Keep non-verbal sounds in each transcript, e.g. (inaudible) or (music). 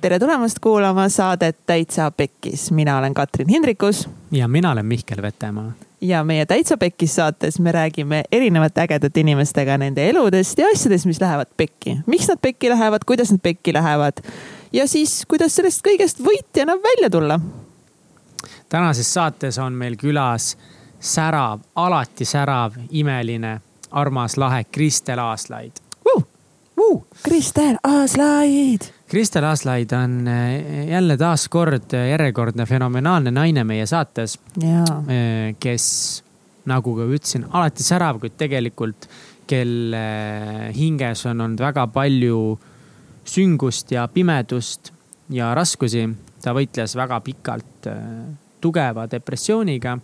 tere tulemast kuulama saadet Täitsa Pekkis, mina olen Katrin Hindrikus. ja mina olen Mihkel Vetemaa. ja meie Täitsa Pekkis saates me räägime erinevate ägedate inimestega nende eludest ja asjadest, mis lähevad pekki. miks nad pekki lähevad, kuidas nad pekki lähevad ja siis, kuidas sellest kõigest võitjana välja tulla. tänases saates on meil külas särav, alati särav, imeline, armas, lahe Kristel Aaslaid uh,. Uh, Kristel Aaslaid Kristel Aaslaid on eh, jälle taaskord järjekordne fenomenaalne naine meie saates. Eh, kes, nagu ka ütlesin, alati särav, kuid tegelikult, kelle hinges on olnud väga palju süngust ja pimedust ja raskusi. ta võitles väga pikalt eh, tugeva depressiooniga.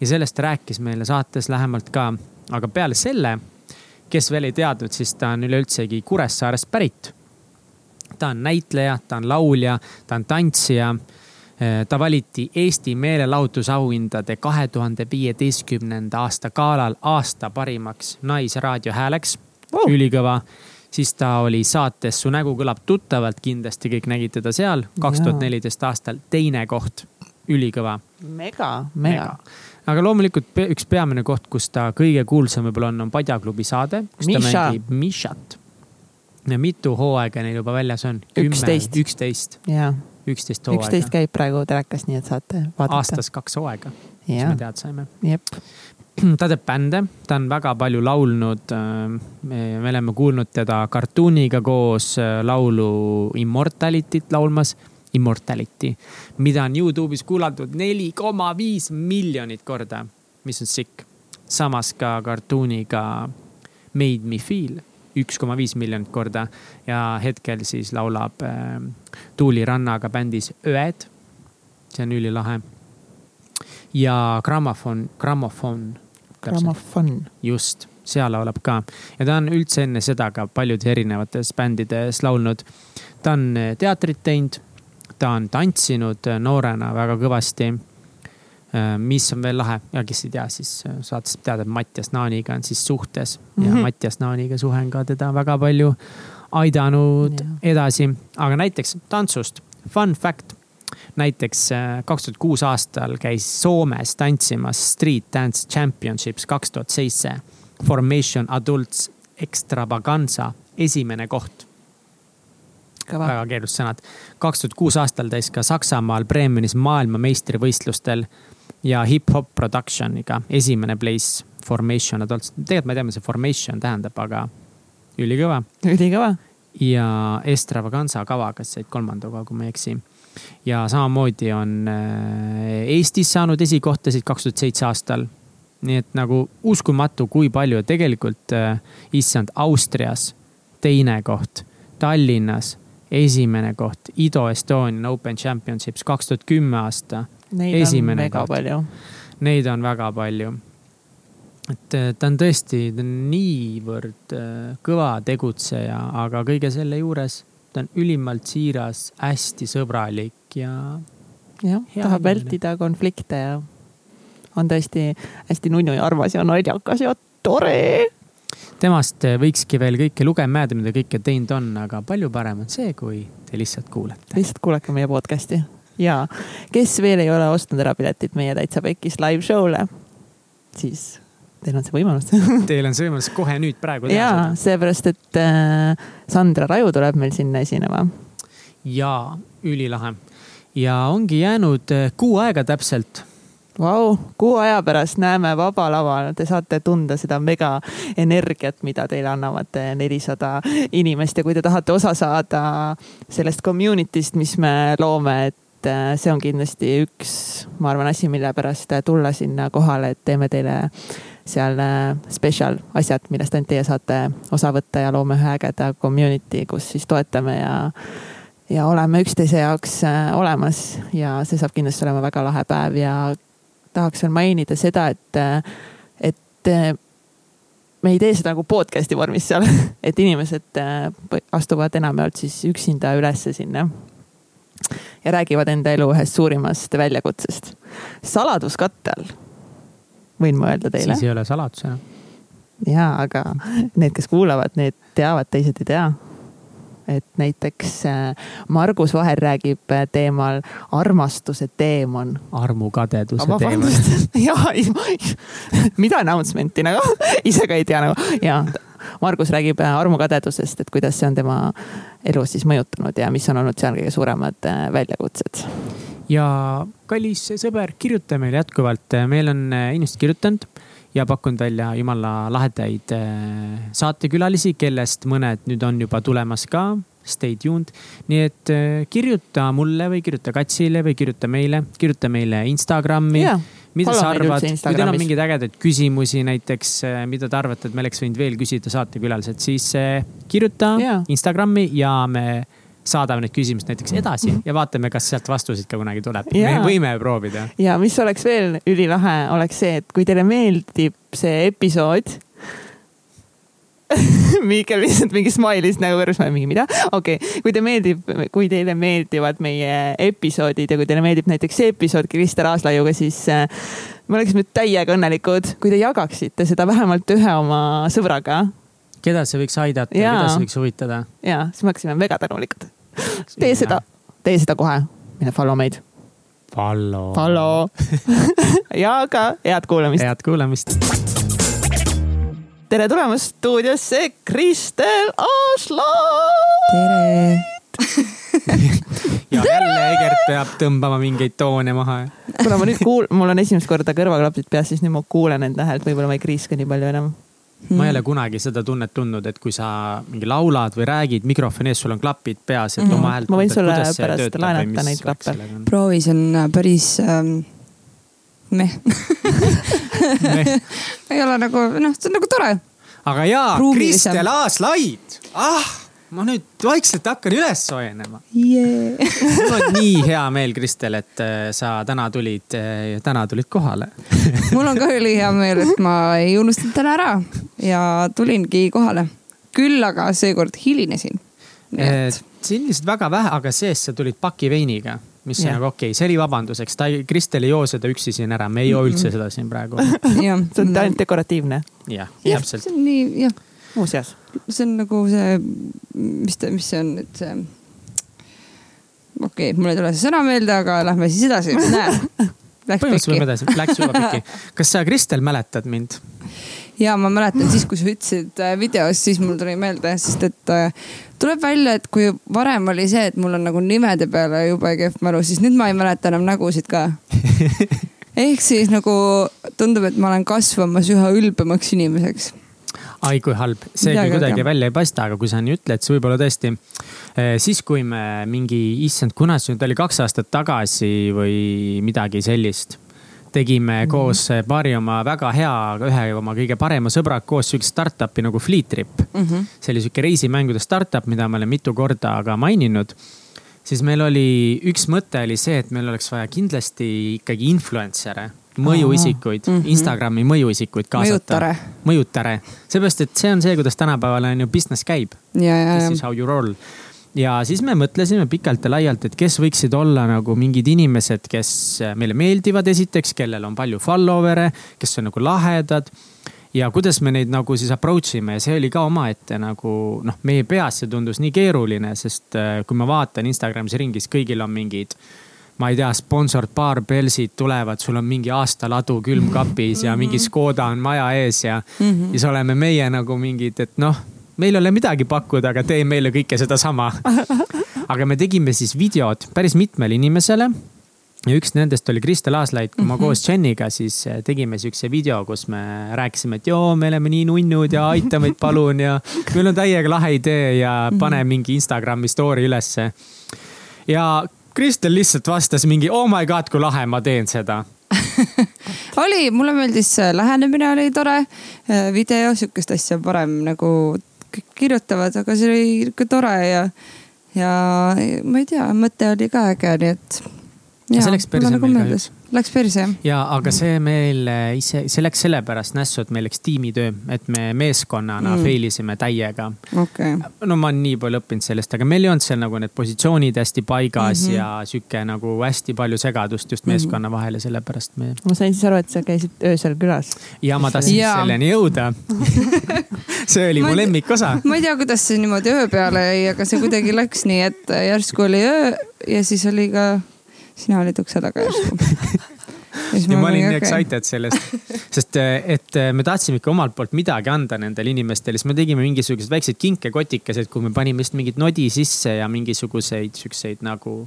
ja sellest rääkis meile saates lähemalt ka, aga peale selle, kes veel ei teadnud, siis ta on üleüldsegi Kuressaarest pärit ta on näitleja, ta on laulja, ta on tantsija. Eh, ta valiti Eesti meelelahutusauhindade kahe tuhande viieteistkümnenda aasta galal aasta parimaks naisraadio hääleks. Oh.. ülikõva. Siis ta oli saates Su nägu kõlab tuttavalt, kindlasti kõik nägid teda seal, kaks tuhat neliteist aastal teine koht, ülikõva. mega, mega. aga loomulikult üks peamine koht, kus ta kõige kuulsam võib-olla on, on Padjaklubi saade, kus Misha. ta mängib Mishat mitu hooaega neil juba väljas on? üksteist. üksteist. üksteist hooaega. üksteist käib praegu telekas, nii et saate vaadata. aastas kaks hooaega, mis me teada saime. (clears throat) ta teeb bände, ta on väga palju laulnud. me oleme kuulnud teda kartuuniga koos äh, laulu Immortality't laulmas. Immortality, mida on Youtube'is kuulatud neli koma viis miljonit korda, mis on sick. samas ka kartuuniga Made me feel üks koma viis miljonit korda ja hetkel siis laulab äh, Tuuli Rannaga bändis Öed. see on ülilahe. ja Grammofon, Grammofon. Grammofon. just, seal laulab ka ja ta on üldse enne seda ka paljudes erinevates bändides laulnud. ta on teatrit teinud, ta on tantsinud noorena väga kõvasti Äh, mis on veel lahe ja kes ei tea, siis äh, saates teada, et Mattias Naaniga on siis suhtes ja mm -hmm. Mattias Naaniga suhe on ka teda väga palju aidanud yeah. edasi. aga näiteks tantsust, fun fact. näiteks äh, kaks tuhat kuus aastal käis Soomes tantsimas Street Dance Championships kaks tuhat seitse. Formation Adults Extravaganza esimene koht väga keerulised sõnad. kaks tuhat kuus aastal käis ka Saksamaal Bremenis maailmameistrivõistlustel ja hip-hop production'iga esimene place Formation Adults. tegelikult ma ei tea, mida see formation tähendab, aga ülikõva. ülikõva. ja Estravaganza kavaga said kolmanda koha, kui ma ei eksi. ja samamoodi on äh, Eestis saanud esikohtasid kaks tuhat seitse aastal. nii et nagu uskumatu, kui palju tegelikult, äh, issand, Austrias teine koht, Tallinnas esimene koht, Ido Estonian Open Championships kaks tuhat kümme aasta Neid esimene on väga koht. palju. Neid on väga palju. et äh, ta on tõesti, ta on niivõrd äh, kõva tegutseja, aga kõige selle juures ta on ülimalt siiras, hästi sõbralik ja. jah, tahab vältida konflikte ja on tõesti hästi nunnu ja armas ja naljakas ja tore temast äh, võikski veel kõike lugema jääda, mida kõike teinud on, aga palju parem on see, kui te lihtsalt kuulete. lihtsalt kuulake meie podcast'i ja kes veel ei ole ostnud ära piletit meie Täitsa Pekis live show'le, siis teil on see võimalus (laughs) Teil on see võimalus kohe nüüd praegu teha ja, seda. seepärast, et äh, Sandra Raju tuleb meil sinna esinema. ja, ülilahe. ja ongi jäänud äh, kuu aega täpselt Vau, kuu aja pärast näeme Vaba Laval, te saate tunda seda mega energiat, mida teile annavad nelisada inimest ja kui te tahate osa saada sellest community'st, mis me loome, et et äh, see on kindlasti üks, ma arvan, asi, mille pärast tulla sinna kohale, et teeme teile seal äh, special asjad, millest ainult teie saate osa võtta ja loome ühe ägeda community, kus siis toetame ja ja oleme üksteise jaoks äh, olemas. Ja see saab kindlasti olema väga lahe päev ja tahaks veel mainida seda, et, et me ei tee seda nagu podcast'i vormis seal, (laughs) et inimesed astuvad enamjaolt siis üksinda ülesse sinna ja räägivad enda elu ühest suurimast väljakutsest. saladuskatte all, võin ma öelda teile. siis ei ole saladus enam. ja, aga need, kes kuulavad, need teavad, teised ei tea. et näiteks äh, Margus Vaher räägib äh, teemal armastuse teemon. armukadeduse teemon. (laughs) jaa, (laughs) mida announcement'i nagu (laughs) ise ka ei tea nagu ja Margus räägib äh, armukadedusest, et kuidas see on tema elu siis mõjutanud ja mis on olnud seal kõige suuremad väljakutsed. ja kallis sõber, kirjuta meile jätkuvalt, meil on inimesed kirjutanud ja pakkunud välja jumala lahedaid äh, saatekülalisi, kellest mõned nüüd on juba tulemas ka. Stay tuned, nii et äh, kirjuta mulle või kirjuta Katsile või kirjuta meile, kirjuta meile Instagrami yeah mida sa arvad, kui teil on mingeid ägedaid küsimusi näiteks, äh, mida te arvate, et me oleks võinud veel küsida saatekülalised, siis kirjuta yeah. Instagrami ja me saadame need küsimused näiteks edasi ja vaatame, kas sealt vastuseid ka kunagi tuleb. me võime proovida. ja mis oleks veel ülilahe, oleks see, et kui teile meeldib see episood (laughs) Miikel lihtsalt mingi smailis nagu kõrvus, ma mingi mida, okei okay., kui te meeldib, kui teile meeldivad meie episoodid ja kui teile meeldib näiteks see episood Krister Aaslaiuga, siis äh, me oleksime täiega õnnelikud, kui te jagaksite seda vähemalt ühe oma sõbraga. keda see võiks aidata, keda see võiks huvitada? ja, siis me oleksime mega tänulikud tee seda, tee seda kohe, mine follow meid. Follow. Follow (laughs) (laughs) ja ka head kuulamist. head kuulamist. Tere tulemast stuudiosse, Kristel Aasla. tere (laughs) ja jälle Egert peab tõmbama mingeid toone maha. kuna ma nüüd (laughs) kuul-, mul on esimest korda kõrvaklapid peas, siis nüüd ma kuulen enda häält, võib-olla ma ei kriiska nii palju enam ma ei ole kunagi seda tunnet tundnud, et kui sa mingi laulad või räägid mikrofoni ees, sul on klapid peas, et mm -hmm. oma häält. ma võin sulle pärast laenata neid klappe. proovi, see on äh, päris ähm, meh ei ole nagu noh, see on nagu tore. aga jaa, Kristel Aaslaid, ah ma nüüd vaikselt hakkan üles soojenema yeah. mul on nii hea meel, Kristel, et äh, sa täna tulid, äh, täna tulid kohale mul on ka ülihea meel, et ma ei unustanud täna ära ja tulingi kohale. küll aga seekord hilinesin. Et... siin lihtsalt väga vähe, aga sees sa tulid paki veiniga mis yeah. on nagu okei okay., see oli vabanduseks, ta ei, Kristel ei joo seda üksi siin ära, me ei joo üldse seda siin praegu. (laughs) see on ainult dekoratiivne. jah, täpselt. see on nii, jah muuseas. see on nagu see, mis ta, mis see on nüüd see. okei okay,, mul ei tule see sõna meelde, aga lähme siis edasi, näe. (laughs) põhimõtteliselt võime edasi, läks juba pikki. (laughs) kas sa, Kristel, mäletad mind? ja ma mäletan siis, kui sa ütlesid äh, videos, siis mul tuli meelde, sest et äh, tuleb välja, et kui varem oli see, et mul on nagu nimede peale jube kehv mälu, siis nüüd ma ei mäleta enam nägusid ka (laughs) ehk siis nagu tundub, et ma olen kasvamas üha ülbemaks inimeseks ai kui halb, see küll kuidagi välja ei paista, aga kui sa nii ütled, siis võib-olla tõesti. Eh, siis, kui me mingi, issand, kuna see nüüd oli kaks aastat tagasi või midagi sellist tegime mm -hmm. koos paari oma väga hea, ühe oma kõige parema sõbraga koos sihukest startup'i nagu Fleetrip mm. -hmm. see oli sihuke reisimängude startup, mida ma olen mitu korda ka maininud. siis meil oli, üks mõte oli see, et meil oleks vaja kindlasti ikkagi influencer'e mõjuisikuid mm, -hmm. Instagrami mõjuisikuid kaasata. mõjutare. seepärast, et see on see, kuidas tänapäeval on ju business käib. This is how you roll. ja siis me mõtlesime pikalt ja laialt, et kes võiksid olla nagu mingid inimesed, kes meile meeldivad, esiteks, kellel on palju follower'e, kes on nagu lahedad ja kuidas me neid nagu siis approach ime ja see oli ka omaette nagu noh, meie peas see tundus nii keeruline, sest äh, kui ma vaatan Instagramis ringi, siis kõigil on mingid ma ei tea, sponsored baarbelsid tulevad, sul on mingi aastaladu külmkapis ja mingi Škoda on maja ees ja mm, -hmm. siis oleme meie nagu mingid, et noh, meil ei ole midagi pakkuda, aga tee meile kõike sedasama. (laughs) aga me tegime siis videod päris mitmele inimesele ja üks nendest oli Kristel Aaslaid, kui ma mm -hmm. koos Jeniga siis eh, tegime siukse video, kus me rääkisime, et joo, me oleme nii nunnud ja aita meid palun ja meil on täiega lahe idee ja pane mhm. mingi Instagrami story ülesse. ja Kristel lihtsalt vastas mingi oh my god, kui lahe, ma teen seda (laughs) oli, mulle meeldis lähenemine oli tore. Äh, video, sihukest asja varem nagu kirjutavad, aga see oli ikka tore ja, ja ma ei tea, mõte oli ka äge, nii et. see läks päris nagu meeldis läks perse jah. ja, aga see meil ise, see läks sellepärast nässu, et meil läks tiimitöö, et me meeskonnana mm. fail isime täiega okay.. no ma olen nii palju õppinud sellest, aga meil ei olnud seal nagu need positsioonid hästi paigas mm -hmm. ja sihuke nagu hästi palju segadust just mhm. meeskonna vahel ja sellepärast me. ma sain siis aru, et sa käisid öösel külas. ja ma tahtsin ja. selleni jõuda (laughs) see oli mu lemmikosa. ma ei tea, kuidas see niimoodi öö peale jäi, aga see kuidagi läks nii, et järsku oli öö ja siis oli ka sina olid ukse taga järsku (laughs) ja ma olin nii okay. excited sellest, sest et me tahtsime ikka omalt poolt midagi anda nendele inimestele, siis me tegime mingisuguseid väikseid kinkekotikesed, kuhu me panime vist mingit nodi sisse ja mingisuguseid siukseid nagu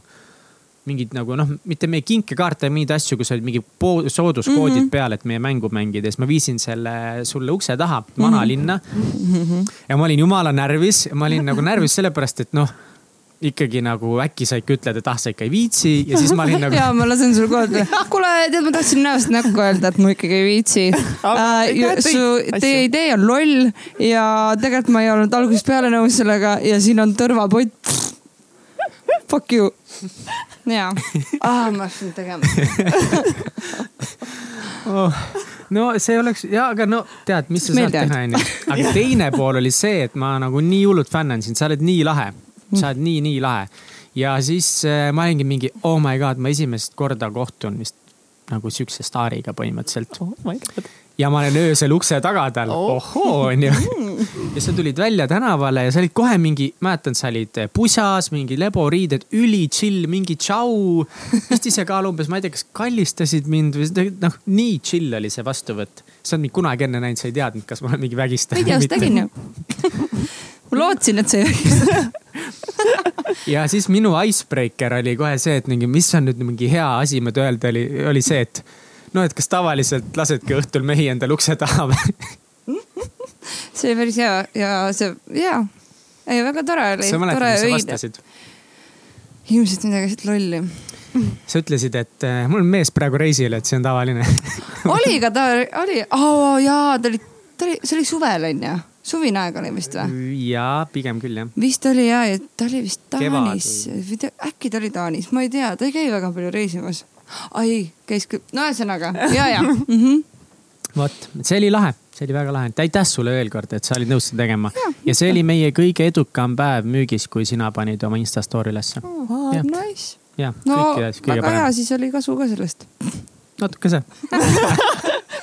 mingid nagu noh, mitte meie kinkekaarte, mingeid asju, kus olid mingi sooduskoodid mm -hmm. peal, et meie mängu mängida, siis ma viisin selle sulle ukse taha, vanalinna mm. -hmm. ja ma olin jumala närvis, ma olin nagu närvis sellepärast, et noh ikkagi nagu äkki sa ikka ütled, et ah, sa ikka ei viitsi ja siis ma olin (laughs) nagu. ja ma lasen sulle kohe, kuule, tead, ma tahtsin näost näkku öelda, et ma ikkagi ei viitsi (laughs) uh,. su, teie idee on loll ja tegelikult ma ei olnud algusest peale nõus sellega ja siin on tõrvapott. Fuck you. ja ah,, ma hakkasin tegema (laughs) oh no see oleks ja, aga no tead, mis sa saad teha, onju. aga teine pool oli see, et ma nagu nii hullult fännan sind, sa oled nii lahe sa oled nii, nii lahe. ja siis äh, ma olingi mingi, oh my god, ma esimest korda kohtun vist nagu siukse staariga põhimõtteliselt oh. ja ma olen öösel ukse taga tal oh., ohoo onju. ja sa tulid välja tänavale ja sa olid kohe mingi, mäletan, sa olid pusas, mingi leboriided, üli chill, mingi tšau. vist ise ka umbes, ma ei tea, kas kallistasid mind või noh, nii chill oli see vastuvõtt. sa oled mind kunagi enne näinud, sa ei teadnud, kas ma olen mingi vägistaja. videos tegin ju ma lootsin, et see (laughs) ja siis minu icebreaker oli kohe see, et mingi, mis on nüüd mingi hea asi, mida öelda oli, oli see, et noh, et kas tavaliselt lasedki õhtul mehi endale ukse taha või? (laughs) See oli päris hea ja see, jaa, ei väga tore oli. sa mäletad, mis sa vastasid? ilmselt midagi siit lolli. Sa ütlesid, et äh, mul on mees praegu reisil, et see on tavaline. Oli ka ta, oli oh,, jaa, ta oli, ta oli, see oli suvel onju suvine aeg oli vist või? jaa, pigem küll jah. vist oli ja, ja ta oli vist Taanis, äkki ta oli Taanis, ma ei tea, ta ei käi väga palju reisimas. ai, käis küll, no ühesõnaga ja, ja (laughs) mm -hmm. vot, see oli lahe, see oli väga lahe, aitäh sulle veel kord, et sa olid nõus seda tegema. ja see oli meie kõige edukam päev müügis, kui sina panid oma Insta story ülesse oh,. Nice. jah, no väga hea, siis oli kasu ka sellest. natukese (laughs)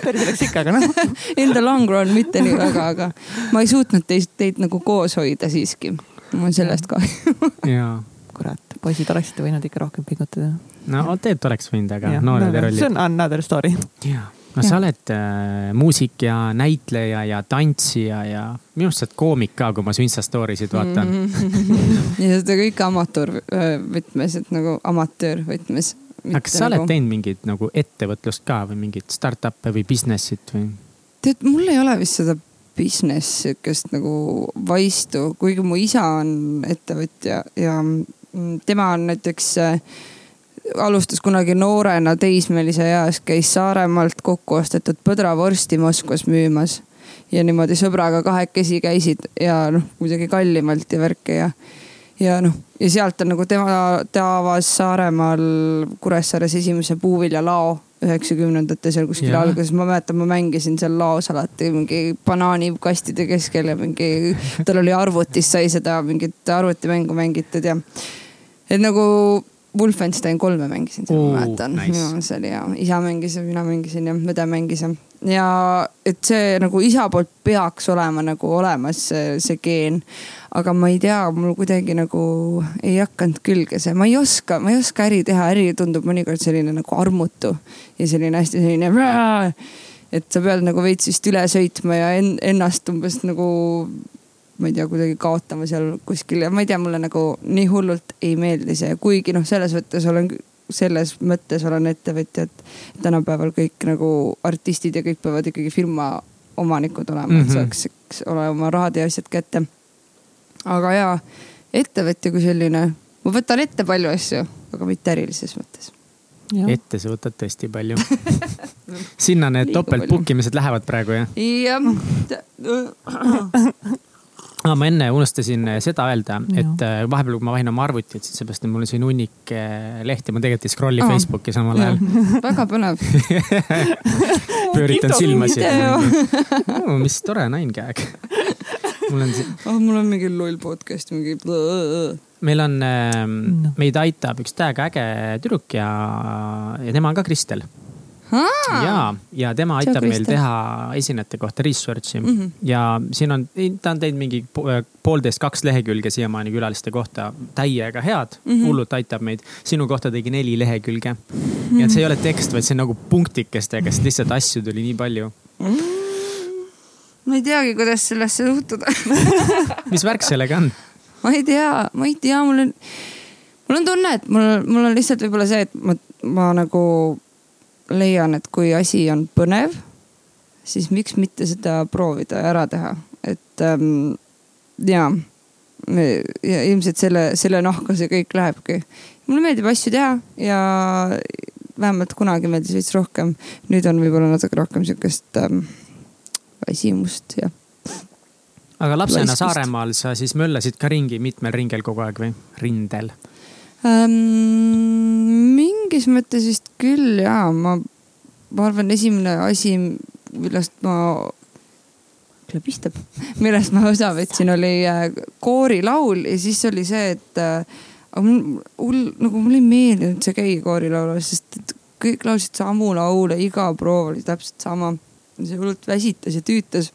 päris oleks ikka, aga noh. (laughs) In the long run mitte nii väga, aga ma ei suutnud teist, teid nagu koos hoida siiski. mul on sellest kahju. (laughs) kurat, poisid oleksite võinud ikka rohkem pingutada. no tegelikult oleks võinud, aga noored ei rolli. see on another story. jaa, no sa oled äh, muusik ja näitleja ja tantsija ja minu arust sa oled koomik ka, kui ma su Insta story sid vaatan mm. (laughs) -hmm. ja seda kõike amatöör võtmes, et nagu amatöör võtmes aga kas sa oled nagu... teinud mingit nagu ettevõtlust ka või mingit startup'e või business'it või? tead, mul ei ole vist seda business sihukest nagu vaistu, kuigi mu isa on ettevõtja ja tema on näiteks äh, alustas kunagi noorena teismelise eas, käis Saaremaalt kokku ostetud põdravorsti Moskvas müümas. ja niimoodi sõbraga kahekesi käisid ja noh, kuidagi kallimalt ja värke ja ja noh, ja sealt on nagu tema, ta avas Saaremaal Kuressaares esimese puuviljalao üheksakümnendate seal kuskil yeah. alguses, ma mäletan, ma mängisin seal laos alati mingi banaanikastide keskel ja mingi, (laughs) tal oli arvutis, sai seda mingit arvutimängu mängitud ja. et nagu Wolfenstein kolme mängisin, ma mäletan nice., see oli hea, isa mängis ja mina mängisin ja õde mängis ja. ja et see nagu isa poolt peaks olema nagu olemas see, see geen. aga ma ei tea, mul kuidagi nagu ei hakanud külge see, ma ei oska, ma ei oska äri teha, äri tundub mõnikord selline nagu armutu ja selline hästi selline. et sa pead nagu veits vist üle sõitma ja ennast umbes nagu ma ei tea, kuidagi kaotama seal kuskil ja ma ei tea, mulle nagu nii hullult ei meeldi see, kuigi noh, selles mõttes olen, selles mõttes olen ettevõtja, et tänapäeval kõik nagu artistid ja kõik peavad ikkagi firma omanikud olema mm, -hmm. et mhm. saaks ole oma rahad ja asjad kätte. aga jaa, ettevõtja kui selline, ma võtan ette palju asju, aga mitte ärilises mõttes. Ja. ette sa võtad tõesti palju (laughs) sinna need topelt book imised lähevad praegu jah? jah (laughs) (laughs) ah,. ma enne unustasin seda öelda, et äh, vahepeal, kui ma vahin oma arvutit, siis seepärast, et mul on siin hunnik äh, lehti, ma tegelikult ei scroll'i oh. Facebooki samal ajal (laughs) väga põnev (laughs) pööritan silmasid. (laughs) mis tore nainkäeg mul on siin oh,. mul on mingi loll podcast, mingi. meil on äh,, meid aitab üks täiega äge tüdruk ja, ja tema on ka Kristel ja, ja tema aitab meil teha esinejate kohta research'i mm -hmm. ja siin on, ta on teinud mingi poolteist, kaks lehekülge siiamaani külaliste kohta, täiega head mm, -hmm. hullult aitab meid. sinu kohta tegi neli lehekülge mm. -hmm. ja see ei ole tekst, vaid see on nagu punktikestega, sest lihtsalt asju tuli nii palju mm. -hmm. ma ei teagi, kuidas sellesse suhtuda (laughs) mis värk sellega on? ma ei tea, ma ei tea, mul on, mul on tunne, et mul, mul on lihtsalt võib-olla see, et ma, ma nagu leian, et kui asi on põnev, siis miks mitte seda proovida ja ära teha, et ähm, ja, ja ilmselt selle, selle nahka see kõik lähebki. mulle meeldib asju teha ja vähemalt kunagi meeldis veits rohkem. nüüd on võib-olla natuke rohkem sihukest ähm, väsimust ja. aga lapsena Laiskust. Saaremaal sa siis möllasid ka ringi mitmel ringel kogu aeg või, rindel? Ähm,? mingis mõttes vist küll ja ma, ma arvan, esimene asi, millest ma, klõbistab, (laughs) millest ma osa võtsin, oli äh, koorilaul ja siis oli see, et äh, mul, mul nagu mulle ei meeldinud see käia koorilaulus, sest kõik laulsid samu laule, iga proov oli täpselt sama. see hullult väsitas ja tüütas.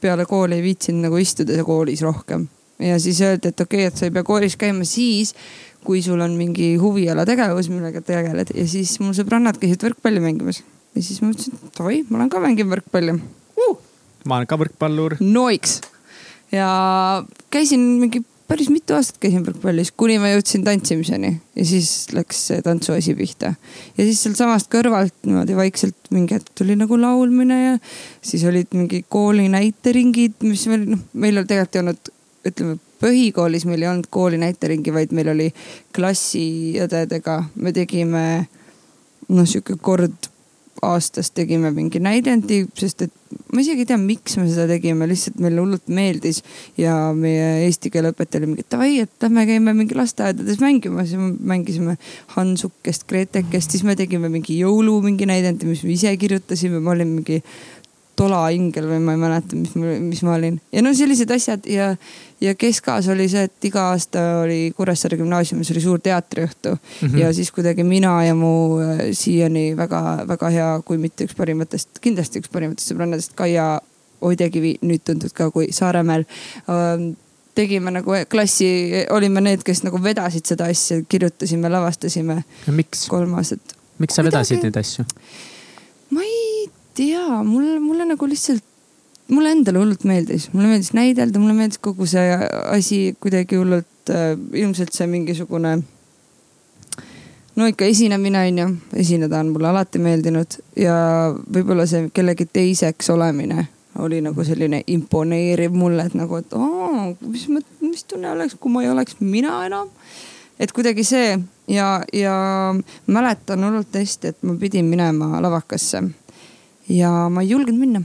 peale kooli ei viitsinud nagu istuda koolis rohkem ja siis öeldi, et okei okay,, et sa ei pea koolis käima siis, kui sul on mingi huvialategevus, millega tegeled ja siis mul sõbrannad käisid võrkpalli mängimas. ja siis ma mõtlesin, et davai, ma lähen ka mängin võrkpalli uh!. ma olen ka võrkpallur. Noiks ja käisin mingi päris mitu aastat käisin võrkpallis, kuni ma jõudsin tantsimiseni ja siis läks see tantsuasi pihta. ja siis sealtsamast kõrvalt niimoodi vaikselt mingi hetk tuli nagu laulmine ja siis olid mingi kooli näiteringid, mis meil noh, meil tegelikult ei olnud, ütleme põhikoolis meil ei olnud kooli näiteringi, vaid meil oli klassiõdedega, me tegime noh, sihuke kord aastas tegime mingi näidendi, sest et ma isegi ei tea, miks me seda tegime, lihtsalt meile hullult meeldis. ja meie eesti keele õpetaja oli mingi, davai, et lähme käime mingi lasteaedades mängimas ja mängisime Hansukest, Gretekest, siis me tegime mingi jõulu mingi näidendi, mis me ise kirjutasime, ma olin mingi tolaingel või ma ei mäleta, mis, mis ma olin. ja no sellised asjad ja, ja keskas oli see, et iga aasta oli Kuressaare gümnaasiumis oli suur teatriõhtu mm. -hmm. ja siis kuidagi mina ja mu äh, siiani väga-väga hea, kui mitte üks parimatest, kindlasti üks parimatest sõbrannadest, Kaia Oidekivi, nüüd tuntud ka kui Saaremäel ähm, tegime nagu klassi, olime need, kes nagu vedasid seda asja, kirjutasime, lavastasime. miks? kolm aastat. miks sa vedasid neid asju? ma ei tea, mulle, mulle nagu lihtsalt, mulle endale hullult meeldis, mulle meeldis näidelda, mulle meeldis kogu see asi kuidagi hullult äh,, ilmselt see mingisugune. no ikka esinemine on ju, esineda on mulle alati meeldinud ja võib-olla see kellegi teiseks olemine oli nagu selline imponeeriv mulle, et nagu, et oo, mis, mis tunne oleks, kui ma ei oleks mina enam. et kuidagi see ja, ja mäletan hullult hästi, et ma pidin minema lavakasse ja ma ei julgenud minna.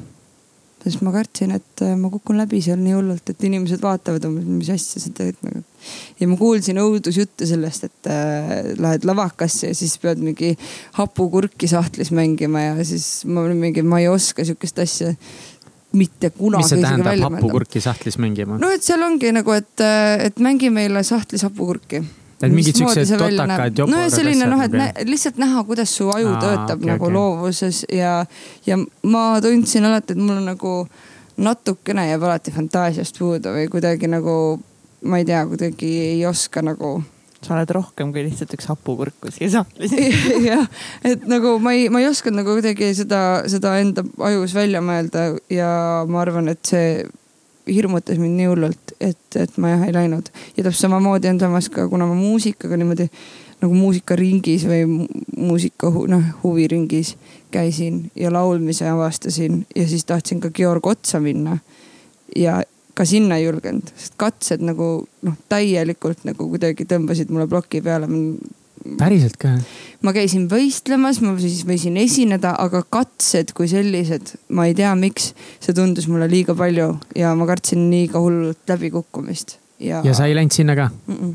sest ma kartsin, et äh, ma kukun läbi seal nii hullult, et inimesed vaatavad mis asja sa teed nagu. ja ma kuulsin õudusjutte sellest, et äh, lähed lavakasse ja siis pead mingi hapukurki sahtlis mängima ja siis ma olin mingi, ma ei oska sihukest asja mitte kunagi. mis see tähendab, hapukurki sahtlis mängima? no et seal ongi nagu, et, äh, et mängi meile sahtlis hapukurki et mingid siuksed totakad joborad. no selline noh, et nä, lihtsalt näha, kuidas su aju Aa, töötab okay, nagu okay. loovuses ja, ja ma tundsin alati, et mul on nagu natukene jääb alati fantaasiast puudu või kuidagi nagu, ma ei tea, kuidagi ei oska nagu sa oled rohkem kui lihtsalt üks hapukurk kuskil sahtlis (laughs) jah, et nagu ma ei, ma ei osanud nagu kuidagi seda, seda enda ajus välja mõelda ja ma arvan, et see hirmutas mind nii hullult, et, et ma jah ei läinud. ja täpselt samamoodi on samas ka, kuna ma muusikaga niimoodi nagu muusikaringis või muusika noh huviringis käisin ja laulmise avastasin ja siis tahtsin ka Georg otsa minna. ja ka sinna ei julgenud, sest katsed nagu noh, täielikult nagu kuidagi tõmbasid mulle ploki peale. Päriselt ka? ma käisin võistlemas, ma siis võisin esineda, aga katsed kui sellised, ma ei tea, miks, see tundus mulle liiga palju ja ma kartsin liiga hullult läbikukkumist. ja, ja sa ei läinud sinna ka mm? -mm.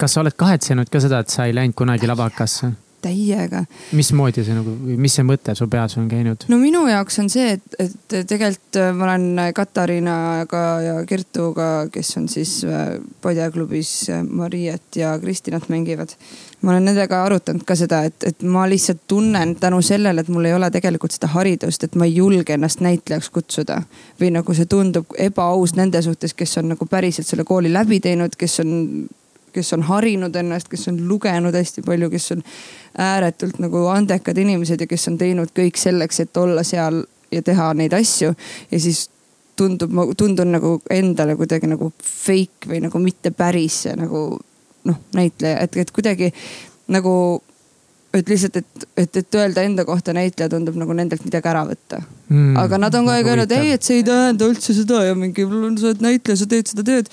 kas sa oled kahetsenud ka seda, et sa ei läinud kunagi labakasse? Täiega. mismoodi see nagu, mis see mõte su peas on käinud? no minu jaoks on see, et, et tegelikult äh, ma olen Katariinaga ja Kertuga, kes on siis äh, podjaklubis äh, Mariet ja Kristinat mängivad. ma olen nendega arutanud ka seda, et, et ma lihtsalt tunnen tänu sellele, et mul ei ole tegelikult seda haridust, et ma ei julge ennast näitlejaks kutsuda. või nagu see tundub ebaaus nende suhtes, kes on nagu päriselt selle kooli läbi teinud, kes on kes on harinud ennast, kes on lugenud hästi palju, kes on ääretult nagu andekad inimesed ja kes on teinud kõik selleks, et olla seal ja teha neid asju. ja siis tundub, ma tundun nagu endale kuidagi nagu fake või nagu mitte päris nagu noh, näitleja, et, et kuidagi nagu et lihtsalt, et, et, et öelda enda kohta näitleja tundub nagu nendelt midagi ära võtta mm,. aga nad on kogu aeg öelnud, ei, et see ei tähenda üldse seda ja mingi, sa oled näitleja, sa teed seda tööd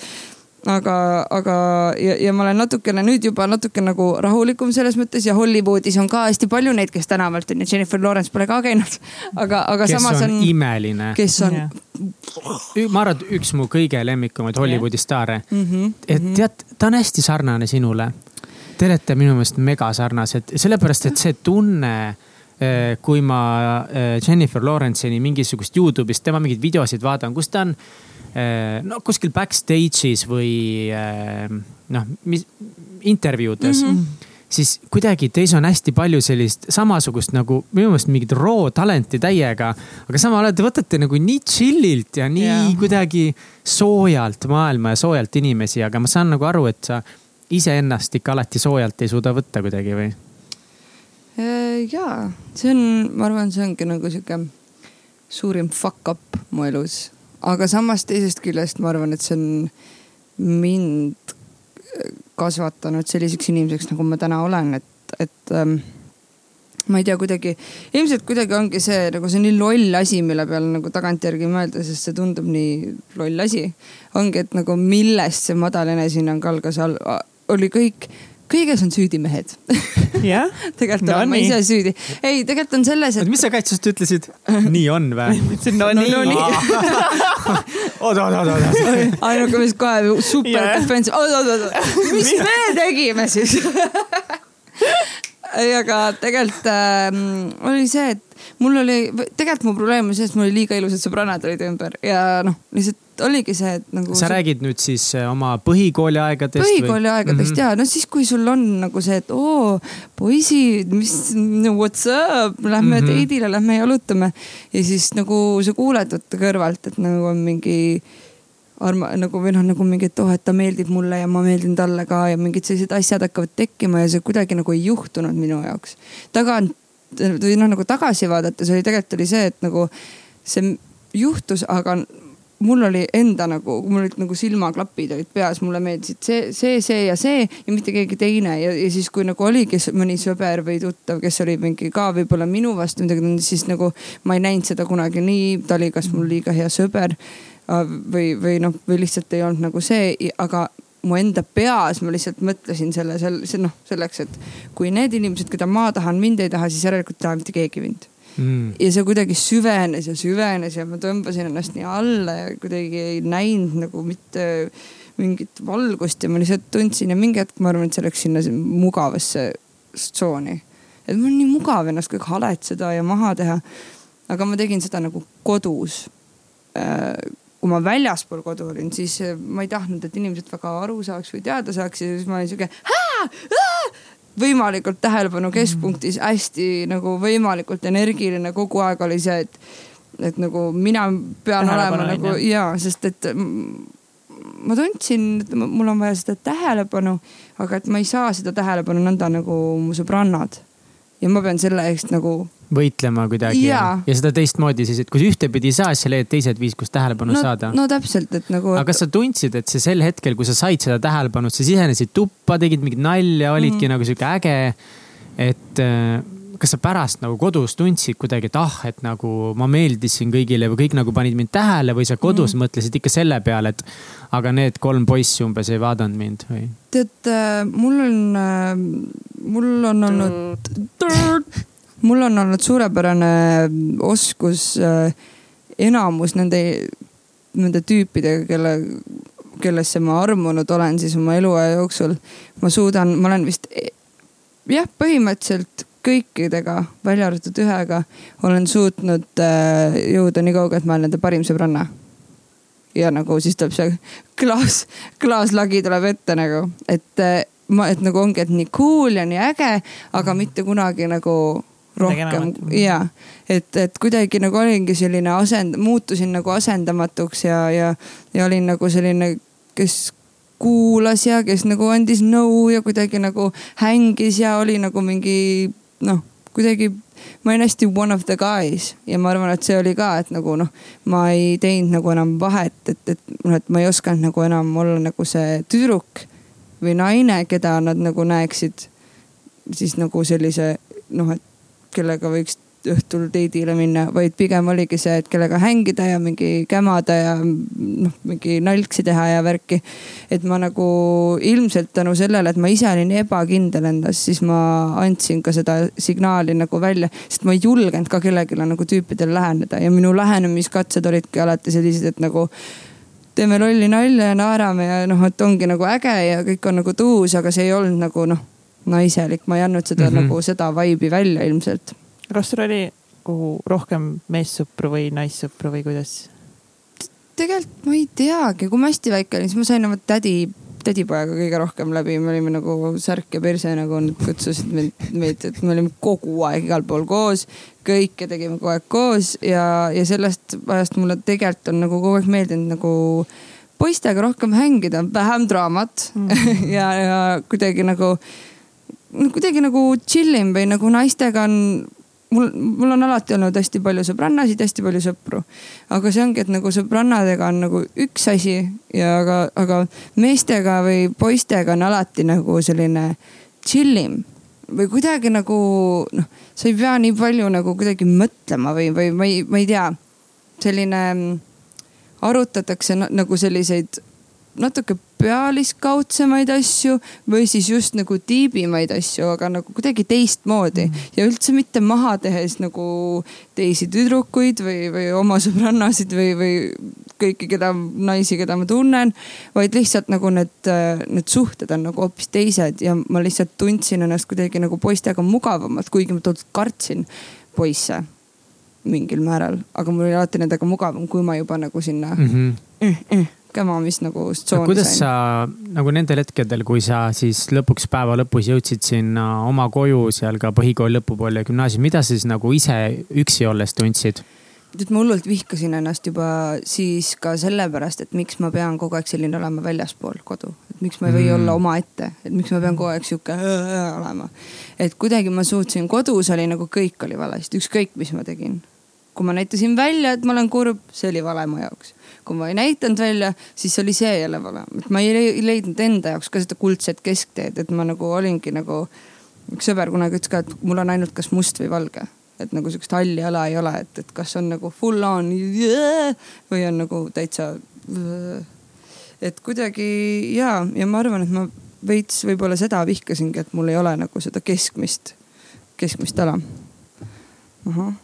aga, aga ja, ja ma olen natukene nüüd juba natuke nagu rahulikum selles mõttes ja Hollywoodis on ka hästi palju neid, kes tänavalt on ja Jennifer Lawrence pole ka käinud. aga, aga kes samas on, on. imeline. kes on yeah.. ma arvan, et üks mu kõige lemmikumaid Hollywoodi staare mm. -hmm, et tead, ta on hästi sarnane sinule. Te olete minu meelest mega sarnased, sellepärast et see tunne eh, kui ma eh, Jennifer Lawrence'i mingisugust Youtube'ist, tema mingeid videosid vaatan, kus ta on Äh, no kuskil backstage'is või äh, noh, mis intervjuudes mm. -hmm siis kuidagi teis on hästi palju sellist samasugust nagu minu meelest mingit raw talenti täiega. aga samal ajal te võtate nagu nii chill'ilt ja nii yeah. kuidagi soojalt maailma ja soojalt inimesi, aga ma saan nagu aru, et sa iseennast ikka alati soojalt ei suuda võtta kuidagi või? Äh, jaa, see on, ma arvan, see ongi nagu sihuke suurim fuck up mu elus aga samas teisest küljest ma arvan, et see on mind kasvatanud selliseks inimeseks, nagu ma täna olen, et, et ähm, ma ei tea, kuidagi, ilmselt kuidagi ongi see nagu see nii loll asi, mille peale nagu tagantjärgi mõelda, sest see tundub nii loll asi. ongi, et nagu millest see madal enesehinnang algas, oli kõik kõiges on süüdi mehed jah (laughs) tegelikult no, olen ma ise süüdi. ei, tegelikult on selles, et. mis sa kaitsest ütlesid? (laughs) nii on või? ma ütlesin no, nii. (laughs) oot, oot, oot, oot. ainuke, mis kohe super yeah. defensive, oot, oot, oot, mis me tegime siis ei, aga tegelikult äh, oli see, et mul oli, tegelikult mu probleem oli see, et mul oli liiga ilusad sõbrannad olid ümber ja noh, lihtsalt oligi see, et nagu. sa räägid nüüd siis äh, oma põhikooli aegadest? põhikooli või? aegadest mm -hmm. ja no siis, kui sul on nagu see, et oo poisid, mis no, what's up, lähme mm -hmm. teidile, lähme jalutame. ja siis nagu sa kuuled kõrvalt, et nagu on mingi arma- nagu või noh, nagu mingi, et oh, et ta meeldib mulle ja ma meeldin talle ka ja mingid sellised asjad hakkavad tekkima ja see kuidagi nagu ei juhtunud minu jaoks. tagant või noh, nagu tagasi vaadates oli tegelikult oli see, et nagu see juhtus, aga mul oli enda nagu, mul olid nagu silmaklapid olid peas, mulle meeldisid see, see, see ja see ja mitte keegi teine. Ja, ja siis, kui nagu oligi mõni sõber või tuttav, kes oli mingi ka võib-olla minu vastu midagi siis nagu ma ei näinud seda kunagi nii, ta oli kas mul liiga hea sõber või, või noh, või lihtsalt ei olnud nagu see, aga mu enda peas ma lihtsalt mõtlesin selle, selle, noh selleks, et kui need inimesed, keda ma tahan, mind ei taha, siis järelikult ei taha mitte keegi mind mm.. ja see kuidagi süvenes ja süvenes ja ma tõmbasin ennast nii alla ja kuidagi ei näinud nagu mitte mingit valgust ja ma lihtsalt tundsin ja mingi hetk ma arvan, et see läks sinna mugavasse tsooni. et mul on nii mugav ennast kõik haletseda ja maha teha. aga ma tegin seda nagu kodus äh, kui ma väljaspool kodu olin, siis ma ei tahtnud, et inimesed väga aru saaks või teada saaks ja siis ma olin sihuke võimalikult tähelepanu keskpunktis, hästi nagu võimalikult energiline, kogu aeg oli see, et, et nagu mina pean olema nagu ja, sest et ma tundsin, et mul on vaja seda tähelepanu, aga et ma ei saa seda tähelepanu nõnda nagu mu sõbrannad. ja ma pean selle eest nagu võitlema kuidagi ja, ja seda teistmoodi siis, et kui sa ühtepidi ei saa, siis sa leiad teised viis, kus tähelepanu no, saada. no täpselt, et nagu. aga kas sa tundsid, et see sel hetkel, kui sa said seda tähelepanu, sa sisenesid tuppa, tegid mingit nalja, olidki mm -hmm. nagu sihuke äge. et äh, kas sa pärast nagu kodus tundsid kuidagi, et ah, et nagu ma meeldisin kõigile või kõik nagu panid mind tähele või sa kodus mm. mõtlesid ikka selle peale, et aga need kolm poissi umbes ei vaadanud mind või? tead äh,, mul on äh,, mul on olnud, mul on olnud suurepärane oskus äh, enamus nende, nende tüüpidega, kelle kellesse ma armunud olen siis oma eluaja jooksul. ma suudan, ma olen vist jah, põhimõtteliselt kõikidega, välja arvatud ühega, olen suutnud äh, jõuda nii kaugele, et ma olen nende parim sõbranna. ja nagu siis tuleb see klaas, klaaslagi tuleb ette nagu, et äh, ma, et nagu ongi, et nii cool ja nii äge, aga mitte kunagi nagu rohkem ja et, et kuidagi nagu olingi selline asend, muutusin nagu asendamatuks ja, ja, ja olin nagu selline, kes kuulas ja kes nagu andis nõu ja kuidagi nagu hängis ja oli nagu mingi noh, kuidagi ma olin hästi one of the guys. Ja ma arvan, et see oli ka, et nagu noh, ma ei teinud nagu enam vahet, et, et noh, et ma ei osanud nagu enam olla nagu see tüdruk või naine, keda nad nagu näeksid siis nagu sellise noh, et kellega võiks õhtul date'ile minna, vaid pigem oligi see, et kellega hängida ja mingi kämada ja noh, mingi nalksi teha ja värki. et ma nagu ilmselt tänu sellele, et ma ise olin ebakindel endas, siis ma andsin ka seda signaali nagu välja, sest ma ei julgenud ka kellelegi nagu tüüpidele läheneda ja minu lähenemiskatsed olidki alati sellised, et nagu teeme lolli nalja ja naerame ja noh, et ongi nagu äge ja kõik on nagu tuus, aga see ei olnud nagu noh, naiselik, ma ei andnud seda mm -hmm. nagu seda vibe'i välja ilmselt kas sul oli kuhu rohkem meessõpru või naissõpru või kuidas? tegelikult ma ei teagi, kui ma hästi väike olin, siis ma sain oma tädi, tädipojaga kõige rohkem läbi, me olime nagu särk ja perse, nagu nad kutsusid meid, meid, et me olime kogu aeg igal pool koos. kõike tegime kogu aeg koos ja, ja sellest ajast mulle tegelikult on nagu kogu aeg meeldinud nagu poistega rohkem hängida, vähem draamat mm. (laughs) ja, ja kuidagi nagu, kuidagi nagu chill im või nagu naistega on mul, mul on alati olnud hästi palju sõbrannasid, hästi palju sõpru. aga see ongi, et nagu sõbrannadega on nagu üks asi ja aga, aga meestega või poistega on alati nagu selline chill im või kuidagi nagu noh, sa ei pea nii palju nagu kuidagi mõtlema või, või ma ei, ma ei tea, selline arutatakse nagu selliseid natuke pealiskaudsemaid asju või siis just nagu tiibimaid asju, aga nagu kuidagi teistmoodi mm. ja üldse mitte maha tehes nagu teisi tüdrukuid või, või oma sõbrannasid või, või kõiki, keda, naisi, keda ma tunnen. vaid lihtsalt nagu need, need suhted on nagu hoopis teised ja ma lihtsalt tundsin ennast kuidagi nagu poistega mugavamalt, kuigi ma tohutult kartsin poisse mingil määral, aga mul oli alati nendega mugavam, kui ma juba nagu sinna mm. -hmm kämamist nagu tsooni no, kuidas sain. sa nagu nendel hetkedel, kui sa siis lõpuks päeva lõpus jõudsid sinna oma koju seal ka põhikooli lõpupoole ja gümnaasium, mida sa siis nagu ise üksi olles tundsid? tead, ma hullult vihkasin ennast juba siis ka sellepärast, et miks ma pean kogu aeg selline olema väljaspool kodu. et miks ma ei või mm. olla omaette, et miks ma pean kogu aeg sihuke olema. et kuidagi ma suutsin, kodus oli nagu kõik oli valesti, ükskõik mis ma tegin. kui ma näitasin välja, et ma olen kurb, see oli vale mu jaoks kui ma ei näidanud välja, siis oli see jälle vale. et ma ei leidnud enda jaoks ka seda kuldset keskteed, et ma nagu olingi nagu, üks sõber kunagi ütles ka, et mul on ainult kas must või valge. et nagu sihukest halli ala ei ole, et, et kas on nagu full on või on nagu täitsa. et kuidagi ja, ja ma arvan, et ma veits võib-olla seda vihkasingi, et mul ei ole nagu seda keskmist, keskmist ala. ahah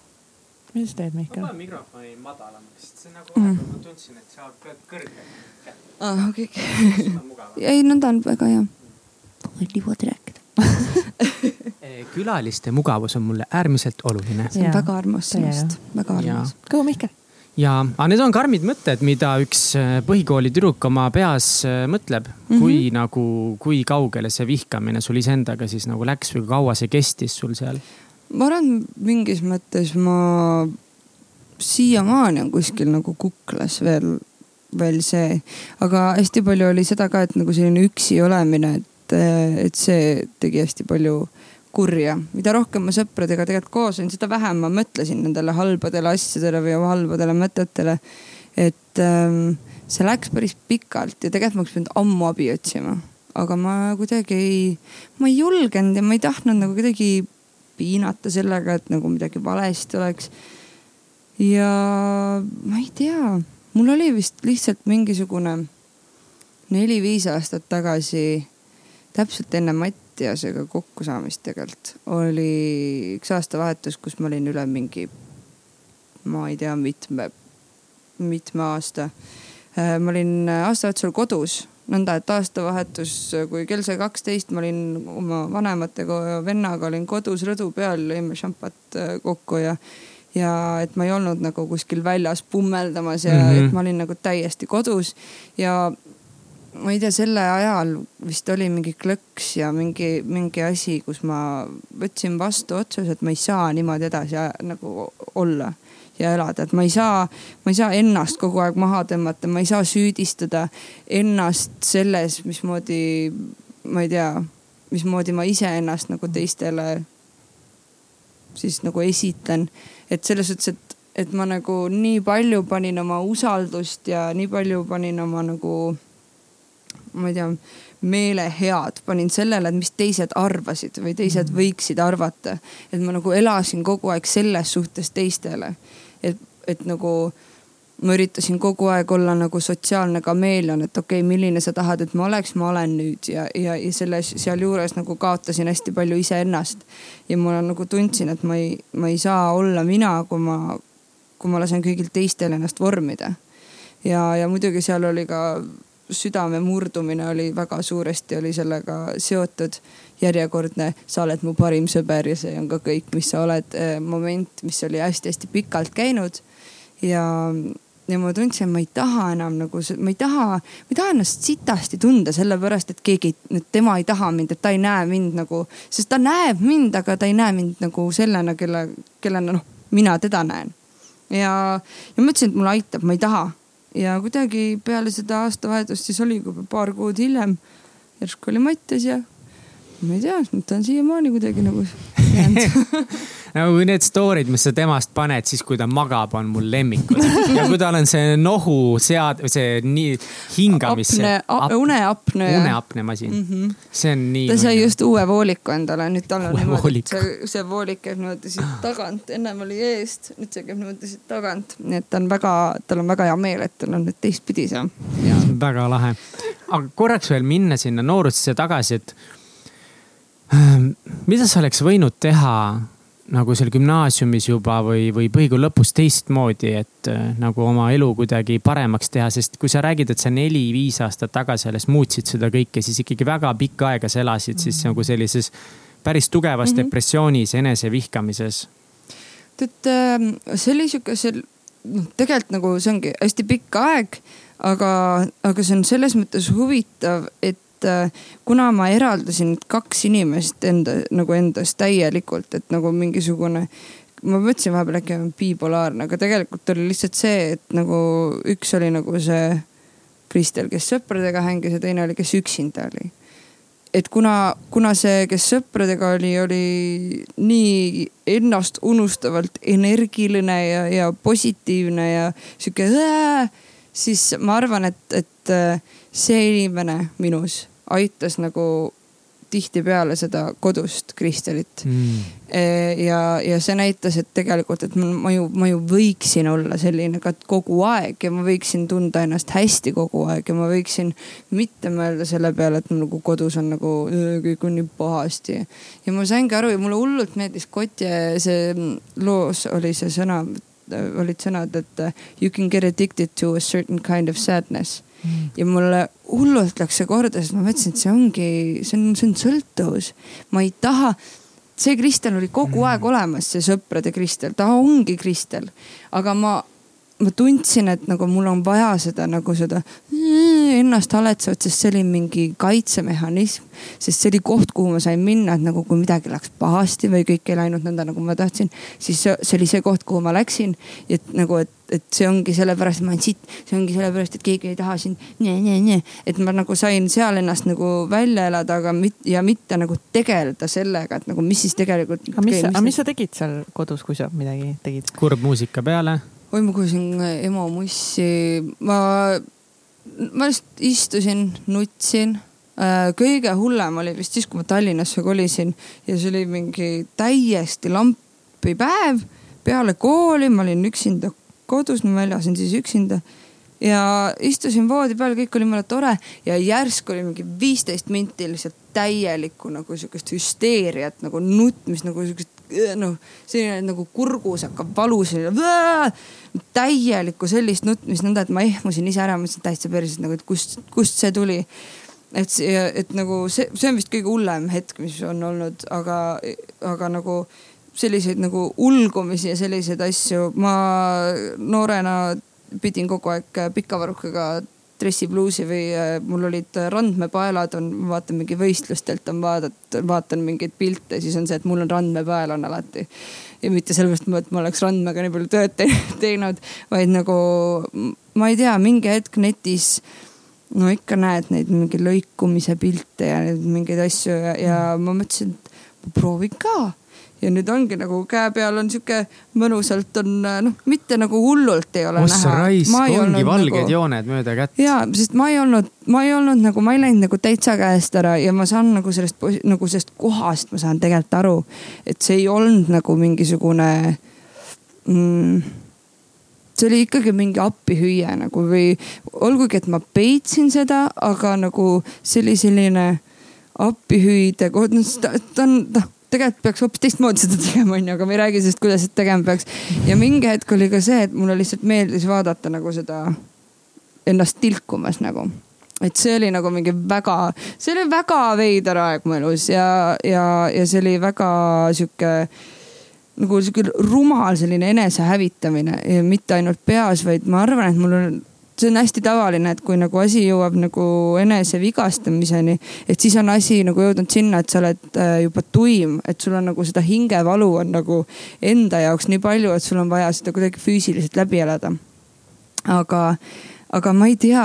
mis sa teed, Mihkel? ma panen mikrofoni madalamaks, sest see nagu vahepeal mm. ma tundsin, et sa pead kõrgelt. aa, ah, okei, (laughs) ei, no ta on väga hea. liivad (laughs) rääkida eh, külaliste mugavus on mulle äärmiselt oluline. see on ja. väga armas sinust, väga armas. kõhu, Mihkel ja, aga need on karmid mõtted, mida üks eh, põhikooli tüdruk oma peas eh, mõtleb mm, -hmm. kui nagu, kui kaugele see vihkamine sul iseendaga siis nagu läks või kaua see kestis sul seal? ma arvan, mingis mõttes ma siiamaani on kuskil nagu kuklas veel, veel see. aga hästi palju oli seda ka, et nagu selline üksi olemine, et, et see tegi hästi palju kurja. mida rohkem ma sõpradega tegelikult koos olin, seda vähem ma mõtlesin nendele halbadele asjadele või halbadele mõtetele. et ähm, see läks päris pikalt ja tegelikult ma oleks pidanud ammu abi otsima. aga ma kuidagi ei, ma ei julgenud ja ma ei tahtnud nagu kuidagi piinata sellega, et nagu midagi valesti oleks. Ja ma ei tea, mul oli vist lihtsalt mingisugune neli-viis aastat tagasi, täpselt enne Mattiasega kokkusaamist tegelikult, oli üks aastavahetus, kus ma olin üle mingi, ma ei tea, mitme, mitme aasta. Äh, ma olin aastavahetusel kodus nõnda, et aastavahetus, kui kell sai kaksteist, ma olin oma vanematega vennaga olin kodus rõdu peal, jõime šampat äh, kokku ja ja et ma ei olnud nagu kuskil väljas pummeldamas ja mm -hmm. et ma olin nagu täiesti kodus ja ma ei tea, selle ajal vist oli mingi klõks ja mingi, mingi asi, kus ma võtsin vastu otsuse, et ma ei saa niimoodi edasi nagu olla ja elada, et ma ei saa, ma ei saa ennast kogu aeg maha tõmmata, ma ei saa süüdistada ennast selles, mismoodi, ma ei tea, mismoodi ma iseennast nagu teistele siis nagu esitlen. Et selles suhtes, et, et ma nagu nii palju panin oma usaldust ja nii palju panin oma nagu, ma ei tea meelehead panin sellele, et mis teised arvasid või teised mm. võiksid arvata. et ma nagu elasin kogu aeg selles suhtes teistele et, et nagu ma üritasin kogu aeg olla nagu sotsiaalne kameeleon, et okei okay,, milline sa tahad, et ma oleks, ma olen nüüd ja, ja, ja selles, sealjuures nagu kaotasin hästi palju iseennast. ja ma nagu tundsin, et ma ei, ma ei saa olla mina, kui ma, kui ma lasen kõigil teistel ennast vormida. ja, ja muidugi seal oli ka südame murdumine oli väga suuresti oli sellega seotud. järjekordne, sa oled mu parim sõber ja see on ka kõik, mis sa oled eh, moment, mis oli hästi-hästi pikalt käinud. ja, ja ma tundsin, ma ei taha enam nagu, ma ei taha, ma ei taha ennast sitasti tunda, sellepärast et keegi, tema ei taha mind, et ta ei näe mind nagu, sest ta näeb mind, aga ta ei näe mind nagu sellena, kelle, kellena noh, mina teda näen. ja, ja ma ütlesin, et mulle aitab, ma ei taha ja kuidagi peale seda aastavahetust siis oli juba paar kuud hiljem järsku oli Mattias ja ma ei tea, ta on siiamaani kuidagi nagu (laughs) jäänud (laughs) nagu need story'd, mis sa temast paned siis, kui ta magab, on mul lemmikud. ja kui tal on see nohu sead-, see nii hingamise. apne, uneapne. uneapnemasin mm. -hmm. see on nii. ta sai just uue vooliku endale, nüüd tal on uue niimoodi, see, see voolik käib niimoodi siit tagant, ennem oli eest, nüüd see käib niimoodi siit tagant. nii et ta on väga, tal on väga hea meel, et tal on nüüd teistpidi see. väga lahe. aga korraks veel minna sinna noorusesse tagasi, et ähm, mida sa oleks võinud teha nagu seal gümnaasiumis juba või, või põhikooli lõpus teistmoodi, et äh, nagu oma elu kuidagi paremaks teha, sest kui sa räägid, et sa neli-viis aastat tagasi alles muutsid seda kõike, siis ikkagi väga pikka aega sa elasid mm -hmm. siis nagu sellises päris tugevas mm -hmm. depressioonis, enesevihkamises. tead, ähm, see oli sihuke, see noh, tegelikult nagu see ongi hästi pikk aeg, aga, aga see on selles mõttes huvitav, et et äh, kuna ma eraldasin kaks inimest enda nagu endast täielikult, et nagu mingisugune ma mõtlesin vahepeal äkki olen bipolaarne, aga tegelikult oli lihtsalt see, et nagu üks oli nagu see Kristel, kes sõpradega hängis ja teine oli, kes üksinda oli. et kuna, kuna see, kes sõpradega oli, oli nii ennast unustavalt energiline ja, ja positiivne ja sihuke, siis ma arvan, et, et äh, see inimene minus aitas nagu tihtipeale seda kodust Kristelit mm.. Ja, ja see näitas, et tegelikult, et ma ju, ma ju võiksin olla selline ka kogu aeg ja ma võiksin tunda ennast hästi kogu aeg ja ma võiksin mitte mõelda selle peale, et mul nagu kodus on nagu kõik on nii pahasti. ja ma saingi aru ja mulle hullult meeldis Kotje see loos oli see sõna, olid sõnad, et you can get addicted to a certain kind of sadness mm.. Ja mulle hullult läks see korda, sest ma mõtlesin, et see ongi, see on, see on sõltuvus. ma ei taha, see Kristel oli kogu mm. aeg olemas, see sõprade Kristel, ta ongi Kristel, aga ma ma tundsin, et nagu mul on vaja seda nagu seda ennast haletsevat, sest see oli mingi kaitsemehhanism. sest see oli koht, kuhu ma sain minna, et nagu kui midagi läks pahasti või kõik ei läinud nõnda, nagu ma tahtsin, siis see, oli see koht, kuhu ma läksin. et nagu, et, et see ongi sellepärast, et ma olen siit, see ongi sellepärast, et keegi ei taha sind. et ma nagu sain seal ennast nagu välja elada, aga mit, ja mitte nagu tegeleda sellega, et nagu mis siis tegelikult. aga mis, aga mis sa tegid seal kodus, kui sa midagi tegid? kurb muusika peale oi, ma kuulsin emo mussi, ma, ma lihtsalt istusin, nutsin. Äh, kõige hullem oli vist siis, kui ma Tallinnasse kolisin ja see oli mingi täiesti lampipäev peale kooli, ma olin üksinda kodus, ma elasin siis üksinda. Ja istusin voodi peal, kõik oli mulle tore ja järsku oli mingi viisteist minti lihtsalt täielikku nagu sihukest hüsteeriat nagu nutmist nagu sihukest noh, selline nagu kurgus hakkab valu selline. täielikku sellist nutmist nõnda, et ma ehmusin ise ära, mõtlesin täitsa perses nagu, et kust, kust see tuli et, et nagu see, see on vist kõige hullem hetk, mis on olnud, aga, aga nagu selliseid nagu ulgumisi ja selliseid asju ma noorena pidin kogu aeg pika varrukaga dressipluusi või äh, mul olid randmepaelad on, vaatan mingi võistlustelt on vaadata, vaatan mingeid pilte, siis on see, et mul on randmepael on alati. ja mitte sellepärast, et ma oleks randmega nii palju tööd (laughs) teinud, vaid nagu ma ei tea, mingi hetk netis no ikka näed neid mingi lõikumise pilte ja mingeid asju ja, ja ma mõtlesin, et ma proovin ka ja nüüd ongi nagu käe peal on sihuke mõnusalt on noh, mitte nagu hullult ei ole Ossa näha. raisk, ongi valged nagu... jooned mööda kätt. ja, sest ma ei olnud, ma ei olnud nagu, ma ei läinud nagu täitsa käest ära ja ma saan nagu sellest nagu sellest kohast ma saan tegelikult aru, et see ei olnud nagu mingisugune mm, see oli ikkagi mingi appihüüe nagu või olgugi, et ma peitsin seda, aga nagu see oli selline appihüüde noh ta, ta on noh tegelikult peaks hoopis teistmoodi seda tegema, onju, aga ma ei räägi sellest, kuidas seda tegema peaks. ja mingi hetk oli ka see, et mulle lihtsalt meeldis vaadata nagu seda ennast tilkumas nagu. et see oli nagu mingi väga, see oli väga veider aeg mu elus ja, ja, ja see oli väga sihuke nagu sihuke rumal selline enesehävitamine ja mitte ainult peas, vaid ma arvan, et mul on see on hästi tavaline, et kui nagu asi jõuab nagu enese vigastamiseni, et siis on asi nagu jõudnud sinna, et sa oled äh, juba tuim, et sul on nagu seda hingevalu on nagu enda jaoks nii palju, et sul on vaja seda kuidagi füüsiliselt läbi elada. aga, aga ma ei tea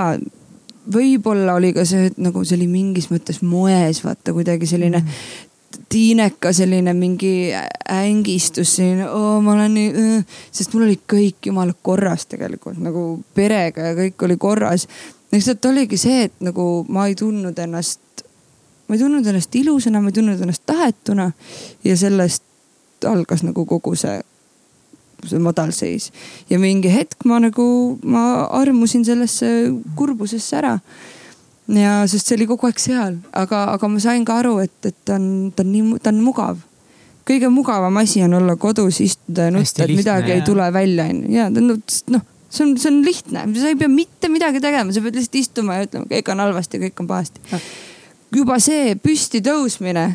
võib-olla oli ka see, et nagu see oli mingis mõttes moes, vaata kuidagi selline mm tiineka selline mingi ängistus, selline oo, ma olen nii sest mul oli kõik jumala korras tegelikult nagu perega ja kõik oli korras. lihtsalt oligi see, et nagu ma ei tundnud ennast, ma ei tundnud ennast ilusana, ma ei tundnud ennast tahetuna ja sellest algas nagu kogu see see madalseis ja mingi hetk ma nagu, ma armusin sellesse kurbusesse ära ja sest see oli kogu aeg seal, aga, aga ma sain ka aru, et, et ta on, ta on nii, ta on mugav. kõige mugavam asi on olla kodus, istuda ja nutta, et midagi ja. ei tule välja, onju. ja noh, see on, see on lihtne, sa ei pea mitte midagi tegema, sa pead lihtsalt istuma ja ütlema, kõik on halvasti, kõik on pahasti. juba see püsti tõusmine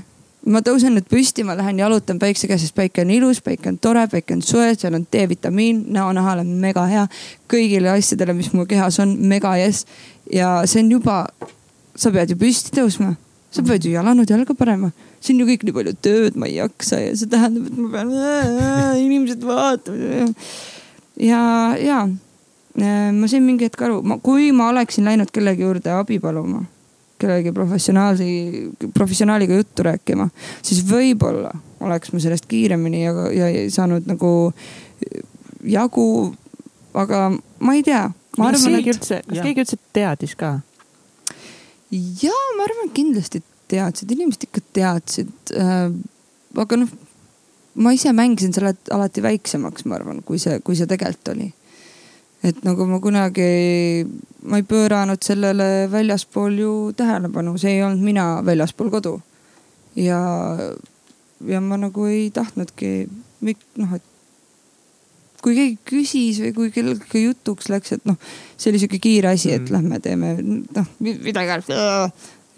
ma tõusen nüüd püsti, ma lähen jalutan päikse käes, sest päike on ilus, päike on tore, päike on soe, seal on D-vitamiin, näonahale mega hea. kõigile asjadele, mis mu kehas on, mega jess. Ja see on juba, sa pead ju püsti tõusma, sa pead ju jalanud jalga panema. see on ju kõik nii palju tööd, ma ei jaksa ja see tähendab, et ma pean äh,, inimesed vaatavad. ja, ja ma sain mingi hetk aru, kui ma oleksin läinud kellegi juurde abi paluma kellegi professionaalsi, professionaaliga juttu rääkima, siis võib-olla oleks ma sellest kiiremini ja, ja saanud nagu jagu. aga ma ei tea. Kas keegi üldse, kas keegi üldse teadis ka? ja ma arvan, et kindlasti teadsid, inimesed ikka teadsid äh,. aga noh, ma ise mängisin selle alati väiksemaks, ma arvan, kui see, kui see tegelikult oli et nagu ma kunagi, ma ei pööranud sellele väljaspool ju tähelepanu, see ei olnud mina väljaspool kodu. ja, ja ma nagu ei tahtnudki, noh, et kui keegi küsis või kui kellelgi jutuks läks, et noh, see oli sihuke kiire asi, et mm. lähme teeme noh midagi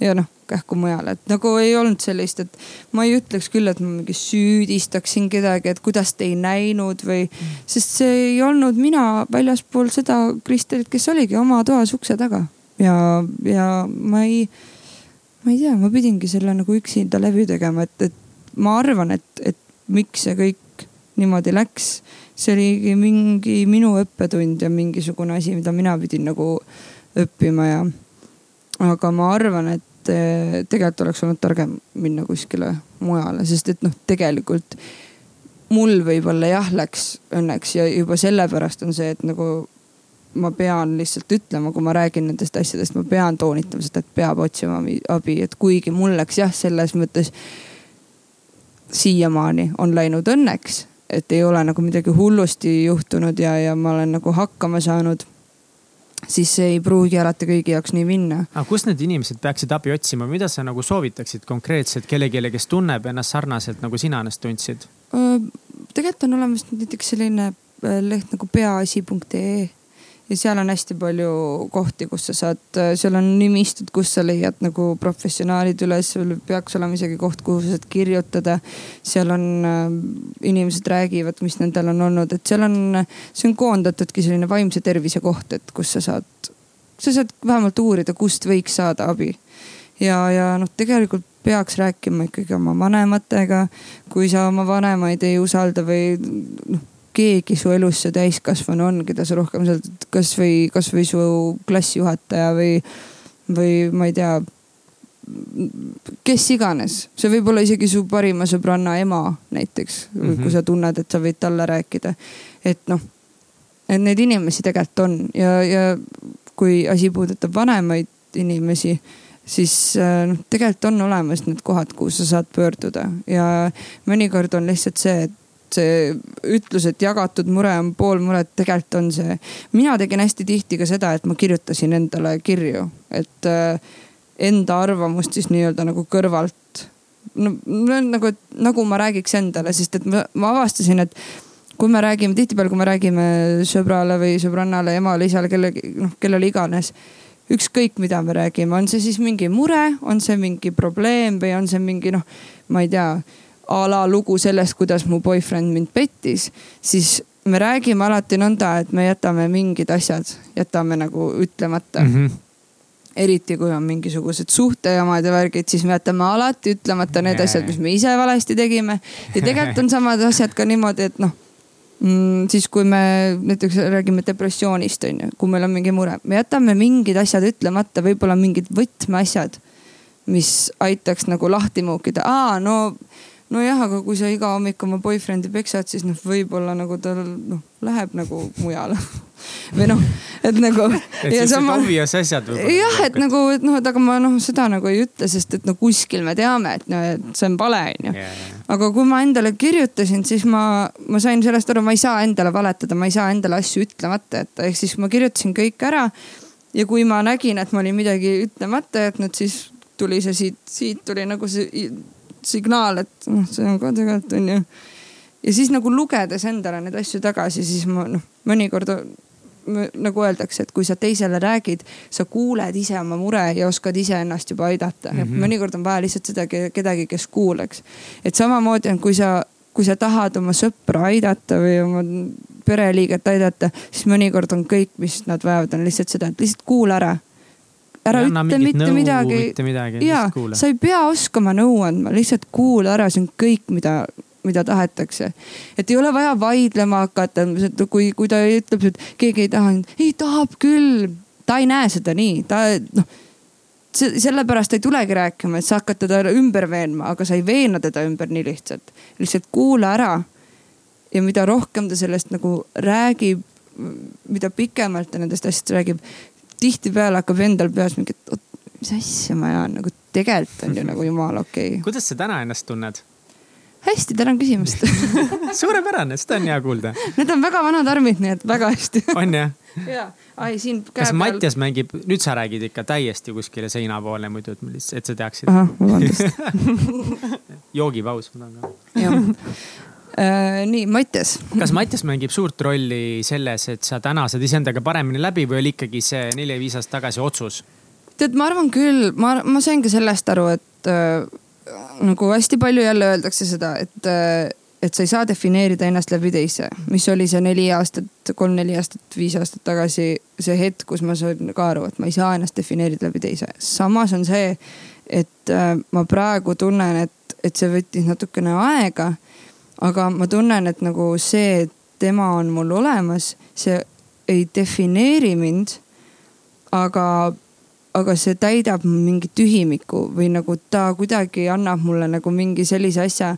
ja noh, kähku mujale, et nagu ei olnud sellist, et ma ei ütleks küll, et ma mingi süüdistaksin kedagi, et kuidas te ei näinud või mm., sest see ei olnud mina väljaspool seda Kristelit, kes oligi oma toas ukse taga ja, ja ma ei, ma ei tea, ma pidingi selle nagu üksinda läbi tegema, et, et ma arvan, et, et miks see kõik niimoodi läks, see oligi mingi minu õppetund ja mingisugune asi, mida mina pidin nagu õppima ja aga ma arvan, et et tegelikult oleks olnud targem minna kuskile mujale, sest et noh, tegelikult mul võib-olla jah, läks õnneks ja juba sellepärast on see, et nagu ma pean lihtsalt ütlema, kui ma räägin nendest asjadest, ma pean toonitama seda, et peab otsima abi, et kuigi mul läks jah, selles mõttes siiamaani on läinud õnneks, et ei ole nagu midagi hullusti juhtunud ja, ja ma olen nagu hakkama saanud siis see ei pruugi alati kõigi jaoks nii minna. aga kust need inimesed peaksid abi otsima, mida sa nagu soovitaksid konkreetselt kellelegi, kes tunneb ennast sarnaselt nagu sina ennast tundsid? tegelikult on olemas näiteks selline äh, leht nagu peaasi.ee ja seal on hästi palju kohti, kus sa saad, seal on nimistud, kus sa leiad nagu professionaalid üles, sul peaks olema isegi koht, kuhu sa saad kirjutada. seal on äh,, inimesed räägivad, mis nendel on olnud, et seal on, see on koondatudki selline vaimse tervise koht, et kus sa saad, sa saad vähemalt uurida, kust võiks saada abi. ja, ja noh, tegelikult peaks rääkima ikkagi oma vanematega. kui sa oma vanemaid ei usalda või noh keegi su elus see täiskasvanu on, keda sa rohkem sealt kasvõi, kasvõi su klassijuhataja või, või ma ei tea, kes iganes, see võib olla isegi su parima sõbranna ema näiteks mm, -hmm. kui mhm. sa tunned, et sa võid talle rääkida. et noh, et neid inimesi tegelikult on ja, ja kui asi puudutab vanemaid inimesi, siis äh, noh, tegelikult on olemas need kohad, kuhu sa saad pöörduda ja mõnikord on lihtsalt see, et see ütlus, et jagatud mure on pool muret, tegelikult on see. mina tegin hästi tihti ka seda, et ma kirjutasin endale kirju, et äh, enda arvamust siis nii-öelda nagu kõrvalt. no nagu, nagu ma räägiks endale, sest et ma, ma avastasin, et kui me räägime, tihtipeale, kui me räägime sõbrale või sõbrannale, emale, isale, kelle, noh kellele iganes ükskõik, mida me räägime, on see siis mingi mure, on see mingi probleem või on see mingi noh, ma ei tea a la lugu sellest, kuidas mu boyfriend mind pettis, siis me räägime alati nõnda, et me jätame mingid asjad, jätame nagu ütlemata mm. -hmm eriti kui on mingisugused suhtejamad ja värgid, siis me jätame alati ütlemata need yeah. asjad, mis me ise valesti tegime. ja tegelikult on samad asjad ka niimoodi, et noh mm,, siis kui me näiteks räägime depressioonist on ju, kui meil on mingi mure, me jätame mingid asjad ütlemata, võib-olla mingid võtmeasjad, mis aitaks nagu lahti muukida. aa, no nojah, aga kui sa iga hommik oma boyfriend'i peksad, siis noh, võib-olla nagu tal noh, läheb nagu mujale (laughs) või noh, et nagu. et siuksed sama... obvious asjad võib-olla. jah, et nagu, et noh, et aga ma noh, seda nagu ei ütle, sest et no kuskil me teame, et no, et see on vale, onju. aga kui ma endale kirjutasin, siis ma, ma sain sellest aru, ma ei saa endale valetada, ma ei saa endale asju ütlemata jätta, ehk siis ma kirjutasin kõik ära. ja kui ma nägin, et ma olin midagi ütlemata jätnud, siis tuli see siit, siit tuli nagu see signaal, et noh, see on ka tegelikult on ju. ja siis nagu lugedes endale neid asju tagasi, siis ma noh, mõnikord nagu öeldakse, et kui sa teisele räägid, sa kuuled ise oma mure ja oskad iseennast juba aidata mm. -hmm. mõnikord on vaja lihtsalt seda kedagi, kes kuuleks. et samamoodi on, kui sa, kui sa tahad oma sõpra aidata või oma pereliiget aidata, siis mõnikord on kõik, mis nad vajavad, on lihtsalt seda, et lihtsalt kuula ära ära ütle mitte nõu, midagi. mitte midagi. ja, sa ei pea oskama nõu andma, lihtsalt kuula ära, see on kõik, mida, mida tahetakse. et ei ole vaja vaidlema hakata, kui, kui ta ütleb, et keegi ei taha, ei tahab küll. ta ei näe seda nii, ta noh sellepärast ei tulegi rääkima, et sa hakkad teda ümber veenma, aga sa ei veena teda ümber nii lihtsalt. lihtsalt kuula ära. ja mida rohkem ta sellest nagu räägib, mida pikemalt ta nendest asjadest räägib, tihtipeale hakkab endal peas mingi, et oot, mis asja ma ajan, nagu tegelikult on ju nagu jumala okei okay.. (laughs) kuidas sa täna ennast tunned? hästi, tänan küsimast (laughs) suurepärane, seda on hea kuulda. Need on väga vanad armid, nii et väga hästi (laughs) on jah? ja, ai siin. kas peal... Mattias mängib, nüüd sa räägid ikka täiesti kuskile seina poole muidu, et, et sa teaksid. ahah, vabandust joogipaus, ma tahan ka. jah. Nii, Mattias. kas Mattias mängib suurt rolli selles, et sa täna saad iseendaga paremini läbi või oli ikkagi see neli-viis aastat tagasi otsus? tead, ma arvan küll, ma, ma sain ka sellest aru, et äh, nagu hästi palju jälle öeldakse seda, et äh, et sa ei saa defineerida ennast läbi teise, mis oli see neli aastat, kolm-neli aastat, viis aastat tagasi see hetk, kus ma sain ka aru, et ma ei saa ennast defineerida läbi teise. samas on see, et äh, ma praegu tunnen, et, et see võttis natukene aega aga ma tunnen, et nagu see, et tema on mul olemas, see ei defineeri mind. aga, aga see täidab mingi tühimiku või nagu ta kuidagi annab mulle nagu mingi sellise asja,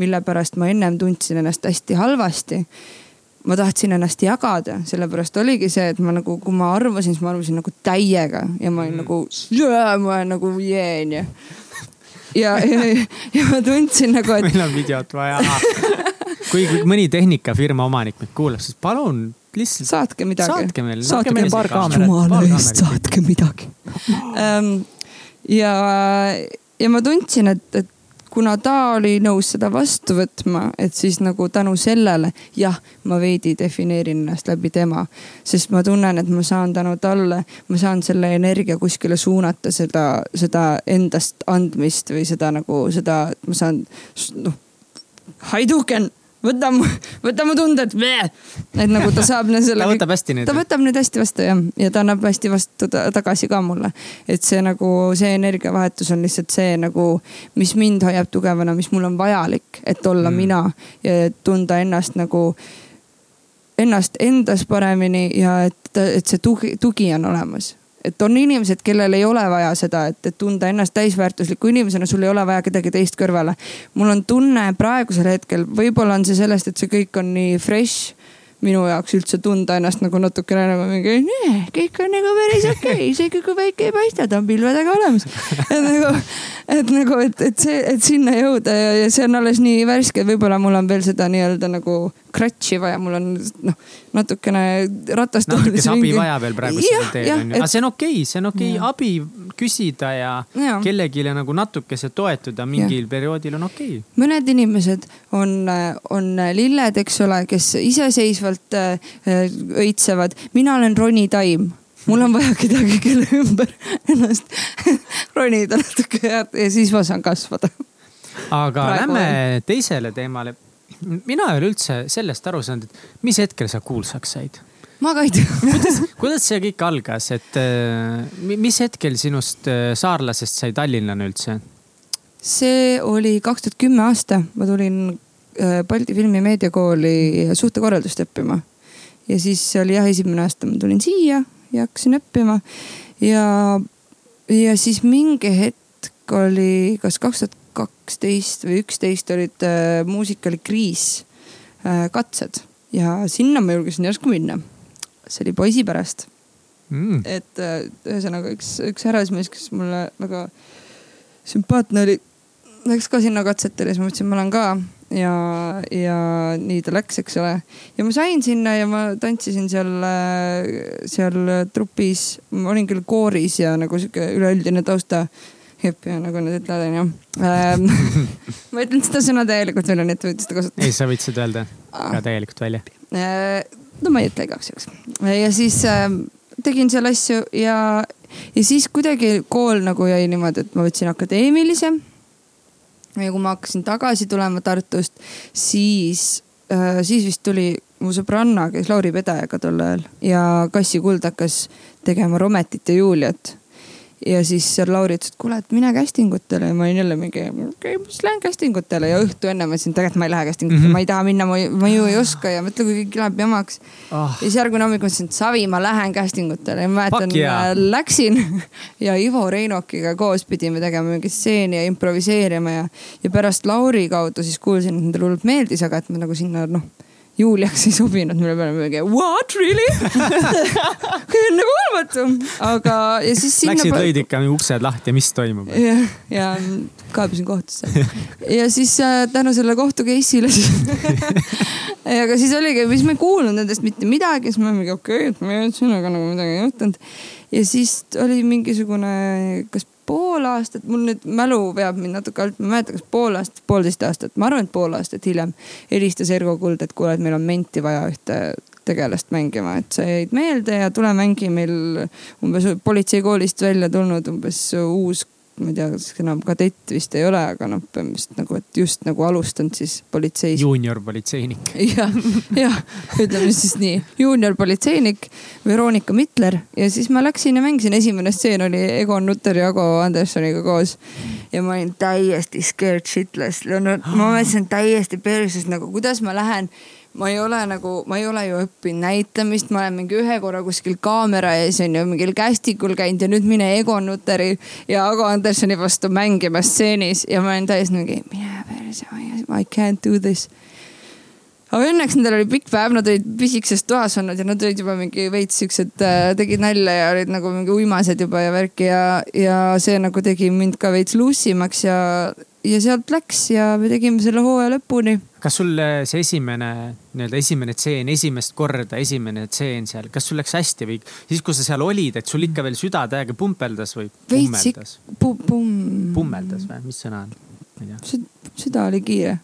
mille pärast ma ennem tundsin ennast hästi halvasti. ma tahtsin ennast jagada, sellepärast oligi see, et ma nagu, kui ma arvasin, siis ma arvasin nagu täiega ja ma olin mm. nagu, ma olen nagu jeen ja. Ja, ja, ja ma tundsin nagu, et. meil on videot vaja kui mõni tehnikafirma omanik meid kuulab, siis palun lihtsalt. saatke midagi. saatke meile. saatke meile paar kaamerat. jumala eest, saatke midagi um, ja, ja ma tundsin, et, et kuna ta oli nõus seda vastu võtma, et siis nagu tänu sellele, jah, ma veidi defineerin ennast läbi tema. sest ma tunnen, et ma saan tänu talle, ma saan selle energia kuskile suunata, seda, seda endast andmist või seda nagu seda, ma saan noh. Haiduken võta mu, (laughs) võta mu tunded, et nagu ta saab selle. ta võtab hästi neid. ta võtab neid hästi vastu jah, ja ta annab hästi vastu tagasi ka mulle. et see nagu see energiavahetus on lihtsalt see nagu, mis mind hoiab tugevana, mis mul on vajalik, et olla mm. mina ja tunda ennast nagu, ennast endas paremini ja et, et see tugi, tugi on olemas et on inimesed, kellel ei ole vaja seda, et, et tunda ennast täisväärtusliku inimesena, sul ei ole vaja kedagi teist kõrvale. mul on tunne praegusel hetkel, võib-olla on see sellest, et see kõik on nii fresh minu jaoks üldse tunda ennast nagu natukene nagu mingi, kõik on nagu päris okei okay., isegi kui päike ei paista, ta on pilvedega olemas. (laughs) et nagu, et nagu, et, et see, et sinna jõuda ja, ja see on alles nii värske, võib-olla mul on veel seda nii-öelda nagu crutch'i vaja, mul on noh, natukene ratast. natukese abi vaja veel praegu sellel teel on ju, aga see on okei okay,, see on okei okay. abi küsida ja, ja. kellelegi nagu natukese toetuda mingil ja. perioodil on okei okay.. mõned inimesed on, on lilled, eks ole, kes iseseisvalt äh, õitsevad, mina olen ronitaim mul on vaja kedagi, kelle ümber ennast (laughs) ronida natuke ja, ja siis ma saan kasvada. aga Praegu lähme on. teisele teemale mina ei ole üldse sellest aru saanud, et mis hetkel sa kuulsaks said? ma ka ei tea (laughs) kuidas, kuidas see kõik algas, et äh, mis hetkel sinust äh, saarlasest sai tallinlane üldse? see oli kaks tuhat kümme aasta, ma tulin äh, Balti Filmi Meediakooli suhtekorraldust õppima. ja siis oli jah, esimene aasta ma tulin siia ja hakkasin õppima ja, ja siis mingi hetk oli, kas kaks tuhat kaksteist või üksteist olid äh, muusikali Kriis äh, katsed. Ja sinna ma julgesin järsku minna. see oli poisi pärast. Mm.. et äh, ühesõnaga üks, üks härrasmees, kes mulle väga sümpaatne oli, läks ka sinna katsetele, siis ma mõtlesin, ma lähen ka. Ja, ja nii ta läks, eks ole. ja ma sain sinna ja ma tantsisin seal, äh, seal trupis, ma olin küll kooris ja nagu sihuke üleüldine tausta hüpp ja nagu nad ütlevad, onju ähm, (laughs) ma ütlen seda sõna täielikult välja, nii et võite seda kasutada. ei, sa võid seda öelda ka täielikult välja äh,. no ma ei ütle igaks juhuks. ja siis äh, tegin seal asju ja, ja siis kuidagi kool nagu jäi niimoodi, et ma võtsin akadeemilise. ja kui ma hakkasin tagasi tulema Tartust, siis äh,, siis vist tuli mu sõbranna, kes Lauri Pedajaga tol ajal ja Kassi Kuld hakkas tegema Rometit ja Juliat ja siis seal Lauri ütles, et kuule, et mine casting utele ja ma olin jälle mingi, okei okay,, ma siis lähen casting utele ja õhtu enne mõtlesin, tegelikult ma ei lähe casting utele mm, -hmm. ma ei taha minna, ma ju ei oska. Ja mõtle, kui kõik läheb jamaks. Oh.. ja siis järgmine hommik mõtlesin, et savi, ma lähen casting utele ja ma mäletan yeah., läksin (laughs) ja Ivo Reinokiga koos pidime tegema mingit stseeni ja improviseerima. Ja, ja pärast Lauri kaudu siis kuulsin, et nendele hullult meeldis, aga et ma nagu sinna noh Juliaks ei sobinud, mille peale me mingi what really (laughs) ennekuulmatu, aga ja siis. Läksid lõid ikka uksed lahti ja mis toimub? ja, ja kaebasin kohtusse ja siis äh, tänu sellele kohtu case'ile siis (laughs) aga siis oligi, siis ma ei kuulnud nendest mitte midagi, siis ma mingi okei okay,, et ma ei olnud sinuga nagu midagi ei juhtunud. ja siis oli mingisugune, kas pool aastat, mul nüüd mälu veab mind natuke alt, ma ei mäleta, kas pool aastat, poolteist aastat, ma arvan, et pool aastat hiljem helistas Ergo Kuld, et kuule, et meil on menti vaja ühte tegelast mängima, et sa jäid meelde ja tule mängi meil umbes politseikoolist välja tulnud umbes uus ma ei tea, kas enam kadett vist ei ole, aga noh, põhimõtteliselt nagu, et just nagu alustanud siis politseis. juuniorpolitseinik. (laughs) jah, jah, ütleme siis nii, juuniorpolitseinik Veronika Mitler ja siis ma läksin ja mängisin, esimene stseen oli Egon Nutter ja Ago Andersoniga koos. ja ma olin täiesti scared shitless, no ma mõtlesin täiesti perses nagu, kuidas ma lähen ma ei ole nagu, ma ei ole ju õppinud näitamist, ma olen mingi ühe korra kuskil kaamera ees on ju mingil kästikul käinud ja nüüd mine Egon Nutteri ja Ago Andersoni vastu mängima stseenis ja ma olen täiesti mingi, mine perse, I can't do this. aga õnneks nendel oli pikk päev, nad olid pisikeses toas olnud ja nad olid juba mingi veits siuksed äh,, tegid nalja ja olid nagu mingi uimased juba ja värki ja, ja see nagu tegi mind ka veits lussimaks ja, ja sealt läks ja me tegime selle hooaja lõpuni. Kas sul äh, see esimene, nii-öelda esimene tseen, esimest korda esimene tseen seal, kas sul läks hästi või siis, kui sa seal olid, et sul ikka veel süda täiega pumpeldas või? veits ikka pu,, pumm. pummeldas või, mis sõna on? süda oli kiire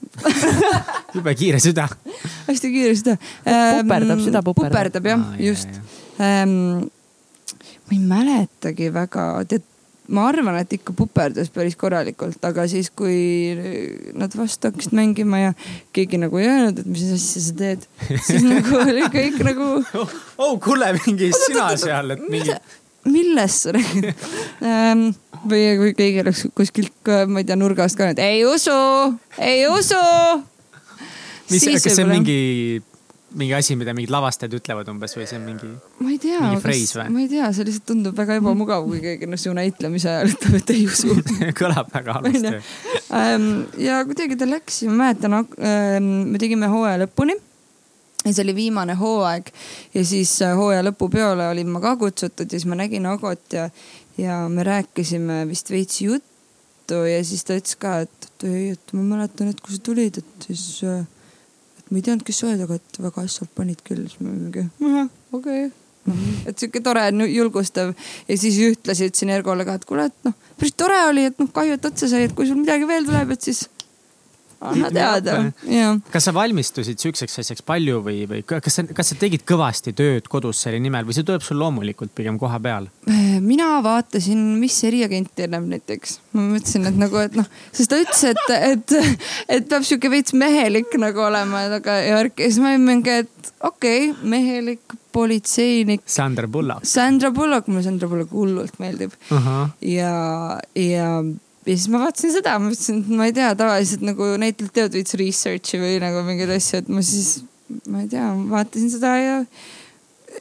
(laughs) jube kiire süda hästi kiire süda ähm,. puperdab, süda puperdab. puperdab jah ah,, just ähm,. ma ei mäletagi väga, tead, ma arvan, et ikka puperdas päris korralikult, aga siis, kui nad vastu hakkasid mängima ja keegi nagu ei öelnud, et mis asja sa teed, siis (laughs) nagu oli kõik nagu oh,. oh kuule, mingi sina seal, et mingi millest sa räägid ähm, või kui keegi oleks kuskilt, ma ei tea, nurgast ka, et ei usu, ei usu. mis, kas see on mingi, mingi asi, mida mingid lavastajad ütlevad umbes või see on mingi? ma ei tea, ma ei tea, see lihtsalt tundub väga ebamugav, kui keegi noh, su näitlemise ajal ütleb, et ei usu. (laughs) Kõlab väga halvasti. ja kuidagi ta läks ja ma mäletan, me tegime hooaja lõpuni. Ja see oli viimane hooaeg. Ja siis äh, hooaja lõpupeole olin ma ka kutsutud ja siis ma nägin Agot ja, ja me rääkisime vist veits juttu. Ja siis ta ütles ka, et, ei, et ma mäletan, et kui sa tulid, et siis, äh, ma ei teadnud, kes sa oled, aga et väga asjalt panid küll. siis ma mingi, okei noh, (laughs) et sihuke tore, julgustav ja siis ühtlasi ütlesin Ergole ka, et kuule, et noh, päris tore oli, et noh, kahju, et otsa sai, et kui sul midagi veel tuleb, et siis anna teada. kas sa valmistusid sihukeseks asjaks palju või, või kas sa, kas sa tegid kõvasti tööd kodus selle nimel või see tuleb sul loomulikult pigem koha peal? Äh, mina vaatasin, mis eriagent enam näiteks. ma mõtlesin, et nagu, et noh, sest ta ütles, et, et, et peab sihuke veits mehelik nagu olema, aga ja värk ja siis ma olin mingi, et okei okay,, mehelik politseinik. Sandra Bullock. Sandra Bullock, mulle Sandra Bullock hullult meeldib uh. -huh. ja, ja ja siis ma vaatasin seda, ma mõtlesin, et ma ei tea, tavaliselt nagu näitlejad teevad veits research'i või nagu mingeid asju, et ma siis, ma ei tea, vaatasin seda ja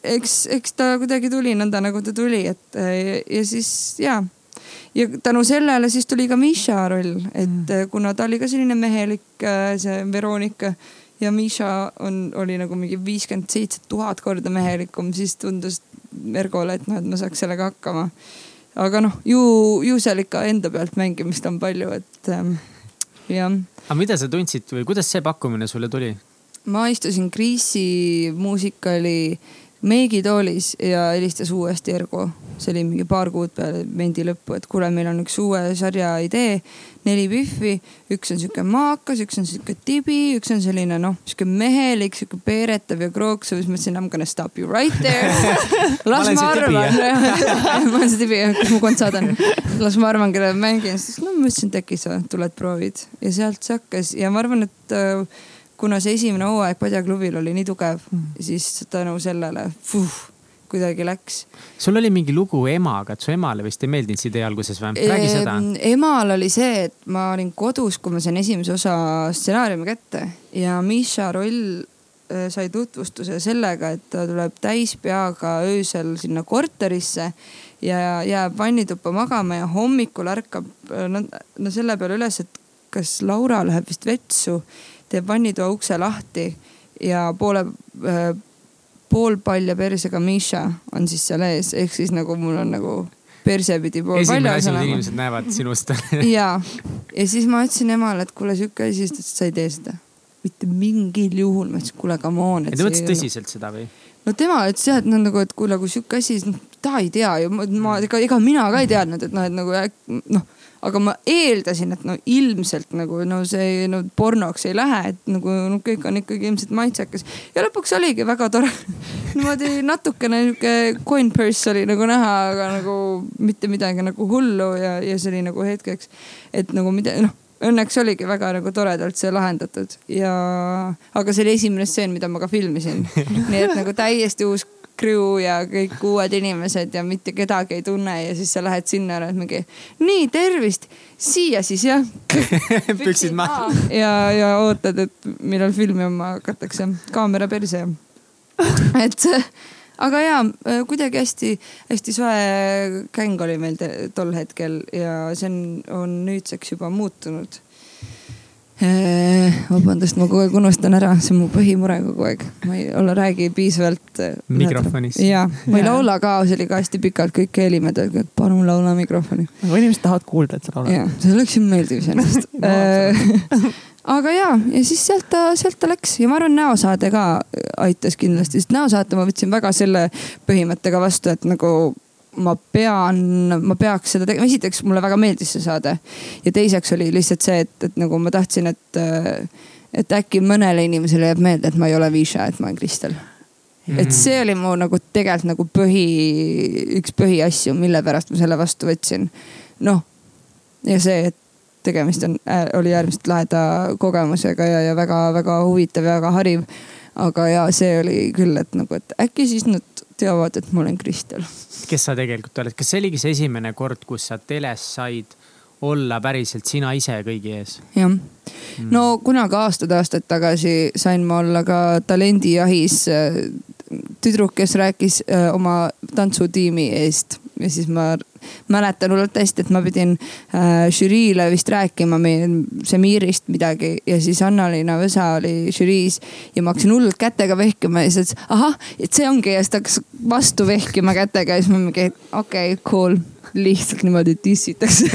eks, eks ta kuidagi tuli nõnda nagu ta tuli, et ja, ja siis ja. ja tänu sellele siis tuli ka Misha roll, et mm. kuna ta oli ka selline mehelik, äh, see Veronika ja Misha on, oli nagu mingi viiskümmend seitse tuhat korda mehelikum, siis tundus Ergole, et noh, et ma saaks sellega hakkama aga noh, ju, ju seal ikka enda pealt mängimist on palju, et ähm, jah. aga mida sa tundsid või kuidas see pakkumine sulle tuli? ma istusin Kriisi muusikali meigitoolis ja helistas uuesti Ergo. see oli mingi paar kuud peale vendi lõppu, et kuule, meil on üks uue sarja idee, neli Biffi. üks on sihuke maakas, üks on sihuke tibi, üks on selline noh, sihuke mehelik, sihuke peeretav ja krooksuv. siis mõtlesin, I m gonna stop you right there. (laughs) las ma arvan. ma olen see tibi, (laughs) kus mu kontsad on. las ma arvan, kelle ma mängin. siis no ma mõtlesin, et äkki sa tuled proovid ja sealt see hakkas ja ma arvan, et uh, kuna see esimene hooaeg Padja klubil oli nii tugev mm., siis tänu sellele fuh, kuidagi läks. sul oli mingi lugu emaga, et su emale vist ei meeldinud see idee alguses või? räägi seda. emal oli see, et ma olin kodus, kui ma sain esimese osa stsenaariumi kätte ja Miša roll äh, sai tutvustuse sellega, et ta tuleb täispeaga öösel sinna korterisse ja jääb vannituppa magama ja hommikul ärkab äh, no, no selle peale üles, et kas Laura läheb vist vetsu teeb vannitoa ukse lahti ja poole äh,, poolpalja persega Misha on siis seal ees, ehk siis nagu mul on nagu persepidi pool esimene asi, mida inimesed näevad sinust (laughs) ja, ja siis ma ütlesin emale, et kuule sihuke asi, siis ta ütles, et sa ei tee seda. mitte mingil juhul, ma ütlesin, kuule come on. ja ta võttis tõsiselt seda või? no tema ütles jah, et noh nagu, et kuule, kui sihuke asi, siis noh ta ei tea ju, ma ega, ega mina ka ei teadnud, et noh, et nagu noh aga ma eeldasin, et no ilmselt nagu no see no pornoks ei lähe, et nagu no kõik on ikkagi ilmselt maitsekas. ja lõpuks oligi väga tore (laughs) niimoodi natukene sihuke coin purse oli nagu näha, aga nagu mitte midagi nagu hullu ja, ja see oli nagu hetkeks, et nagu mida noh õnneks oligi väga nagu toredalt see lahendatud ja, aga see oli esimene stseen, mida ma ka filmisin. nii et nagu täiesti uus crew ja kõik uued inimesed ja mitte kedagi ei tunne ja siis sa lähed sinna ja oled mingi, nii tervist, siia siis jah. (laughs) Püksid maha. ja, ja ootad, et millal filmima hakatakse, kaamera perse. Et aga ja kuidagi hästi-hästi soe gäng oli meil tol hetkel ja see on, on nüüdseks juba muutunud vabandust, ma kogu aeg unustan ära, see on mu põhimure kogu aeg. ma ei ole, räägi piisavalt. Eh, mikrofonis. ja, ma ei laula ka, see oli ka hästi pikalt, kõik helimed, et palun laula mikrofoni. aga inimesed tahavad kuulda, et sa laulad. jah, see oleks ju meeldiv iseenesest (laughs) aga ja, ja siis sealt ta, sealt ta läks ja ma arvan, näosaade ka aitas kindlasti, sest näosaate ma võtsin väga selle põhimõttega vastu, et nagu ma pean, ma peaks seda tegema, esiteks mulle väga meeldis see saade. ja teiseks oli lihtsalt see, et, et nagu ma tahtsin, et, et äkki mõnele inimesele jääb meelde, et ma ei ole Viša, et ma olen Kristel mm.. et see oli mu nagu tegelikult nagu põhi, üks põhiasju, mille pärast ma selle vastu võtsin. noh, ja see, et tegemist on, oli äärmiselt laheda kogemusega ja, ja väga-väga huvitav ja väga hariv. aga ja see oli küll, et nagu, et äkki siis nad teavad, et ma olen Kristel. kes sa tegelikult oled, kas see oligi see esimene kord, kus sa teles said olla päriselt sina ise kõigi ees? jah mm., no kunagi aastaid-aastaid tagasi sain ma olla ka talendijahis äh, tüdruk, kes rääkis äh, oma tantsutiimi eest ja siis ma mäletan hullult hästi, et ma pidin äh, žüriile vist rääkima Semirist midagi ja siis Anna-Liina Võsa oli žüriis ja ma hakkasin hullult kätega vehkima ja siis ütles ahah, et see ongi ja siis ta hakkas vastu vehkima kätega ja siis ma mingi okei okay,, cool lihtsalt niimoodi dissitakse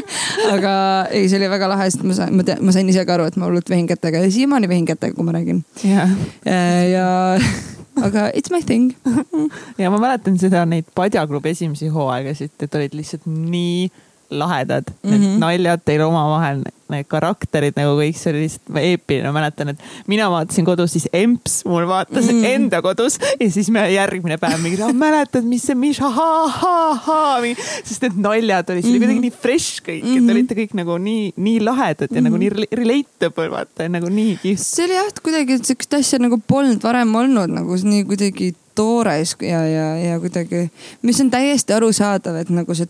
(laughs) aga ei, see oli väga lahe, sest ma sain, ma tean, ma sain ise ka aru, et ma hullult vehin kätega ja siiamaani vehin kätega, kui ma räägin. Yeah.. Äh, ja (laughs) aga it's my thing. (laughs) Ja ma mäletan seda, neid Padjaklubi esimesi hooaegasid, et olid lihtsalt nii lahedad mm, -hmm. need mhm. naljad teil omavahel, need karakterid nagu kõik, see oli lihtsalt eepiline, ma mäletan, et mina vaatasin kodus siis emps, mul vaatas mm -hmm. enda kodus ja siis me järgmine päev mingi, mäletad, mis see Miša ha-ha-ha, sest need naljad olid, see oli kuidagi mhm. nii fresh kõik mm, -hmm. et mhm. olite kõik nagu nii, nii lahedad ja mm -hmm. nagu nii relatable vaata, nagu nii kihvt. see oli jah, kuidagi sihukest asja nagu polnud varem olnud nagu nii kuidagi toores ja, ja, ja kuidagi, mis on täiesti arusaadav, et nagu see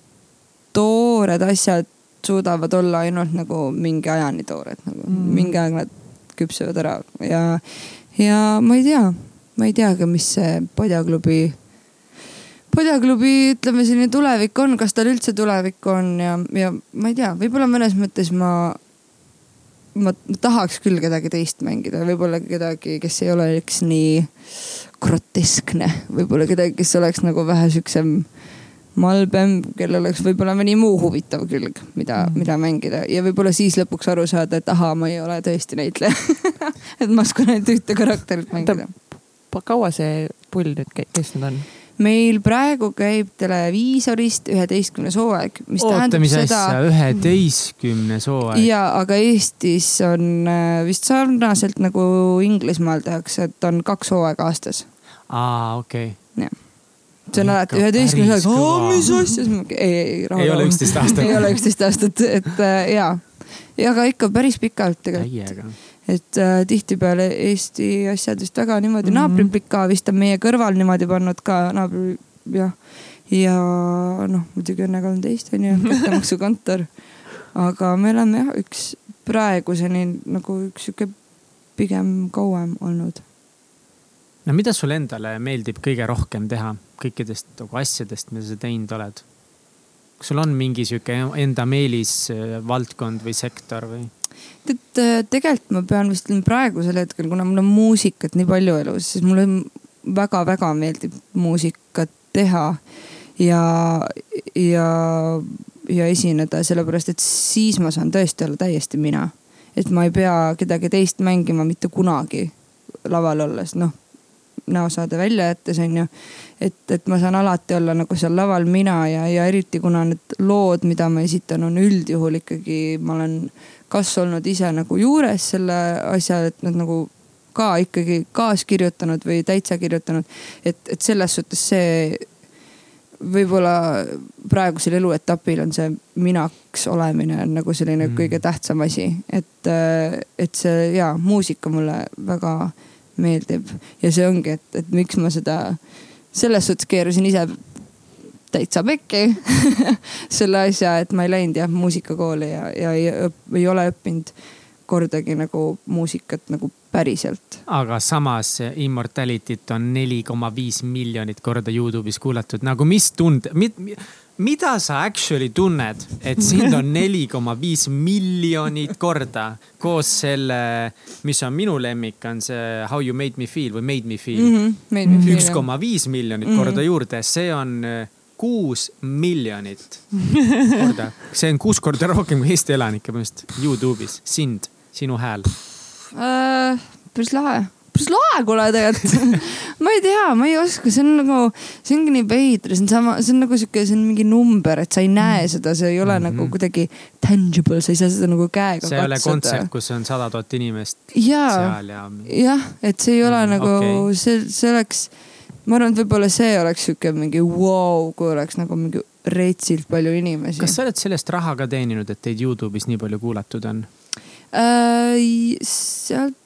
toored asjad suudavad olla ainult nagu mingi ajani toored, nagu mm. mingi aeg nad küpsevad ära ja, ja ma ei tea, ma ei teagi, mis see Padjaklubi, Padjaklubi, ütleme selline tulevik on, kas tal üldse tulevik on ja, ja ma ei tea, võib-olla mõnes mõttes ma ma, tahaks küll kedagi teist mängida, võib-olla kedagi, kes ei oleks nii groteskne, võib-olla kedagi, kes oleks nagu vähe siuksem malbem, kellel oleks võib-olla mõni muu huvitav külg, mida mm., mida mängida ja võib-olla siis lõpuks aru saada, et ahaa, ma ei ole tõesti näitleja (laughs) et ma oskan ainult ühte karakterit mängida. kaua see pull nüüd kestnud on? meil praegu käib televiisorist üheteistkümnes hooaeg, mis Oota, tähendab seda. üheteistkümnes hooaeg. ja, aga Eestis on äh, vist sarnaselt nagu Inglismaal tehakse, et on kaks hooaega aastas. aa, okei okay. See on alati üheteistkümnes mis asja, ei, ei, rahu. ei ole üksteist aastat. ei ole üksteist aastat, et äh, ja, ja aga ikka päris pikalt tegelikult. et äh, tihtipeale Eesti asjad vist väga niimoodi mm -hmm., naabriplika vist on meie kõrval niimoodi pannud ka naabri, jah. ja noh, muidugi Õnne kolmteist on ju, (laughs) kättemaksukontor. aga me oleme jah, üks praeguseni nagu üks sihuke pigem kauem olnud no mida sulle endale meeldib kõige rohkem teha kõikidest nagu asjadest, mida sa teinud oled? kas sul on mingi sihuke enda meelisvaldkond äh, või sektor või? tead, äh, tegelikult ma pean vist praegusel hetkel, kuna mul on muusikat nii palju elus, siis mulle väga-väga meeldib muusikat teha ja, ja, ja esineda, sellepärast et siis ma saan tõesti olla täiesti mina. et ma ei pea kedagi teist mängima mitte kunagi laval olles, noh näosaade välja jättes onju. et, et ma saan alati olla nagu seal laval mina ja, ja eriti kuna need lood, mida ma esitan, on üldjuhul ikkagi, ma olen kas olnud ise nagu juures selle asja, et nad nagu ka ikkagi kaaskirjutanud või täitsa kirjutanud. et, et selles suhtes see võib-olla praegusel eluetapil on see minaks olemine on nagu selline mm. kõige tähtsam asi, et, et see ja muusika mulle väga meeldib ja see ongi, et, et miks ma seda selles suhtes keerasin ise täitsa pekki (laughs) selle asja, et ma ei läinud jah muusikakooli ja, ja ei, ei ole õppinud kordagi nagu muusikat nagu päriselt. aga samas Immortality't on neli koma viis miljonit korda Youtube'is kuulatud, nagu mis tunde, mida sa actually tunned, et sind on (laughs) neli koma viis miljonit korda koos selle, mis on minu lemmik, on see How you made me feel või Made me feel -hmm,. üks koma viis miljonit -hmm. korda juurde, see on äh, kuus miljonit (laughs) korda. see on kuus korda rohkem kui Eesti elanikke põhimõtteliselt Youtube'is, sind, sinu hääl äh,. päris lahe päris lahe kuule tegelikult (laughs) ma ei tea, ma ei oska, see on nagu, see ongi nii veider, see on sama, see on nagu sihuke, see on mingi number, et sa ei näe mm. seda, see ei ole mm -hmm. nagu kuidagi tangible, sa ei saa seda nagu käega see katsuda. see ei ole kontsert, kus on sada tuhat inimest ja, seal ja. jah, et see ei ole mm, nagu okay., see, see oleks, ma arvan, et võib-olla see oleks sihuke mingi vau wow,, kui oleks nagu mingi retsilt palju inimesi. kas sa oled sellest raha ka teeninud, et teid Youtube'is nii palju kuulatud on äh,? sealt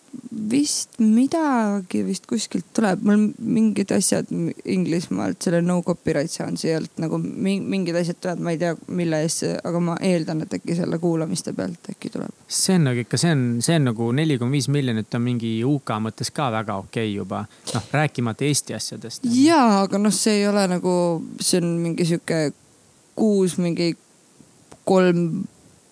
vist midagi vist kuskilt tuleb, mul mingid asjad Inglismaalt selle no copyright seansi alt nagu mingid asjad tulevad, ma ei tea, mille eest, aga ma eeldan, et äkki selle kuulamiste pealt äkki tuleb. see on nagu ikka, see on, see on nagu neli koma viis miljonit on mingi UK mõttes ka väga okei okay juba. noh, rääkimata Eesti asjadest. jaa, aga noh, see ei ole nagu, see on mingi sihuke kuus mingi kolm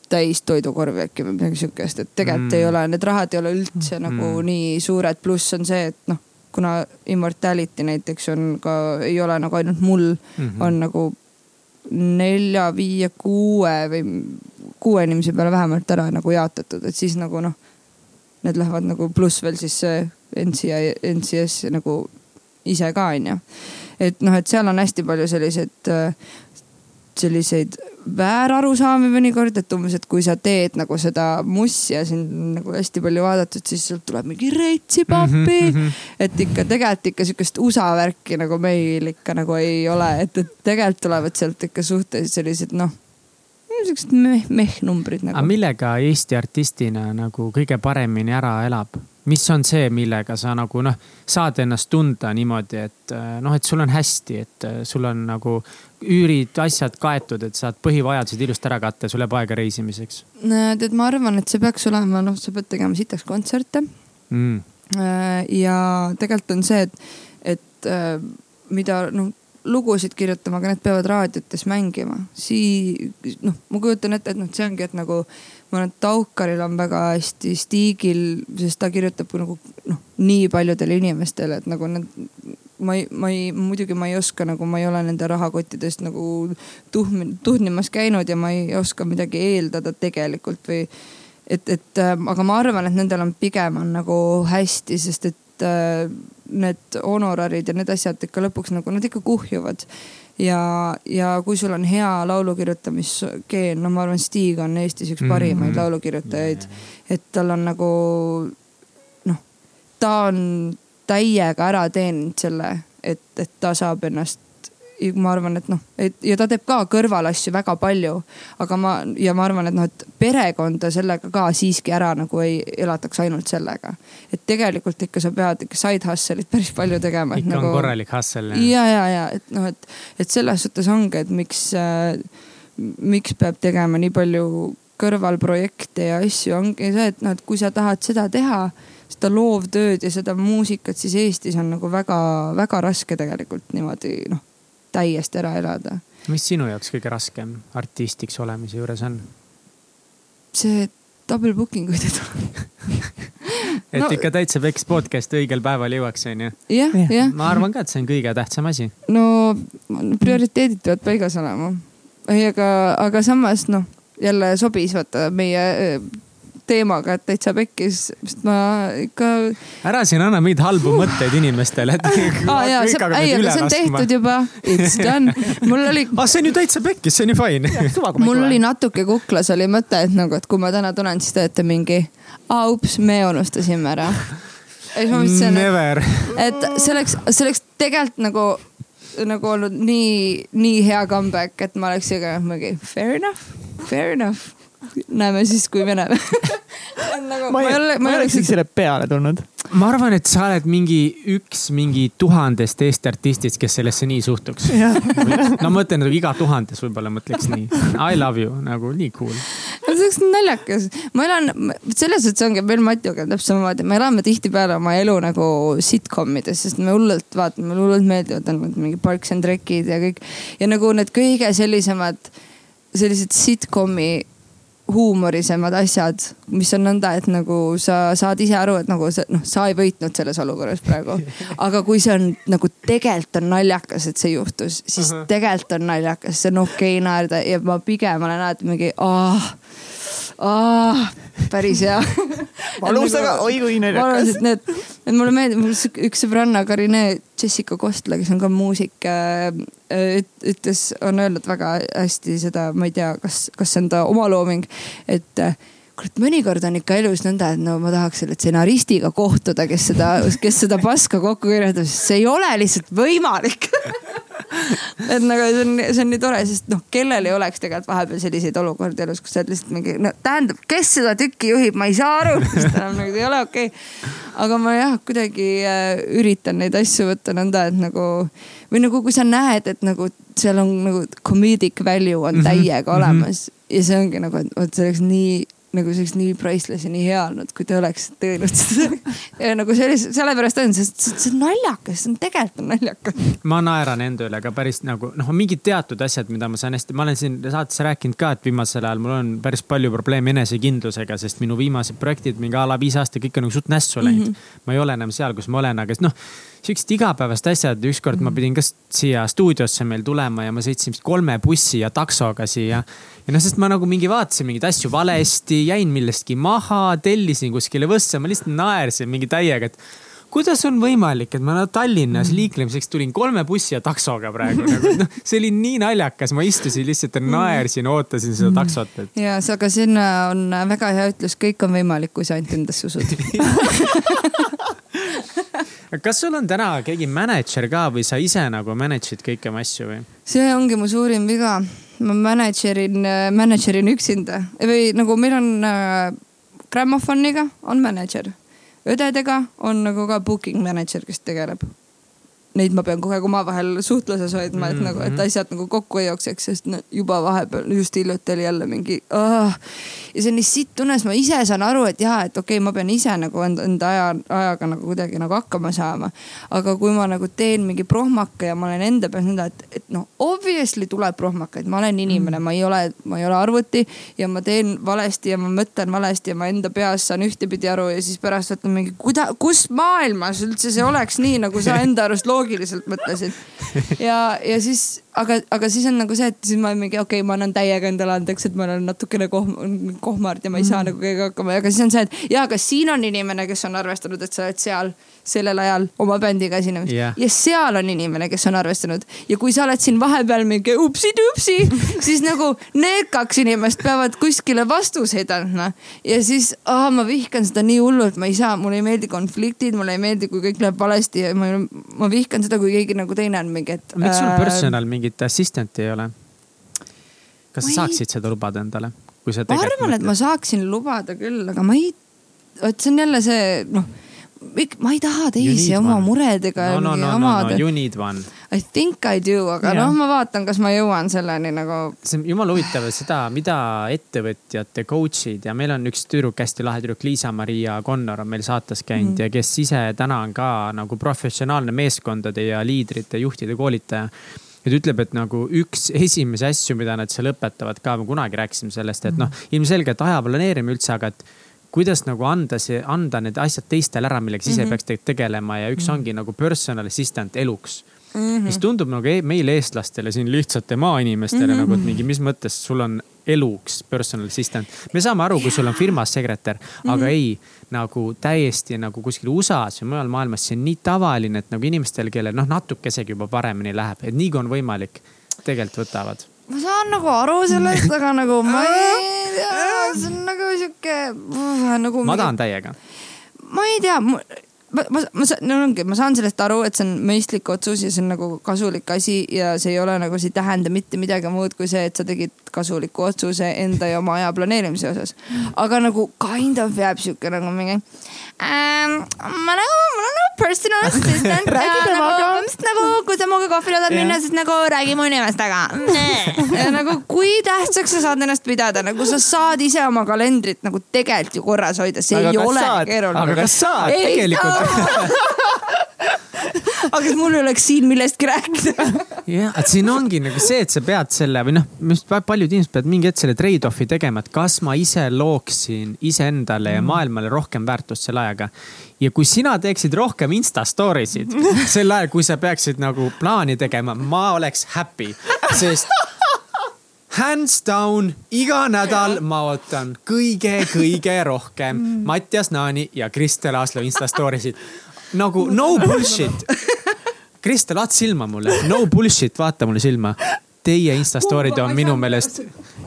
täis toidukorvi äkki või midagi sihukest, et tegelikult mm. ei ole, need rahad ei ole üldse mm. nagu nii suured, pluss on see, et noh, kuna Immortality näiteks on ka, ei ole nagu ainult mul mm, -hmm. on nagu nelja, viie, kuue või kuue inimese peale vähemalt ära nagu jaotatud, et siis nagu noh, need lähevad nagu pluss veel siis see NCI, NCS nagu ise ka onju. et noh, et seal on hästi palju selliseid, selliseid väärarusaami mõnikord, et umbes, et kui sa teed nagu seda mussi ja sind nagu hästi palju vaadatud, siis sealt tuleb mingi reitsipappi mm. -hmm. et ikka tegelikult ikka sihukest USA värki nagu meil ikka nagu ei ole, et, et tegelikult tulevad sealt ikka suhteliselt sellised noh siuksed meh, meh-numbrid nagu. aga millega Eesti artistina nagu kõige paremini ära elab? mis on see, millega sa nagu noh, saad ennast tunda niimoodi, et noh, et sul on hästi, et sul on nagu üürid, asjad kaetud, et saad põhivajadused ilusti ära katta, sul jääb aega reisimiseks? tead, ma arvan, et see peaks olema, noh, sa pead tegema sitaks kontserte mm.. Äh, ja tegelikult on see, et, et äh, mida noh lugusid kirjutama, aga need peavad raadiotes mängima. Sii-, noh, ma kujutan ette, et noh, see ongi, et nagu ma arvan, et Taukaril on väga hästi stiigil, sest ta kirjutab nagu noh, nii paljudele inimestele, et nagu need ma ei, ma ei, muidugi ma ei oska nagu, ma ei ole nende rahakottidest nagu tuhmi, tuhnimas käinud ja ma ei oska midagi eeldada tegelikult või et, et äh, aga ma arvan, et nendel on pigem on nagu hästi, sest et äh, need honorarid ja need asjad ikka lõpuks nagu nad ikka kuhjuvad. ja, ja kui sul on hea laulu kirjutamisgeen, no ma arvan, Stig on Eestis üks parimaid mm -hmm. laulukirjutajaid, et tal on nagu noh, ta on täiega ära teeninud selle, et, et ta saab ennast ma arvan, et noh, et ja ta teeb ka kõrvalasju väga palju, aga ma ja ma arvan, et noh, et perekonda sellega ka siiski ära nagu ei elataks ainult sellega. et tegelikult ikka sa pead ikka side hustle'it päris palju tegema. ikka nagu, on korralik hustle. ja, ja, ja et noh, et, et selles suhtes ongi, et miks äh,, miks peab tegema nii palju kõrvalprojekte ja asju, ongi see, et noh, et kui sa tahad seda teha seda loovtööd ja seda muusikat, siis Eestis on nagu väga-väga raske tegelikult niimoodi noh, täiesti ära elada. mis sinu jaoks kõige raskem artistiks olemise juures on? see double booking uid ei tule et no, ikka täitsa peks podcast õigel päeval jõuaks, onju. jah, jah. ma arvan ka, et see on kõige tähtsam asi. no prioriteedid peavad paigas olema. ei, aga, aga samas noh, jälle sobis vaata meie teemaga, et täitsa pekkis, sest ma ikka. ära siin anna mingeid halbu mõtteid inimestele, et (laughs) ah,. ei, aga see on tehtud juba, it's done. mul oli. (laughs) ah, see on ju täitsa pekkis, see on ju fine. mul oli natuke kuklas oli mõte, et nagu, et kui ma täna tulen, siis te olete mingi, aa ups, me unustasime ära. Never. et see oleks, see oleks tegelikult nagu nagu olnud nii, nii hea comeback, et ma oleks siuke mingi fair enough, fair enough näeme siis, kui veneme (laughs) nagu, ma ei, ole, ma ei oleks selle peale tulnud. ma arvan, et sa oled mingi üks mingi tuhandest Eesti artistist, kes sellesse nii suhtuks. (laughs) no ma mõtlen nagu iga tuhandes võib-olla mõtleks nii. I love you nagu nii cool. see oleks naljakas, ma elan, selles suhtes ongi meil Matiga on täpselt samamoodi, me elame tihtipeale oma elu nagu sitcomides, sest me hullult vaatame, mulle hullult meeldivad on mingi Parks and Recid ja kõik. ja nagu need kõige sellisemad, sellised sitcomi huumorisemad asjad, mis on nõnda, et nagu sa saad ise aru, et nagu sa, noh, sa ei võitnud selles olukorras praegu. (laughs) aga kui see on nagu tegelikult on naljakas, et see juhtus, siis uh -huh. tegelikult on naljakas, see on okei okay naerda ja ma pigem olen alati mingi, ah oh, päris hea valus, aga oi kui naljakas. Need, et mulle meeldib, mul üks sõbranna Karine Jessica Kostla, kes on ka muusik äh, ütles, on öelnud väga hästi seda, ma ei tea, kas, kas see on ta omalooming, et kurat, mõnikord on ikka elus nõnda, et no ma tahaks selle stsenaristiga kohtuda, kes seda, kes seda paska kokku kirjutab, sest see ei ole lihtsalt võimalik (laughs) et nagu see on, see on nii tore, sest noh, kellel ei oleks tegelikult vahepeal selliseid olukordi elus, kus sa oled lihtsalt mingi, no tähendab, kes seda tükki juhib, ma ei saa aru, sest enam nagu ei ole okei okay.. aga ma jah, kuidagi äh, üritan neid asju võtta nõnda, et nagu või nagu, kui sa näed, et nagu seal on nagu comedic value on mhm. täiega mm -hmm. olemas ja see ongi nagu, et vot see oleks nii nagu see oleks nii priceless ja nii hea olnud, kui te oleksite teinud seda. nagu sellise, sellepärast on, sest see on naljakas, see on tegelikult on naljakas. ma naeran enda üle ka päris nagu noh, mingid teatud asjad, mida ma saan hästi, ma olen siin saates rääkinud ka, et viimasel ajal mul on päris palju probleeme enesekindlusega, sest minu viimased projektid mingi a la viis aastat kõik on nagu suht nässu läinud mm. -hmm. ma ei ole enam seal, kus ma olen, aga noh siuksed igapäevased asjad, ükskord ma pidin ka siia stuudiosse meil tulema ja ma sõitsin vist kolme bussi ja taksoga siia. Ja noh, sest ma nagu mingi vaatasin mingeid asju valesti, jäin millestki maha, tellisin kuskile võssa, ma lihtsalt naersin mingi täiega, et kuidas on võimalik, et ma Tallinnas mm. liiklemiseks tulin kolme bussi ja taksoga praegu nagu, noh, see oli nii naljakas, ma istusin lihtsalt ja mm. naersin, ootasin seda taksot et.... ja, aga siin on väga hea ütlus, kõik on võimalik, kui sa ainult endasse usud (laughs) kas sul on täna keegi mänedžer ka või sa ise nagu manage'id kõiki oma asju või? see ongi mu suurim viga. ma managerin, managerin üksinda või nagu meil on äh, Grammofoniga on mänedžer. õdedega on nagu ka booking manager, kes tegeleb neid ma pean kogu aeg omavahel suhtluses hoidma, et mm -hmm. nagu, et mhm. asjad nagu kokku ei jookseks, sest no, juba vahepeal, just hiljuti oli jälle mingi oh. ja see on nii sitt tunne, sest ma ise saan aru, et jaa, et okei okay,, ma pean ise nagu enda, enda aja, ajaga nagu kuidagi nagu hakkama saama. aga kui ma nagu teen mingi prohmaka ja ma olen enda peas nõnda, et, et noh, obviously tuleb prohmakaid, ma olen inimene mm, -hmm. ma ei ole, ma ei ole arvuti ja ma teen valesti ja ma mõtlen valesti ja ma enda peas saan ühtepidi aru ja siis pärast mõtlen mingi, kuida-, kus maailmas üldse see oleks nii, nagu sa enda arust loogiliselt loogiliselt mõtlesin. ja, ja siis, aga, aga siis on nagu see, et siis ma mingi okei okay,, ma annan täiega endale andeks, et ma olen natukene kohm-, kohmard ja ma ei saa mm. nagu kõigega hakkama, aga siis on see, et ja, aga siin on inimene, kes on arvestanud, et sa oled seal sellel ajal oma bändiga esinemas yeah.. ja seal on inimene, kes on arvestanud ja kui sa oled siin vahepeal mingi upsi-tupsi, (laughs) siis nagu need kaks inimest peavad kuskile vastuseid andma. ja siis oh, ma vihkan seda nii hullult, ma ei saa, mulle ei meeldi konfliktid, mulle ei meeldi, kui kõik läheb valesti ja ma, ma vihkan seda, kui keegi nagu teine on mingi, et. miks sul äh, personal mingit assistant'i ei ole? kas sa ei... saaksid seda lubada endale? ma arvan, et ma saaksin lubada küll, aga ma ei, vot see on jälle see noh ma ei taha teisi oma one. muredega no, no, no, omada no, no, you need one. I think I do, aga yeah. noh, ma vaatan, kas ma jõuan selleni nagu. see on jumala huvitav seda, mida ettevõtjad, coach'id ja meil on üks tüdruk, hästi lahe tüdruk, Liisa-Maria Connor on meil saates käinud mm. ja kes ise täna on ka nagu professionaalne meeskondade ja liidrite, juhtide koolitaja ja ta ütleb, et nagu üks esimesi asju, mida nad seal õpetavad ka, me kunagi rääkisime sellest, et noh, ilmselgelt aja planeerimine üldse, aga et kuidas nagu anda see, anda need asjad teistele ära, millega siis mm -hmm. peaks tegelema ja üks mm -hmm. ongi nagu personal assistant eluks mm. -hmm. mis tundub nagu e meil eestlastele siin lihtsate maainimestele mm -hmm. nagu, et mingi, mis mõttes sul on eluks personal assistant. me saame aru, kui sul on firmas sekretär mm, -hmm. aga ei nagu täiesti nagu kuskil USA-s või mujal maailmas, see on nii tavaline, et nagu inimestel, kellel noh, natukesegi juba paremini läheb, et nii kui on võimalik, tegelikult võtavad ma saan nagu aru sellest, aga nagu ma ei tea, see on nagu sihuke nagu. ma tahan täiega. ma ei tea, ma, ma, ma saan, no ongi, ma saan sellest aru, et see on mõistlik otsus ja see on nagu kasulik asi ja see ei ole nagu, see ei tähenda mitte midagi muud kui see, et sa tegid kasuliku otsuse enda ja oma aja planeerimise osas. aga nagu kind of jääb sihuke nagu mingi ähm,. ma nagu, mul on nagu personal assistant (laughs) temaga. Nagu, nagu kui sa minuga kohvile tahad minna, siis nagu räägi mu inimestega. nagu kui tähtsaks sa saad ennast pidada, nagu sa saad ise oma kalendrit nagu tegelikult ju korras hoida, see Aga ei ole saad? keeruline. aga kas saad Ei tegelikult? (laughs) (laughs) aga mul oleks siin millestki rääkida? jah, et siin ongi nagu see, et sa pead selle või noh, minu arust paljud inimesed peavad mingi hetk selle trade-off'i tegema, et kas ma ise looksin iseendale ja maailmale rohkem väärtust selle ajaga. ja kui sina teeksid rohkem Insta story sid (laughs) sel ajal, kui sa peaksid nagu plaani tegema, ma oleks happy, sest hands down, iga nädal ma ootan kõige-kõige rohkem Mattias Naani ja Kristel Aaslo Insta story sid. nagu no bullshit. (laughs) Kristel, vaata silma mulle, no bullshit, vaata mulle silma. Teie Insta story'd on minu meelest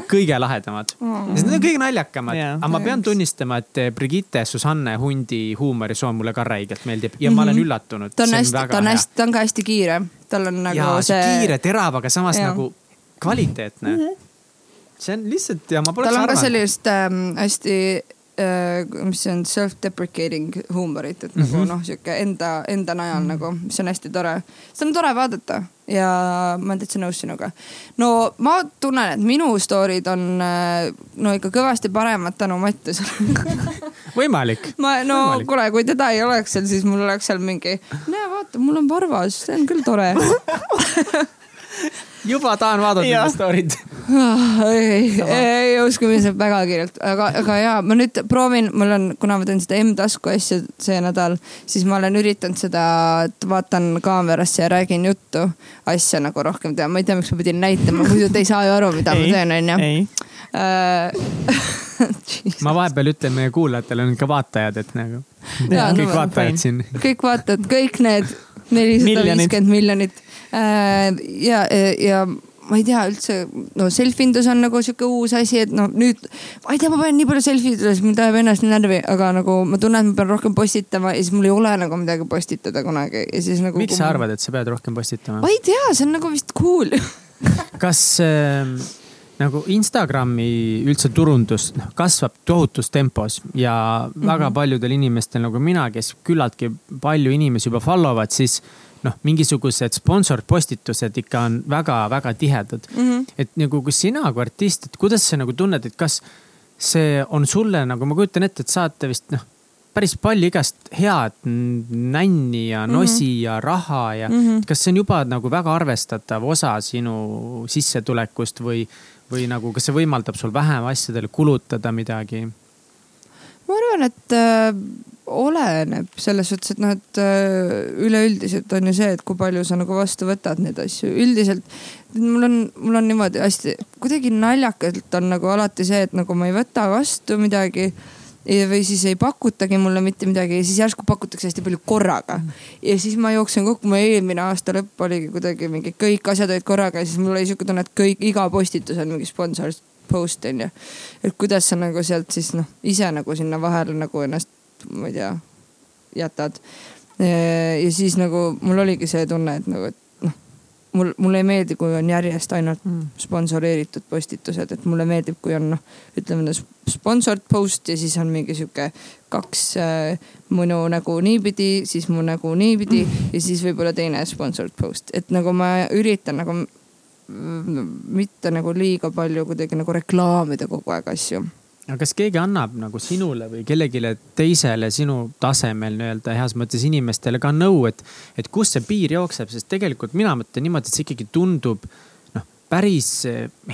kõige lahedamad. sest need on kõige naljakamad Jaa. aga ma pean tunnistama, et Brigitte Susanne Hundi huumorisoon mulle ka räigelt meeldib ja ma olen üllatunud. ta on hästi, ta on hästi, ta on ka hästi kiire, tal on nagu ja see kiire, terav, aga samas Jaa. nagu kvaliteetne mm. -hmm. see on lihtsalt ja ma poleks tal on ka arvanud. sellist ähm, hästi mis see on, self-deprecating huumorit, et nagu noh, sihuke enda, enda najal nagu, mis on hästi tore. seda on tore vaadata ja ma olen täitsa nõus sinuga. no ma tunnen, et minu story'd on äh, no ikka kõvasti paremad tänu Mattiasele (laughs) võimalik. ma, no Võimalik. kuule, kui teda ei oleks seal, siis mul oleks seal mingi, näe, vaata, mul on varvas, see on küll tore (laughs) juba tahan vaadata seda story'd. Ah, ei, ei uskuge, see saab väga kiirelt, aga, aga ja ma nüüd proovin, mul on, kuna ma teen seda M-tasku asja see nädal, siis ma olen üritanud seda, et vaatan kaamerasse ja räägin juttu asja nagu rohkem teha. ma ei tea, miks ma pidin näitama, muidu te ei saa ju aru, mida ma teen, onju. (laughs) ma vahepeal ütlen meie kuulajatele, on ka vaatajad, et nagu kõik no, vaatajad siin. kõik vaatavad, kõik need nelisada viiskümmend miljonit. Ja, ja ma ei tea üldse, no selfindus on nagu sihuke uus asi, et no nüüd, ma ei tea, ma panen nii palju selfie ides, mind ajab ennast närvi, aga nagu ma tunnen, et ma pean rohkem postitama ja siis mul ei ole nagu midagi postitada kunagi ja siis nagu. miks sa arvad, et sa pead rohkem postitama? ma ei tea, see on nagu vist cool (laughs) kas äh, nagu Instagrami üldse turundus noh, kasvab tohutus tempos ja mm -hmm. väga paljudel inimestel nagu mina, kes küllaltki palju inimesi juba follow vad, siis noh, mingisugused sponsored postitused ikka on väga-väga tihedad mm. -hmm. et nagu, kui sina kui artist, et kuidas sa nagu tunned, et kas see on sulle nagu, ma kujutan ette, et saate vist noh, päris palju igast head nänni ja nosi mm -hmm. ja raha ja mm -hmm. kas see on juba nagu väga arvestatav osa sinu sissetulekust või, või nagu, kas see võimaldab sul vähem asjadele kulutada midagi? Ma arvan, et äh, oleneb selles suhtes, et noh, et äh, üleüldiselt on ju see, et kui palju sa nagu vastu võtad neid asju. üldiselt mul on, mul on niimoodi hästi, kuidagi naljakalt on nagu alati see, et nagu ma ei võta vastu midagi või siis ei pakutagi mulle mitte midagi ja siis järsku pakutakse hästi palju korraga. ja siis ma jooksen kokku, mu eelmine aasta lõpp oligi kuidagi mingi kõik asjad olid korraga ja siis mul oli sihuke tunne, et kõik, iga postitus on mingi sponsor post on ju. et kuidas sa nagu sealt siis noh, ise nagu sinna vahele nagu ennast, ma ei tea, jätad. ja siis nagu mul oligi see tunne, et nagu, et noh, mul, mulle ei meeldi, kui on järjest ainult Mm. sponsoreeritud postitused, et mulle meeldib, kui on noh, ütleme sponsored post ja siis on mingi sihuke kaks äh, minu nägu niipidi, siis mu nägu niipidi (laughs) ja siis võib-olla teine sponsored post, et nagu ma üritan nagu mitte nagu liiga palju kuidagi nagu reklaamida kogu aeg asju. Aga kas keegi annab nagu sinule või kellelegi teisele sinu tasemel nii-öelda heas mõttes inimestele ka nõu, et, et kus see piir jookseb, sest tegelikult mina mõtlen niimoodi, et see ikkagi tundub noh, päris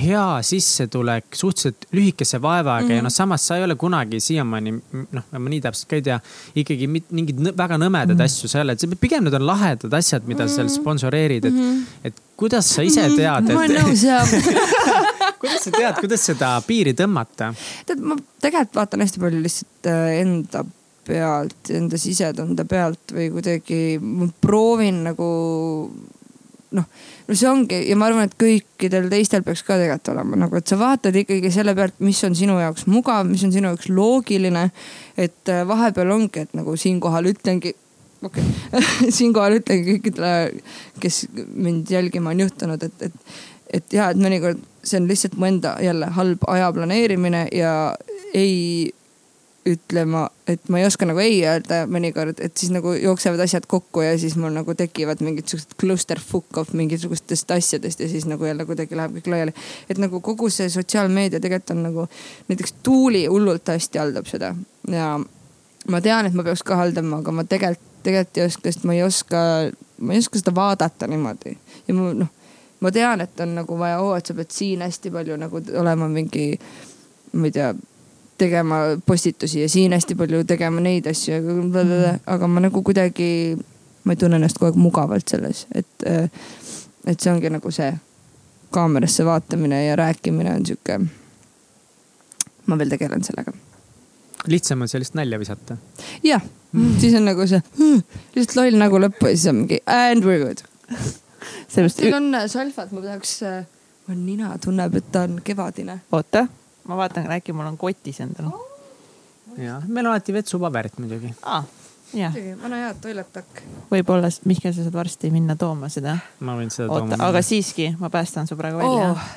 hea sissetulek suhteliselt lühikese vaevaga mm -hmm. ja noh, samas sa ei ole kunagi siiamaani noh, ma nii täpselt ka ei tea, ikkagi mingeid väga nõmedaid mm -hmm. asju seal, et pigem need on lahedad asjad, mida mm -hmm. seal sponsoreerid, et mm, -hmm. et kuidas sa ise tead, ma olen et nõus (laughs) ja kuidas sa tead, kuidas seda piiri tõmmata? tead, ma tegelikult vaatan hästi palju lihtsalt äh, enda pealt, enda sisetunde pealt või kuidagi proovin nagu noh, no see ongi ja ma arvan, et kõikidel teistel peaks ka tegelikult olema nagu, et sa vaatad ikkagi selle pealt, mis on sinu jaoks mugav, mis on sinu jaoks loogiline. et äh, vahepeal ongi, et nagu siinkohal ütlengi okei okay. (laughs) siinkohal ütlen kõikidele, kes mind jälgima on juhtunud, et, et, et ja, et mõnikord see on lihtsalt mu enda jälle halb aja planeerimine ja ei ütlema, et ma ei oska nagu ei öelda mõnikord, et siis nagu jooksevad asjad kokku ja siis mul nagu tekivad mingid siuksed clusterfuck of mingisugustest asjadest ja siis nagu jälle kuidagi läheb kõik laiali. et nagu kogu see sotsiaalmeedia tegelikult on nagu, näiteks Tuuli hullult hästi haldab seda ja ma tean, et ma peaks ka haldama, aga ma tegelikult, tegelikult ei oska, sest ma ei oska, ma ei oska seda vaadata niimoodi ja ma noh, ma tean, et on nagu vaja, oo, et sa pead siin hästi palju nagu olema mingi, ma ei tea tegema postitusi ja siin hästi palju tegema neid asju, aga ma nagu kuidagi, ma ei tunne ennast kogu aeg mugavalt selles, et, et see ongi nagu see kaamerasse vaatamine ja rääkimine on sihuke. ma veel tegelen sellega. lihtsam on sellist nalja visata. jah mm., siis on nagu see mm, lihtsalt loll nägu lõppu ja siis on mingi and we are good. sellepärast. Teil on äh, salvat, ma tahaks, äh, mu nina tunneb, et ta on kevadine. oota ma vaatan, äkki mul on kotis endal oh.. ja, meil on alati vetsupaberit muidugi ah,. vana hea toiletak. võib-olla, sest Mihkel, sa saad varsti minna tooma seda. ma võin seda Oota, tooma. aga siiski, ma päästan su praegu välja oh..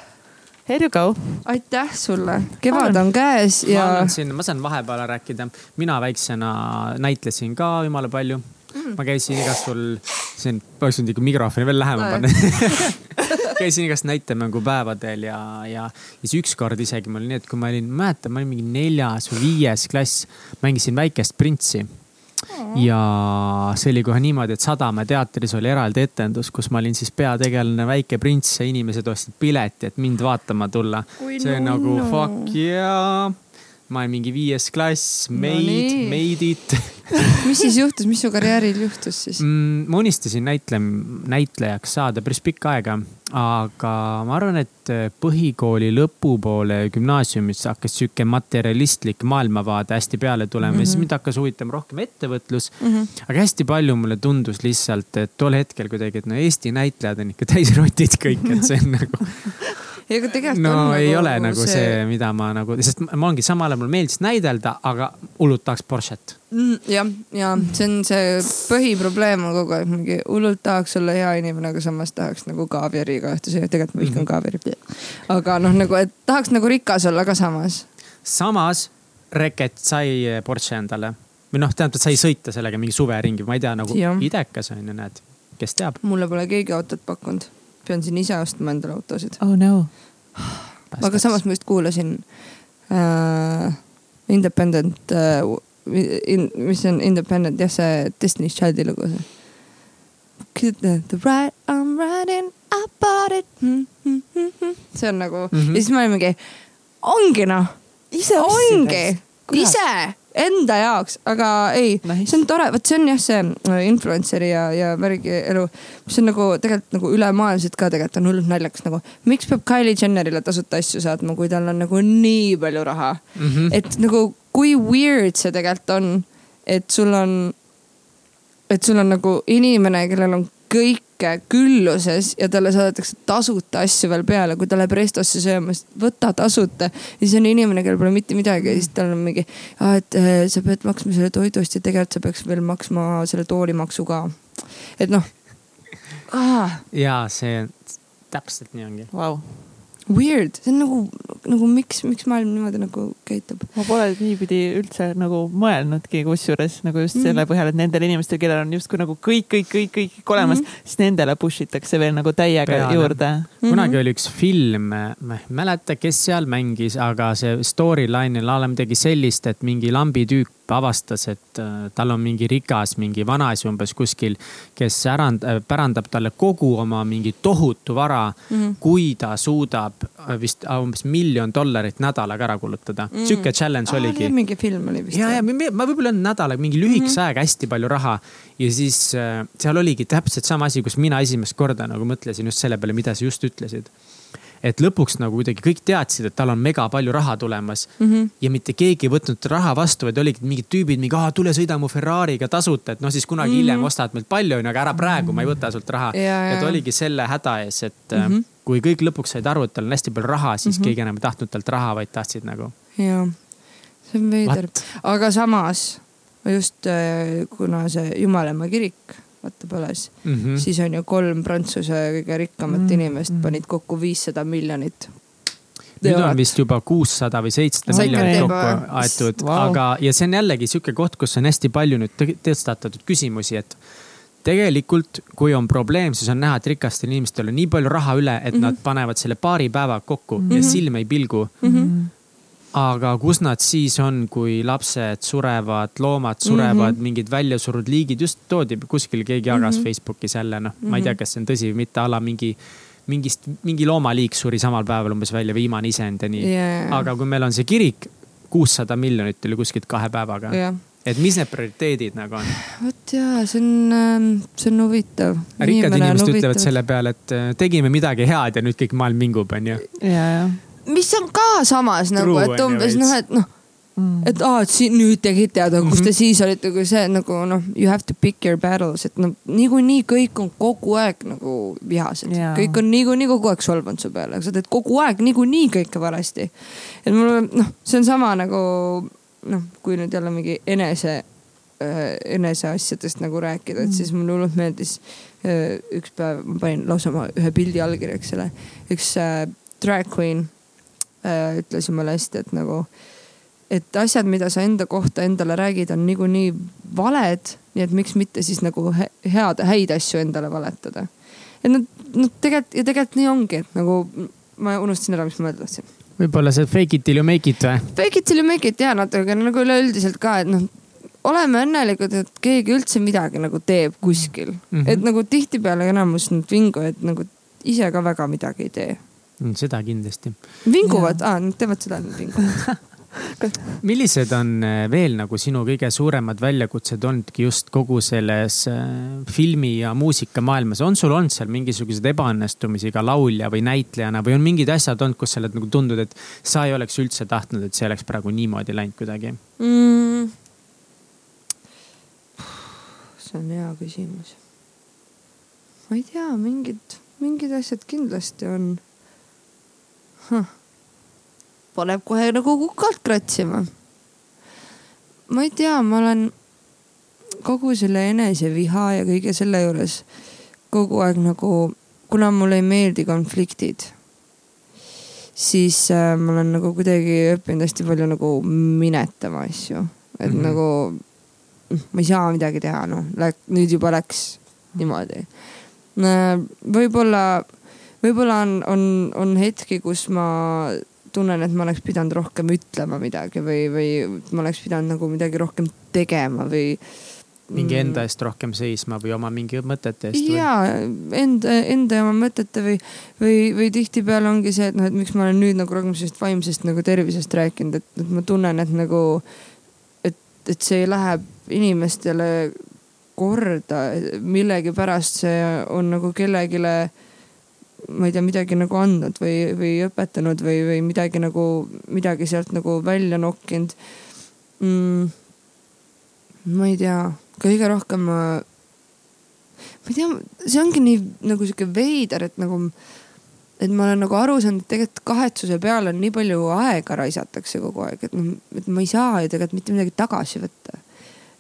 Here you go. aitäh sulle, kevad on käes ja. ma annan siin, ma saan vahepeal rääkida, mina väiksena näitlesin ka jumala palju mm.. ma käisin igast sul, siin, oleks võinud ikka mikrofoni veel lähemal panna. (laughs) Käisin igast näitemängupäevadel ja, ja siis ükskord isegi mul oli nii, et kui ma olin, mäletan, ma olin mingi neljas või viies klass, mängisin Väikest printsi. Ja see oli kohe niimoodi, et Sadama teatris oli eraldi etendus, kus ma olin siis peategelane Väike prints ja inimesed ostsid pileti, et mind vaatama tulla. see on nagu fuck yeah ma olen mingi viies klass, made no, it (laughs) mis siis juhtus, mis su karjääril juhtus siis mm,? ma unistasin näitle-, näitlejaks saada päris pikka aega, aga ma arvan, et põhikooli lõpupoole gümnaasiumis hakkas sihuke materjalistlik maailmavaade hästi peale tulema mm -hmm. ja siis mhm. mind hakkas huvitama rohkem ettevõtlus mm. -hmm. aga hästi palju mulle tundus lihtsalt, et tol hetkel kuidagi, et no Eesti näitlejad on ikka täis rotid kõik, et see on nagu (laughs) ega tegelikult no on ei nagu ole nagu see... see, mida ma nagu, sest ma ongi samal ajal mulle meeldis näidelda, aga hullult tahaks Porsche't mm,. jah, ja see on see põhiprobleem on kogu aeg mingi hullult tahaks olla hea inimene, aga samas tahaks nagu süüa, tegelikult ma vihkan mm -hmm. kaaviari. aga noh, nagu, et tahaks nagu rikas olla ka samas. samas Reket sai Porsche endale või noh, tähendab, sai sõita sellega mingi suveringi, ma ei tea, nagu ja. idekas on ju, näed, kes teab. mulle pole keegi autot pakkunud pean siin ise ostma endale autosid. oh no. aga samas ma just kuulasin äh, Independent äh, in,, mis on Independent, jah, see Destiny's Childi lugu. The ride I m riding, I bought it mm. -hmm. see on nagu mm -hmm. ja siis ma olin mingi, ongi noh. ongi, ise enda jaoks, aga ei nice., see on tore, vot see on jah, see äh, influencer'i ja, ja värgi elu, mis on nagu tegelikult nagu ülemaailmselt ka tegelikult on hullult naljakas nagu. miks peab Kylie Jennerile tasuta asju saatma, kui tal on nagu nii palju raha mm? -hmm. et nagu kui weird see tegelikult on, et sul on, et sul on nagu inimene, kellel on kõike külluses ja talle saadetakse tasuta asju veel peale, kui ta läheb restosse sööma, siis võta tasuta. ja siis on inimene, kellel pole mitte midagi ja siis tal on mingi, et äh, sa pead maksma selle toidu eest ja tegelikult sa peaks veel maksma selle toolimaksu ka. et noh ja see täpselt nii ongi wow weird, see on nagu, nagu miks, miks maailm niimoodi nagu käitub? ma pole niipidi üldse nagu mõelnudki, kusjuures nagu just mm -hmm. selle põhjal, et nendel inimestel, kellel on justkui nagu kõik, kõik, kõik, kõik, olemas mm, -hmm. siis nendele push itakse veel nagu täiega Peale. juurde mm. -hmm. kunagi oli üks film, ma ei mäleta, kes seal mängis, aga see storyline'il ala midagi sellist, et mingi lambitüüp avastas, et äh, tal on mingi rikas, mingi vanaisi umbes kuskil, kes ärand-, äh, pärandab talle kogu oma mingi tohutu vara mm, -hmm. kui ta suudab äh, vist umbes miljon dollarit nädalaga ära kulutada mm. sihuke challenge ah, oligi. mingi film oli vist. ja, ja ma võib-olla on nädalaga mingi lühikese mm -hmm. ajaga hästi palju raha ja siis seal oligi täpselt sama asi, kus mina esimest korda nagu mõtlesin just selle peale, mida sa just ütlesid et lõpuks nagu kuidagi kõik teadsid, et tal on mega palju raha tulemas mm. -hmm. ja mitte keegi ei võtnud raha vastu, vaid olid mingid tüübid, mingi, tule sõida mu Ferrari'ga tasuta, et noh, siis kunagi mm -hmm. hiljem ostad meilt palju, onju, aga ära praegu, ma ei võta sult raha. ja ta oligi selle häda ees, et mm -hmm. kui kõik lõpuks said aru, et tal on hästi palju raha, siis mm -hmm. keegi enam ei tahtnud talt raha, vaid tahtsid nagu. jaa, see on veider, aga samas just äh, kuna see Jumalamaa kirik vaata põles mm, -hmm. siis on ju kolm Prantsuse kõige rikkamat mm -hmm. inimest panid kokku viissada miljonit nüüd on vist juba kuussada või seitsesada miljonit kokku aetud wow., aga, ja see on jällegi sihuke koht, kus on hästi palju nüüd tõstatatud küsimusi, et tegelikult, kui on probleem, siis on näha, et rikastel inimestel on nii palju raha üle, et mm -hmm. nad panevad selle paari päeva kokku mm -hmm. ja mhm. silm ei pilgu mm. -hmm aga kus nad siis on, kui lapsed surevad, loomad surevad mm, -hmm. mingid väljasurunud liigid, just toodi kuskil keegi jagas mm -hmm. Facebookis jälle, noh mm, -hmm. ma ei tea, mhm. kas see on tõsi või mitte, a la mingi mingist, mingi loomaliik suri samal päeval umbes välja, viimane isend ja nii yeah.. aga kui meil on see kirik, kuussada miljonit tuli kuskilt kahe päevaga yeah et mis need prioriteedid nagu on? vot ja see on, ähm, see on huvitav. rikkad inimesed ütlevad selle peale, et äh, tegime midagi head ja nüüd kõik maailm vingub, onju. ja, ja mis on ka samas nagu, et umbes noh, et noh mm. et aa, et siin nüüd tegite, aga kus te mhm. siis olite, kui see nagu noh, you have to pick your battles, et noh, niikuinii kõik on kogu aeg nagu vihased yeah.. kõik on niikuinii kogu aeg solvunud su peale, sa teed kogu aeg niikuinii kõike valesti. et mul noh, see on sama nagu noh, kui nüüd jälle mingi enese äh, enese asjadest nagu rääkida, et mm. siis mulle hullult meeldis äh, üks päev, ma panin lausa oma ühe pildi allkirja, eks ole. üks äh, drag queen ütles jumala hästi, et nagu, et asjad, mida sa enda kohta endale räägid, on niikuinii valed, nii et miks mitte siis nagu head, häid asju endale valetada. et noh, noh tegelikult ja tegelikult nii ongi, et nagu ma unustasin ära, mis ma öelda tahtsin. võib-olla see fake it till you make it või? Fake it till you make it ja natuke nagu üleüldiselt ka, et noh oleme õnnelikud, et keegi üldse midagi nagu teeb kuskil mm. -hmm. et nagu tihtipeale enamus need vingujad nagu ise ka väga midagi ei tee seda kindlasti. vinguvad, aa, nad teevad seda, nad vinguvad (laughs) millised on äh, veel nagu sinu kõige suuremad väljakutsed olnudki just kogu selles äh, filmi ja muusikamaailmas, on sul olnud seal mingisuguseid ebaõnnestumisi ka laulja või näitlejana või on mingid asjad olnud, kus sa oled nagu tundnud, et sa ei oleks üldse tahtnud, et see oleks praegu niimoodi läinud kuidagi mm.? see on hea küsimus. ma ei tea, mingid, mingid asjad kindlasti on huh. paneb kohe nagu kukalt kratsima. ma ei tea, ma olen kogu selle eneseviha ja kõige selle juures kogu aeg nagu, kuna mulle ei meeldi konfliktid, siis äh, ma olen nagu kuidagi õppinud hästi palju nagu minetama asju, et mm -hmm. nagu ma ei saa midagi teha, noh, nüüd juba läks niimoodi. Äh, võib-olla võib-olla on, on, on hetki, kus ma tunnen, et ma oleks pidanud rohkem ütlema midagi või, või ma oleks pidanud nagu midagi rohkem tegema või. mingi mm. enda eest rohkem seisma või oma mingi mõtete eest? ja enda, enda ja oma mõtete või, või, või tihtipeale ongi see, et noh, et miks ma olen nüüd nagu rohkem sellisest vaimsest nagu tervisest rääkinud, et, et ma tunnen, et nagu, et, et see läheb inimestele korda, millegipärast see on nagu kellelegi ma ei tea, midagi nagu andnud või, või õpetanud või, või midagi nagu, midagi sealt nagu välja nokkinud mm,. ma ei tea, kõige rohkem ma, ma ei tea, see ongi nii nagu sihuke veider, et nagu, et ma olen nagu aru saanud, et tegelikult kahetsuse peale on nii palju aega raisatakse kogu aeg, et noh, et ma ei saa ju tegelikult mitte midagi tagasi võtta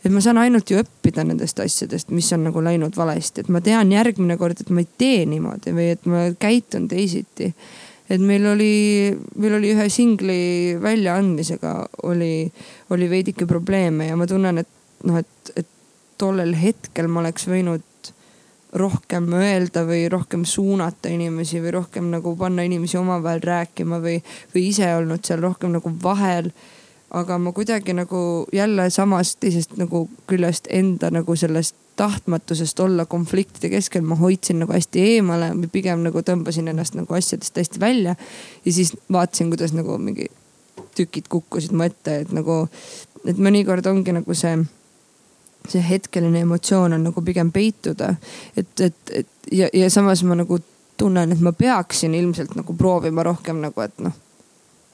et ma saan ainult ju õppida nendest asjadest, mis on nagu läinud valesti, et ma tean järgmine kord, et ma ei tee niimoodi või et ma käitun teisiti. et meil oli, meil oli ühe singli väljaandmisega oli, oli veidike probleeme ja ma tunnen, et noh, et, et tollel hetkel ma oleks võinud rohkem öelda või rohkem suunata inimesi või rohkem nagu panna inimesi omavahel rääkima või, või ise olnud seal rohkem nagu vahel aga ma kuidagi nagu jälle samast teisest nagu küljest enda nagu sellest tahtmatusest olla konfliktide keskel, ma hoidsin nagu hästi eemale pigem nagu tõmbasin ennast nagu asjadest hästi välja. ja siis vaatasin, kuidas nagu mingi tükid kukkusid mu ette, et nagu, et mõnikord ongi nagu see, see hetkeline emotsioon on nagu pigem peituda. et, et, et ja, ja samas ma nagu tunnen, et ma peaksin ilmselt nagu proovima rohkem nagu, et noh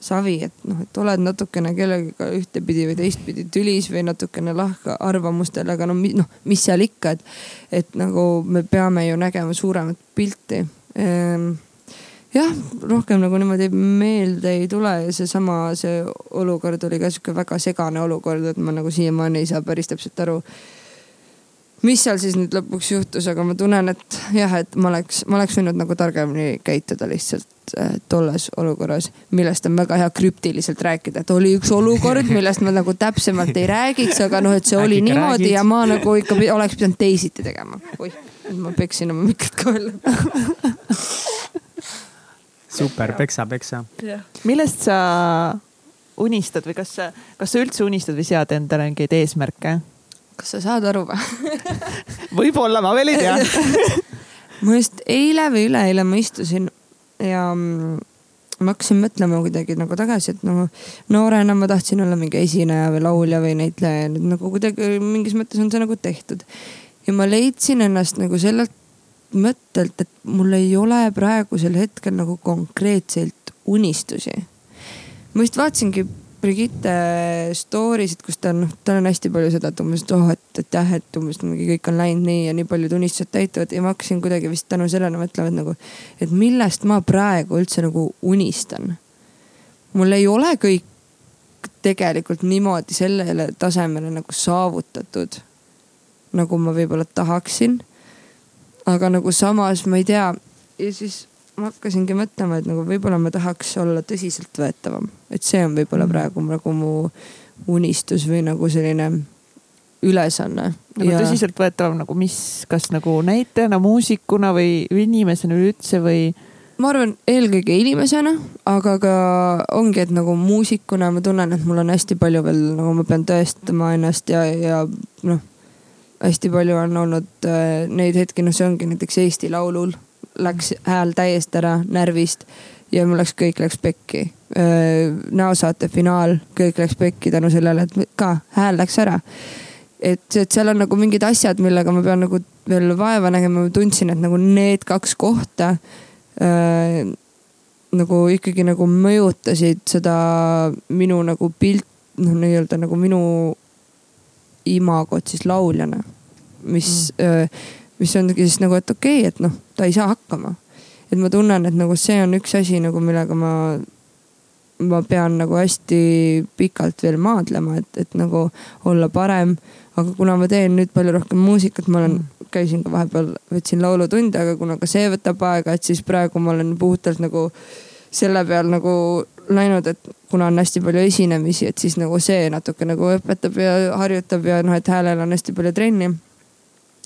savi, et noh, et oled natukene kellegagi ühtepidi või teistpidi tülis või natukene lahka arvamustel, aga no noh, mis seal ikka, et, et nagu me peame ju nägema suuremat pilti. Ehm, jah, rohkem nagu niimoodi meelde ei tule ja seesama, see olukord oli ka sihuke väga segane olukord, et ma nagu siiamaani ei saa päris täpselt aru mis seal siis nüüd lõpuks juhtus, aga ma tunnen, et jah, et ma oleks, ma oleks võinud nagu targemini käituda lihtsalt tolles olukorras, millest on väga hea krüptiliselt rääkida, et oli üks olukord, millest ma nagu täpsemalt ei räägiks, aga noh, et see oli Äkki niimoodi räägid? ja ma nagu ikka oleks pidanud teisiti tegema. oih, ma peksin oma mikrit ka veel super, peksa, peksa. millest sa unistad või kas sa, kas sa üldse unistad või sead endale mingeid eesmärke? kas sa saad aru või (laughs) võib-olla, ma veel ei tea (laughs) ma just eile või üleeile ma istusin ja mm, ma hakkasin mõtlema kuidagi nagu tagasi, et nagu noorena ma tahtsin olla mingi esineja või laulja või näitleja ja nüüd nagu kuidagi mingis mõttes on see nagu tehtud. ja ma leidsin ennast nagu sellelt mõttelt, et mul ei ole praegusel hetkel nagu konkreetselt unistusi. ma just vaatasingi Brigitte story sid, kus ta on, noh, tal on hästi palju seda, et umbes, et oh, et, et jah, et umbes mingi kõik on läinud nii ja nii paljud unistused täituvad ja ma hakkasin kuidagi vist tänu sellele mõtlema, et nagu, et millest ma praegu üldse nagu unistan. mul ei ole kõik tegelikult niimoodi sellele tasemele nagu saavutatud, nagu ma võib-olla tahaksin. aga nagu samas ma ei tea ja siis ma hakkasingi mõtlema, et nagu võib-olla ma tahaks olla tõsiseltvõetavam, et see on võib-olla mm. praegu nagu mu unistus või nagu selline ülesanne. nagu ja... tõsiseltvõetavam nagu mis, kas nagu näitlejana, muusikuna või inimesena üleüldse või? ma arvan eelkõige inimesena, aga ka ongi, et nagu muusikuna ma tunnen, et mul on hästi palju veel nagu ma pean tõestama ennast ja, ja noh, hästi palju on olnud äh, neid hetki, noh, see ongi näiteks Eesti Laulul läks hääl täiesti ära närvist ja mul läks, kõik läks pekki. näosaate finaal, kõik läks pekki tänu sellele, et ka hääl läks ära. et, et seal on nagu mingid asjad, millega ma pean nagu veel vaeva nägema, ma tundsin, et nagu need kaks kohta äh, nagu ikkagi nagu mõjutasid seda minu nagu pilt, noh nii-öelda nagu minu imagot siis lauljana, mis mm. öö, mis ongi siis nagu, et okei okay,, et noh, ta ei saa hakkama. et ma tunnen, et nagu see on üks asi nagu, millega ma, ma pean nagu hästi pikalt veel maadlema, et, et nagu olla parem. aga kuna ma teen nüüd palju rohkem muusikat, ma olen, käisin ka vahepeal, võtsin laulutunde, aga kuna ka see võtab aega, et siis praegu ma olen puhtalt nagu selle peal nagu läinud, et kuna on hästi palju esinemisi, et siis nagu see natuke nagu õpetab ja harjutab ja noh, et häälel on hästi palju trenni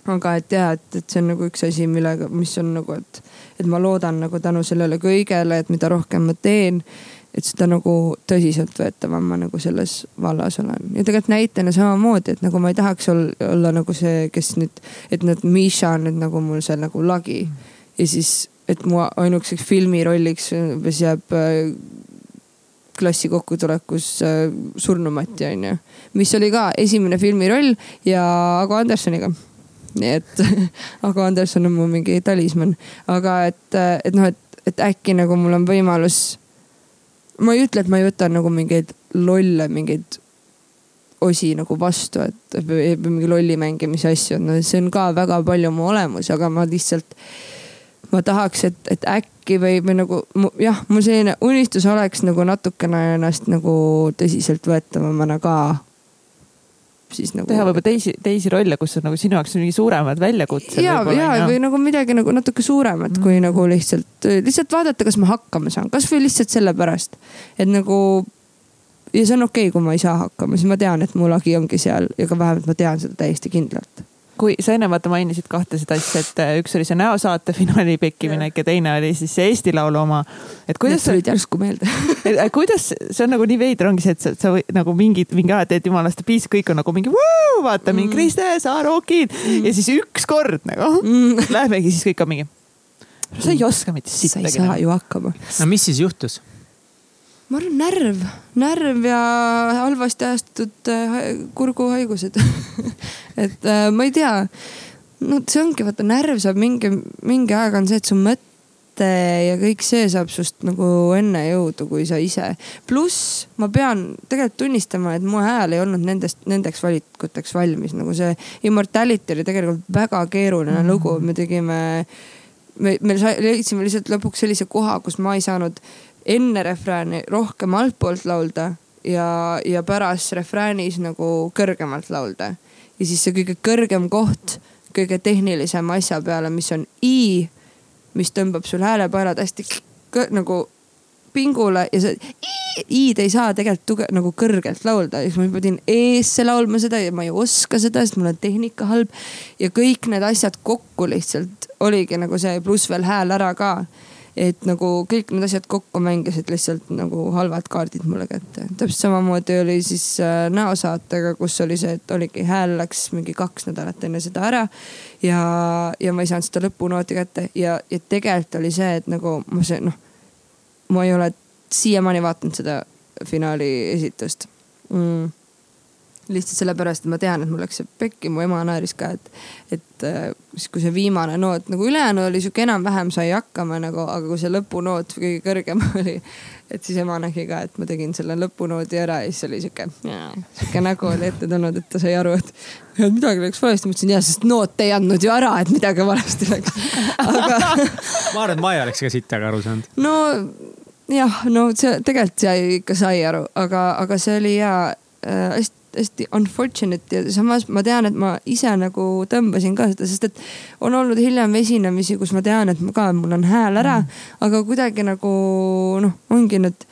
aga et ja, et, et see on nagu üks asi, millega, mis on nagu, et, et ma loodan nagu tänu sellele kõigele, et mida rohkem ma teen, et seda nagu tõsiseltvõetavam ma nagu selles vallas olen. ja tegelikult näitena samamoodi, et nagu ma ei tahaks olla, olla nagu see, kes nüüd, et nüüd Misha on nüüd nagu mul see nagu lagi. Ja siis, et mu ainukeseks filmirolliks umbes jääb äh, klassi kokkutulekus äh, Surnumati onju, mis oli ka esimene filmiroll ja Ago Andersoniga nii et (laughs) Ago Anderson on mu mingi talismann, aga et, et noh, et, et äkki nagu mul on võimalus. ma ei ütle, et ma ei võta nagu mingeid lolle, mingeid osi nagu vastu, et või mingi lolli mängimise asju, no see on ka väga palju mu olemus, aga ma lihtsalt, ma tahaks, et, et äkki või, või nagu jah, mul selline unistus oleks nagu natukene ennast nagu tõsiseltvõetavamana ka siis nagu. teha võib-olla teisi, teisi rolle, kus on nagu sinu jaoks mingi suuremad väljakutsed. ja, ja no. või nagu midagi nagu natuke suuremat mm. kui nagu lihtsalt, lihtsalt vaadata, kas ma hakkama saan, kasvõi lihtsalt sellepärast, et nagu. ja see on okei okay,, kui ma ei saa hakkama, siis ma tean, et mu lagi ongi seal ja ka vähemalt ma tean seda täiesti kindlalt kui sa enne vaata mainisid kahte seda asja, et äh, üks oli see näosaate finaali pekkiminek ja teine oli siis see Eesti Laulu oma. et kuidas. Need tulid järsku meelde (laughs) äh, kuidas, see on nagu nii veider ongi see, et sa, sa või, nagu mingi, mingi aja teed jumalast piis, kõik on nagu mingi vuu, vaata mm. mingi Kriste Saarokid mm. ja siis ükskord nagu mm. (laughs) lähemegi, siis kõik on mingi. sa ei oska mitte sittagi. sa ei saa ju hakkama. no mis siis juhtus? Ma arvan närv, närv ja halvasti ajastatud äh, kurguhaigused (laughs) et äh, ma ei tea. no see ongi, vaata närv saab mingi, mingi aeg on see, et su mõte ja kõik see saab sust nagu enne jõudu, kui sa ise. pluss ma pean tegelikult tunnistama, et mu hääl ei olnud nendest, nendeks valikuteks valmis, nagu see Immortality oli tegelikult väga keeruline mm lugu, me tegime me, me leidsime lihtsalt lõpuks sellise koha, kus ma ei saanud enne refrääni rohkem altpoolt laulda ja, ja pärast refräänis nagu kõrgemalt laulda. ja siis see kõige kõrgem koht kõige tehnilisema asja peale, mis on i, mis tõmbab sul häälepaelad hästi nagu pingule ja see i-d ei saa tegelikult tuge, nagu kõrgelt laulda, siis ma pidin eesse laulma seda ja ma ei oska seda, sest mul on tehnika halb. ja kõik need asjad kokku lihtsalt oligi nagu see, pluss veel hääl ära ka et nagu kõik need asjad kokku mängisid lihtsalt nagu halvad kaardid mulle kätte. täpselt samamoodi oli siis äh, näosaatega, kus oli see, et oligi hääl läks mingi kaks nädalat enne seda ära. ja, ja ma ei saanud seda lõpunooti kätte ja, ja tegelikult oli see, et nagu ma see noh, ma ei ole siiamaani vaadanud seda finaali esitust mm lihtsalt sellepärast, et ma tean, et mul läks see pekki, mu ema naeris ka, et, et äh, siis kui see viimane noot nagu ülejäänu oli sihuke enam-vähem sai hakkama nagu, aga kui see lõpunoot kõige kõrgem (laughs) oli, et siis ema nägi ka, et ma tegin selle lõpunoodi ära ja siis oli sihuke, sihuke nägu oli ette tulnud, et ta sai aru, et midagi läks valesti. ma ütlesin ja, sest noot ei andnud ju ära, et midagi valesti läks. aga (laughs) ma arvan, et ma ei oleks ka sittaga aru saanud. no jah, no see tegelikult sai ikka sai aru, aga, aga see oli ja äh, hästi hästi unfortunate ja samas ma tean, et ma ise nagu tõmbasin ka seda, sest et on olnud hiljem esinemisi, kus ma tean, et ma ka, mul on hääl ära mm., aga kuidagi nagu noh, ongi need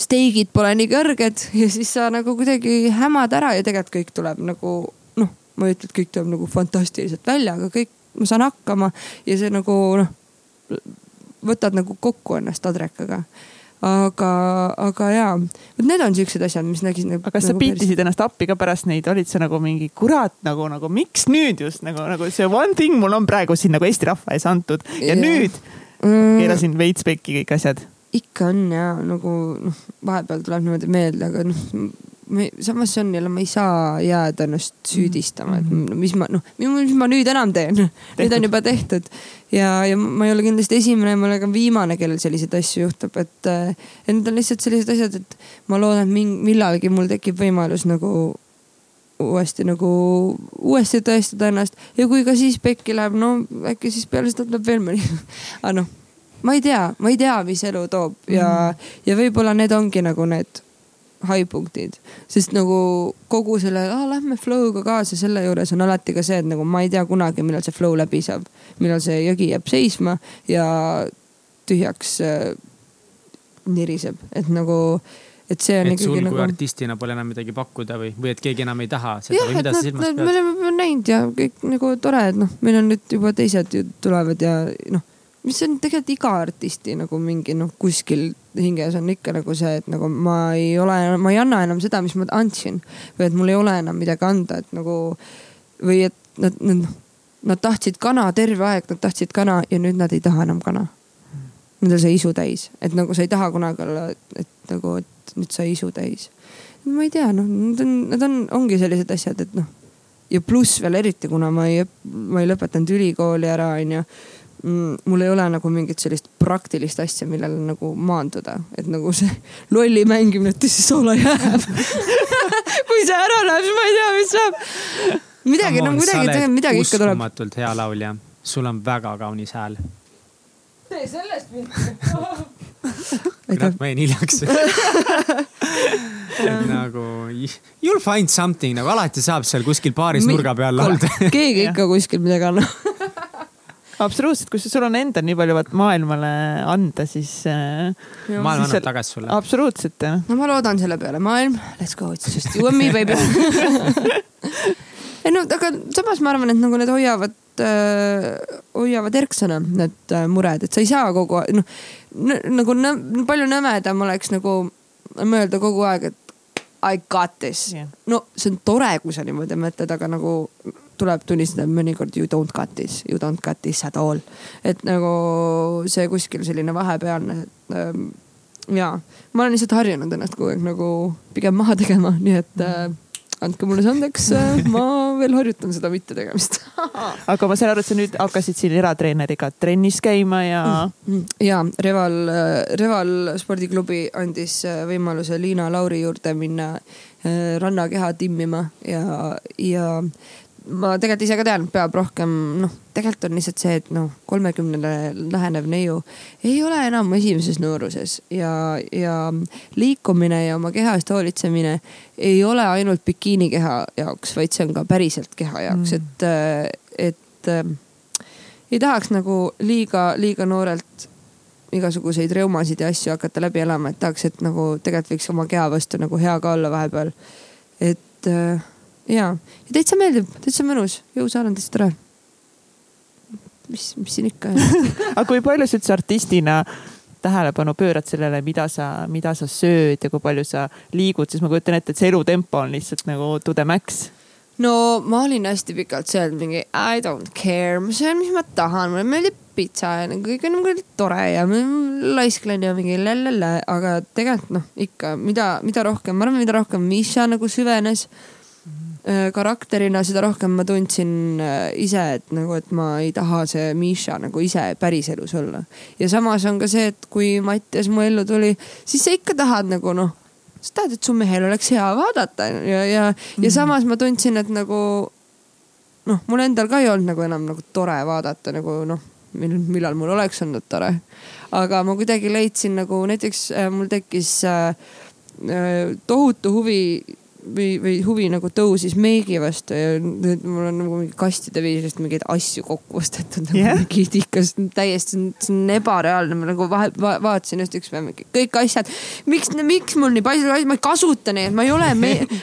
steigid pole nii kõrged ja siis sa nagu kuidagi hämad ära ja tegelikult kõik tuleb nagu noh, ma ei ütle, et kõik tuleb nagu fantastiliselt välja, aga kõik, ma saan hakkama ja see nagu noh, võtad nagu kokku ennast adrekaga aga, aga jaa, vot need on siuksed asjad, mis nägid nagu. aga kas nagu sa piitisid päris... ennast appi ka pärast neid, olid sa nagu mingi kurat nagu, nagu miks nüüd just nagu, nagu see one thing mul on praegu siin nagu Eesti rahva ees antud ja, ja. nüüd mm. keerasin veits pekki kõik asjad. ikka on ja nagu noh, vahepeal tuleb niimoodi meelde, aga noh samas see on jälle, ma ei saa jääda ennast süüdistama, et mhm. mis ma noh, mis ma nüüd enam teen, (laughs) nüüd on juba tehtud. ja, ja ma ei ole kindlasti esimene, ma olen ka viimane, kellel selliseid asju juhtub, et, et need on lihtsalt sellised asjad, et ma loodan, et millalgi mul tekib võimalus nagu uuesti nagu, uuesti tõestada ennast ja kui ka siis pekki läheb, no äkki siis peale seda tuleb veel mõni aga (laughs) noh, ma ei tea, ma ei tea, mis elu toob ja mm., ja võib-olla need ongi nagu need high punktid. sest nagu kogu selle ah,, lähme flow'ga kaasa, selle juures on alati ka see, et nagu ma ei tea kunagi, millal see flow läbi saab. millal see jõgi jääb seisma ja tühjaks äh, niriseb, et nagu et see on et ikkagi nagu. artistina pole enam midagi pakkuda või, või et keegi enam ei taha seda ja, või mida sa silmas pead? me oleme näinud ja kõik nagu tore, et noh, meil on nüüd juba teised ju tulevad ja noh mis on tegelikult iga artisti nagu mingi noh, kuskil hinges on ikka nagu see, et nagu ma ei ole, ma ei anna enam seda, mis ma andsin. või et mul ei ole enam midagi anda, et nagu või et nad, nad, nad tahtsid kana terve aeg, nad tahtsid kana ja nüüd nad ei taha enam kana. Nendel sai isu täis, et nagu sa ei taha kunagi olla, et nagu, et nüüd sai isu täis. ma ei tea, noh, need on, need on, ongi sellised asjad, et noh ja pluss veel eriti, kuna ma ei, ma ei lõpetanud ülikooli ära, onju mul ei ole nagu mingit sellist praktilist asja, millele nagu maanduda, et nagu see lolli mängimine, et siis olla jääb. (laughs) Kui see ära läheb, siis ma ei tea, mis saab. midagi, no midagi, midagi ikka tuleb. uskumatult hea laulja, sul on väga kaunis hääl. tee sellest mind (laughs) kurat, ma jäin hiljaks. (laughs) Et nagu you'll find something nagu alati saab seal kuskil baaris nurga peal laulda keegi ikka kuskil midagi annab absoluutselt, kui sul on endal nii palju maailmale anda, siis. Äh, maailm annab tagasi sulle. absoluutselt jah. no ma loodan selle peale, maailm, let's go, it's just you and me baby (laughs) ei no aga samas ma arvan, et nagu need hoiavad äh,, hoiavad erksana need äh, mured, et sa ei saa kogu aeg noh nagu nõ, palju nõmedam oleks nagu mõelda kogu aeg, et I got this yeah.. no see on tore, kui sa niimoodi mõtled, aga nagu tuleb tunnistada, mõnikord you don't got this, you don't got this at all. et nagu see kuskil selline vahepealne, et ähm, ja ma olen lihtsalt harjunud ennast kogu aeg nagu pigem maha tegema, nii et äh, andke mulle see andeks, äh, ma veel harjutan seda mittetegemist (laughs) aga ma saan aru, et sa nüüd hakkasid siin eratreeneriga trennis käima ja mm,. Mm, ja Reval, äh, Reval spordiklubi andis äh, võimaluse Liina Lauri juurde minna rannakeha timmima ja, ja ma tegelikult ise ka tean, peab rohkem, noh, tegelikult on lihtsalt see, et noh, kolmekümnele lähenev neiu ei ole enam esimeses nooruses ja, ja liikumine ja oma keha eest hoolitsemine ei ole ainult bikiinikeha jaoks, vaid see on ka päriselt keha jaoks mm., et, et äh, ei tahaks nagu liiga, liiga noorelt igasuguseid reumasid ja asju hakata läbi elama, et tahaks, et nagu tegelikult võiks oma keha vastu nagu hea ka olla vahepeal. et äh, ja, ja täitsa meeldib, täitsa mõnus, jõusaal on täitsa tore. mis, mis siin ikka (laughs) aga kui palju sa üldse artistina tähelepanu pöörad sellele, mida sa, mida sa sööd ja kui palju sa liigud, siis ma kujutan ette, et see elutempo on lihtsalt nagu to the max. No ma olin hästi pikalt seal mingi I don't care, ma söön, mis ma tahan, mulle meeldib pitsa ja nagu kõik on nagu tore ja laisklen ja mingi lällällä, aga tegelikult noh, ikka mida, mida rohkem, ma arvan, mida rohkem Misha nagu süvenes karakterina, seda rohkem ma tundsin äh, ise, et nagu, et ma ei taha see Misha nagu ise päriselus olla. ja samas on ka see, et kui Mattias mu ellu tuli, siis sa ikka tahad nagu noh, sa tahad, et su mehel oleks hea vaadata ja, ja, ja mm -hmm. samas ma tundsin, et nagu noh, mul endal ka ei olnud nagu enam nagu tore vaadata nagu noh millal mul oleks olnud tore. aga ma kuidagi leidsin nagu näiteks äh, mul tekkis äh, äh, tohutu huvi või, või huvi nagu tõusis meigi vastu ja nüüd mul on nagu mingi kastide viisist mingeid asju kokku ostetud nagu yeah.. mingid ikka täiesti, see on ebareaalne, ma nagu vahe va, vaatasin just ükspäev mingi kõik asjad. miks, miks mul nii palju ma ei kasuta neid, ma ei ole,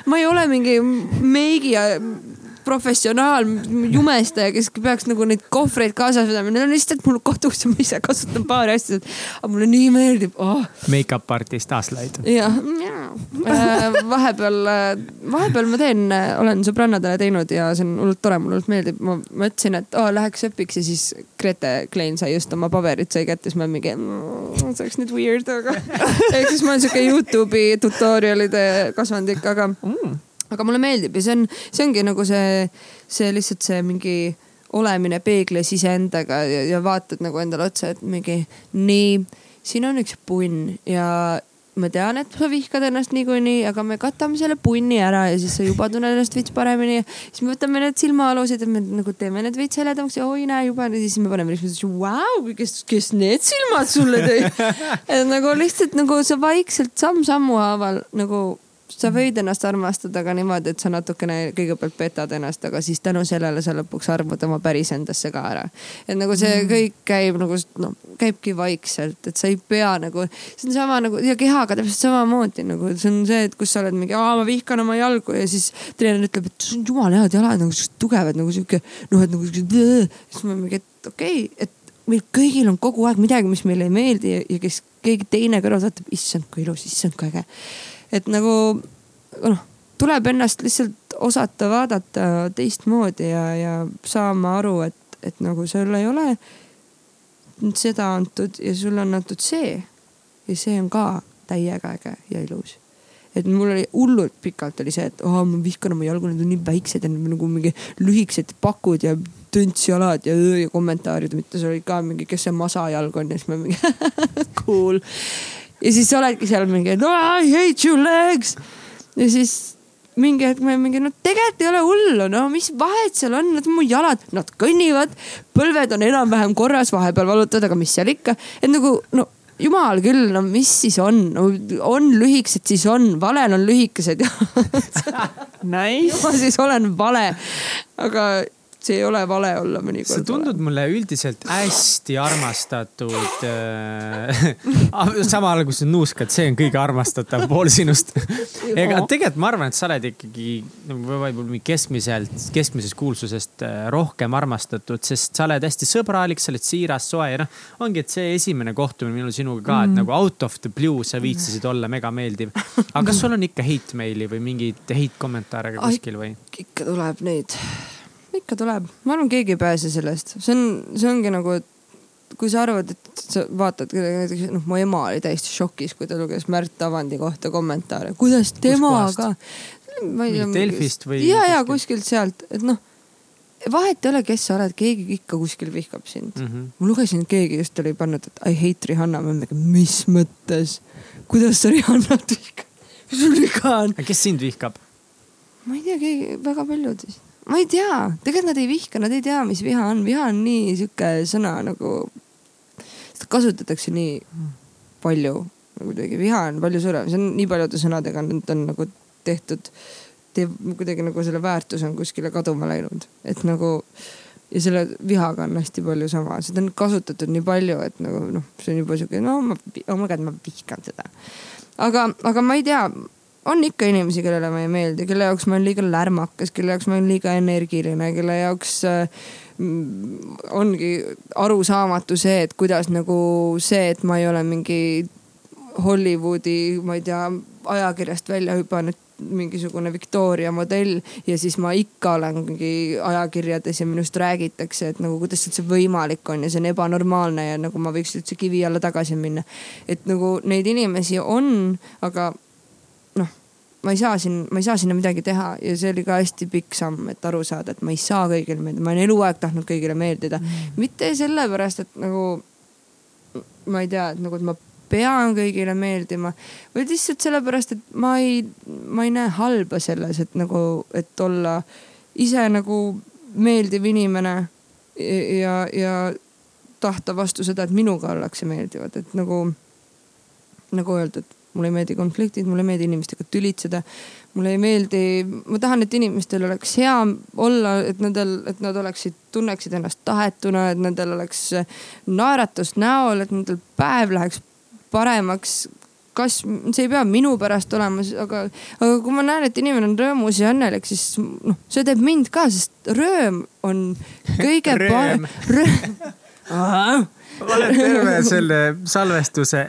ma ei ole mingi meigi professionaal jumestaja, kes peaks nagu neid kohvreid kaasas vedama, need on lihtsalt mul kodus ja ma ise kasutan paari asja. aga mulle nii meeldib oh.. Make-up artist Aslaid. jah, äh, vahepeal, äh, vahepeal ma teen, äh, olen sõbrannadele teinud ja see on hullult tore, mulle hullult meeldib. ma mõtlesin, et oh, läheks õpiks ja siis Grete Klein sai just oma paberit sai kätte, siis ma mingi mmm,, see oleks nüüd weird, aga (laughs) ehk siis ma olen sihuke Youtube'i tutorial'ide kasvandik, aga mm aga mulle meeldib ja see on, see ongi nagu see, see lihtsalt see mingi olemine peeglis iseendaga ja, ja vaatad nagu endale otsa, et mingi nii, siin on üks punn ja ma tean, et sa vihkad ennast niikuinii, aga me katame selle punni ära ja siis sa juba tunned ennast veits paremini. siis me võtame need silmaalused ja me nagu teeme need veits heledamaks ja oi näe juba, siis me paneme lihtsalt, vau, kes, kes need silmad sulle tõi (laughs) et nagu lihtsalt nagu sa vaikselt samm-sammu haaval nagu sa võid ennast armastada ka niimoodi, et sa natukene kõigepealt petad ennast, aga siis tänu sellele sa lõpuks armud oma päris endasse ka ära. et nagu see mm. kõik käib nagu noh, käibki vaikselt, et sa ei pea nagu, see on sama nagu ja kehaga täpselt samamoodi nagu see on see, et kus sa oled mingi, ma vihkan oma jalgu ja siis treener ütleb, et sul on jumala head jalad nagu tugevad nagu sihuke noh, et nagu sihuke. siis ma mingi, et okei okay,, et meil kõigil on kogu aeg midagi, mis meile ei meeldi ja, ja kes keegi teine kõrval vaatab, issand kui ilus, issand kui äge et nagu noh, tuleb ennast lihtsalt osata vaadata teistmoodi ja, ja saama aru, et, et nagu sul ei ole seda antud ja sulle on antud see. ja see on ka täiega äge ja ilus. et mul oli hullult pikalt oli see, et oh, ma vihkan oma jalgu, need on nii väiksed ja nagu mingi lühikesed pakud ja töntsjalad ja, ja kommentaarid, mitte see oli ka mingi, kes see masajalg on ja siis ma mingi (laughs) cool ja siis sa oledki seal mingi no I hate you legs. ja siis mingi hetk me mingi, no tegelikult ei ole hullu, no mis vahet seal on, need on mu jalad, nad kõnnivad, põlved on enam-vähem korras, vahepeal valutad, aga mis seal ikka, et nagu no jumal küll, no mis siis on? No,, on lühikesed, siis on, valel on lühikesed. (laughs) Nice. ma siis olen vale, aga see ei ole vale olla mõnikord. sa tundud vale. mulle üldiselt hästi armastatud äh, (laughs) samal ajal kui sa nuuskad, see on kõige armastatav pool sinust. ega tegelikult ma arvan, et sa oled ikkagi võib-olla keskmiselt, keskmisest kuulsusest äh, rohkem armastatud, sest sa oled hästi sõbralik, sa oled siiras, soe ja noh, ongi, et see esimene kohtumine minul sinuga ka mm., et nagu out of the blue sa viitsisid olla mega meeldiv. aga kas (laughs) sul on ikka hate meili või mingeid hate kommentaare ka kuskil või? ikka tuleb neid ikka tuleb, ma arvan, keegi ei pääse sellest, see on, see ongi nagu, et kui sa arvad, et sa vaatad, näiteks noh, mu ema oli täiesti šokis, kui ta luges Märt Avandi kohta kommentaare, kuidas tema ka. Delfist või? ja, ja kuskilt sealt, et noh, vahet ei ole, kes sa oled, keegi ikka kuskil vihkab sind mm. -hmm. ma lugesin, keegi just oli pannud, et I hate Rihanna, ma mõtlen, mis mõttes, kuidas sa Rihannat vihkad, mis (laughs) sul viga on? kes sind vihkab? ma ei tea, keegi, väga paljud ma ei tea, tegelikult nad ei vihka, nad ei tea, mis viha on, viha on nii sihuke sõna nagu, seda kasutatakse nii palju. Kuidagi, viha on palju suurem, see on nii paljude sõnadega, need on nagu tehtud, teeb kuidagi nagu selle väärtus on kuskile kaduma läinud, et nagu ja selle vihaga on hästi palju sama, seda on kasutatud nii palju, et nagu noh, see on juba sihuke, no ma, oh my god, ma vihkan seda. aga, aga ma ei tea, on ikka inimesi, kellele ma ei meeldi, kelle jaoks ma olen liiga lärmakas, kelle jaoks ma olen liiga energiline, kelle jaoks äh, ongi arusaamatu see, et kuidas nagu see, et ma ei ole mingi Hollywoodi, ma ei tea, ajakirjast välja hüpanud mingisugune Victoria modell ja siis ma ikka olengi ajakirjades ja minust räägitakse, et nagu kuidas üldse võimalik on ja see on ebanormaalne ja nagu ma võiks üldse kivi alla tagasi minna. et nagu neid inimesi on, aga ma ei saa siin, ma ei saa sinna midagi teha ja see oli ka hästi pikk samm, et aru saada, et ma ei saa kõigile meeldida, ma olen eluaeg tahtnud kõigile meeldida. Mm.. mitte sellepärast, et nagu ma ei tea, et nagu, et ma pean kõigile meeldima, vaid lihtsalt sellepärast, et ma ei, ma ei näe halba selles, et nagu, et olla ise nagu meeldiv inimene ja, ja tahta vastu seda, et minuga ollakse meeldivad, et nagu, nagu öeldud, mulle ei meeldi konfliktid, mulle ei meeldi inimestega tülitseda. mulle ei meeldi, ma tahan, et inimestel oleks hea olla, et nendel, et nad oleksid, tunneksid ennast tahetuna, et nendel oleks naeratust näol, et nendel päev läheks paremaks kas, see ei pea minu pärast olema, aga, aga kui ma näen, et inimene on rõõmus ja õnnelik, siis noh, see teeb mind ka, sest rõõm on kõige (laughs) parem. rõõm. ma olen terve selle salvestuse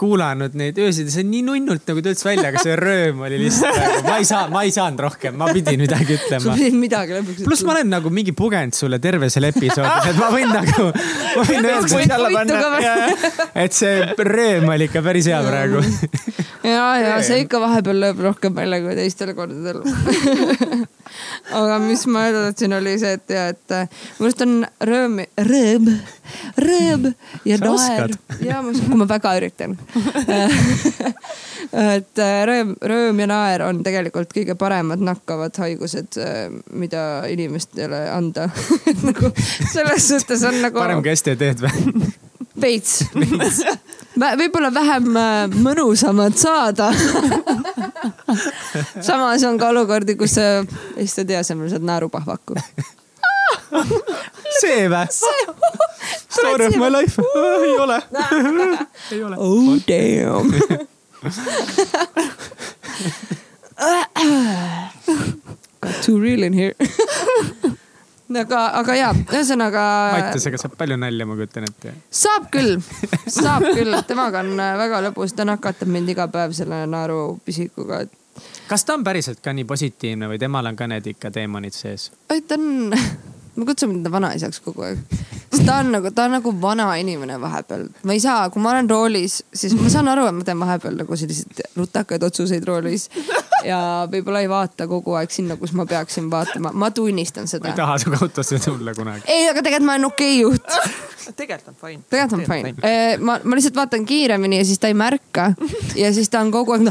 kuulanud neid öösid ja see on nii nunnult nagu töötas välja, aga see rööm oli lihtsalt nagu, ma ei saa, ma ei saanud rohkem, ma pidin midagi ütlema. sa pidid midagi lõpuks pluss ma olen nagu mingi pugenud sulle terve selle episoodi, et ma võin nagu, ma võin öelda, et see rööm oli ikka päris hea praegu. ja, ja see ikka vahepeal lööb rohkem välja kui teistel kordadel (laughs) aga mis ma öelda tahtsin, oli see, et ja, et äh, minu arust on rõõm, rõõm, rõõm ja naer. ja ma, kui ma väga üritan (laughs) et äh, rõõm, rõõm ja naer on tegelikult kõige paremad nakkavad haigused, äh, mida inimestele anda (laughs) nagu selles suhtes on nagu. parem kui STD-d või? veits võib-olla vähem mõnusamad saada. (laughs) Samas on ka olukordi, kus sa STD asemel saad naerupahvaku. See vä? Story of my life. Ei ole. (laughs) Ei ole. Oh damn. (laughs) Got too real in here aga, aga ja, ühesõnaga. Mattisega saab palju nalja, ma kujutan ette. saab küll, (laughs) saab küll, temaga on väga lõbus, ta nakatab mind iga päev selle naerupisikuga, et kas ta on päriselt ka nii positiivne või temal on ka need ikka teemonid sees? ei, ta on, (laughs) ma kutsun teda vanaisaks kogu aeg. sest ta on nagu, ta on nagu vana inimene vahepeal. ma ei saa, kui ma olen roolis, siis ma saan aru, et ma teen vahepeal nagu selliseid rutakaid otsuseid roolis. ja võib-olla ei vaata kogu aeg sinna, kus ma peaksin vaatama, ma tunnistan seda. ma ei taha sinuga autosse tulla kunagi. ei, aga tegelikult ma olen okei okay juht tegelikult on fine. tegelikult on fine, fine.. ma, ma lihtsalt vaatan kiiremini ja siis ta ei märka ja siis ta on kogu aeg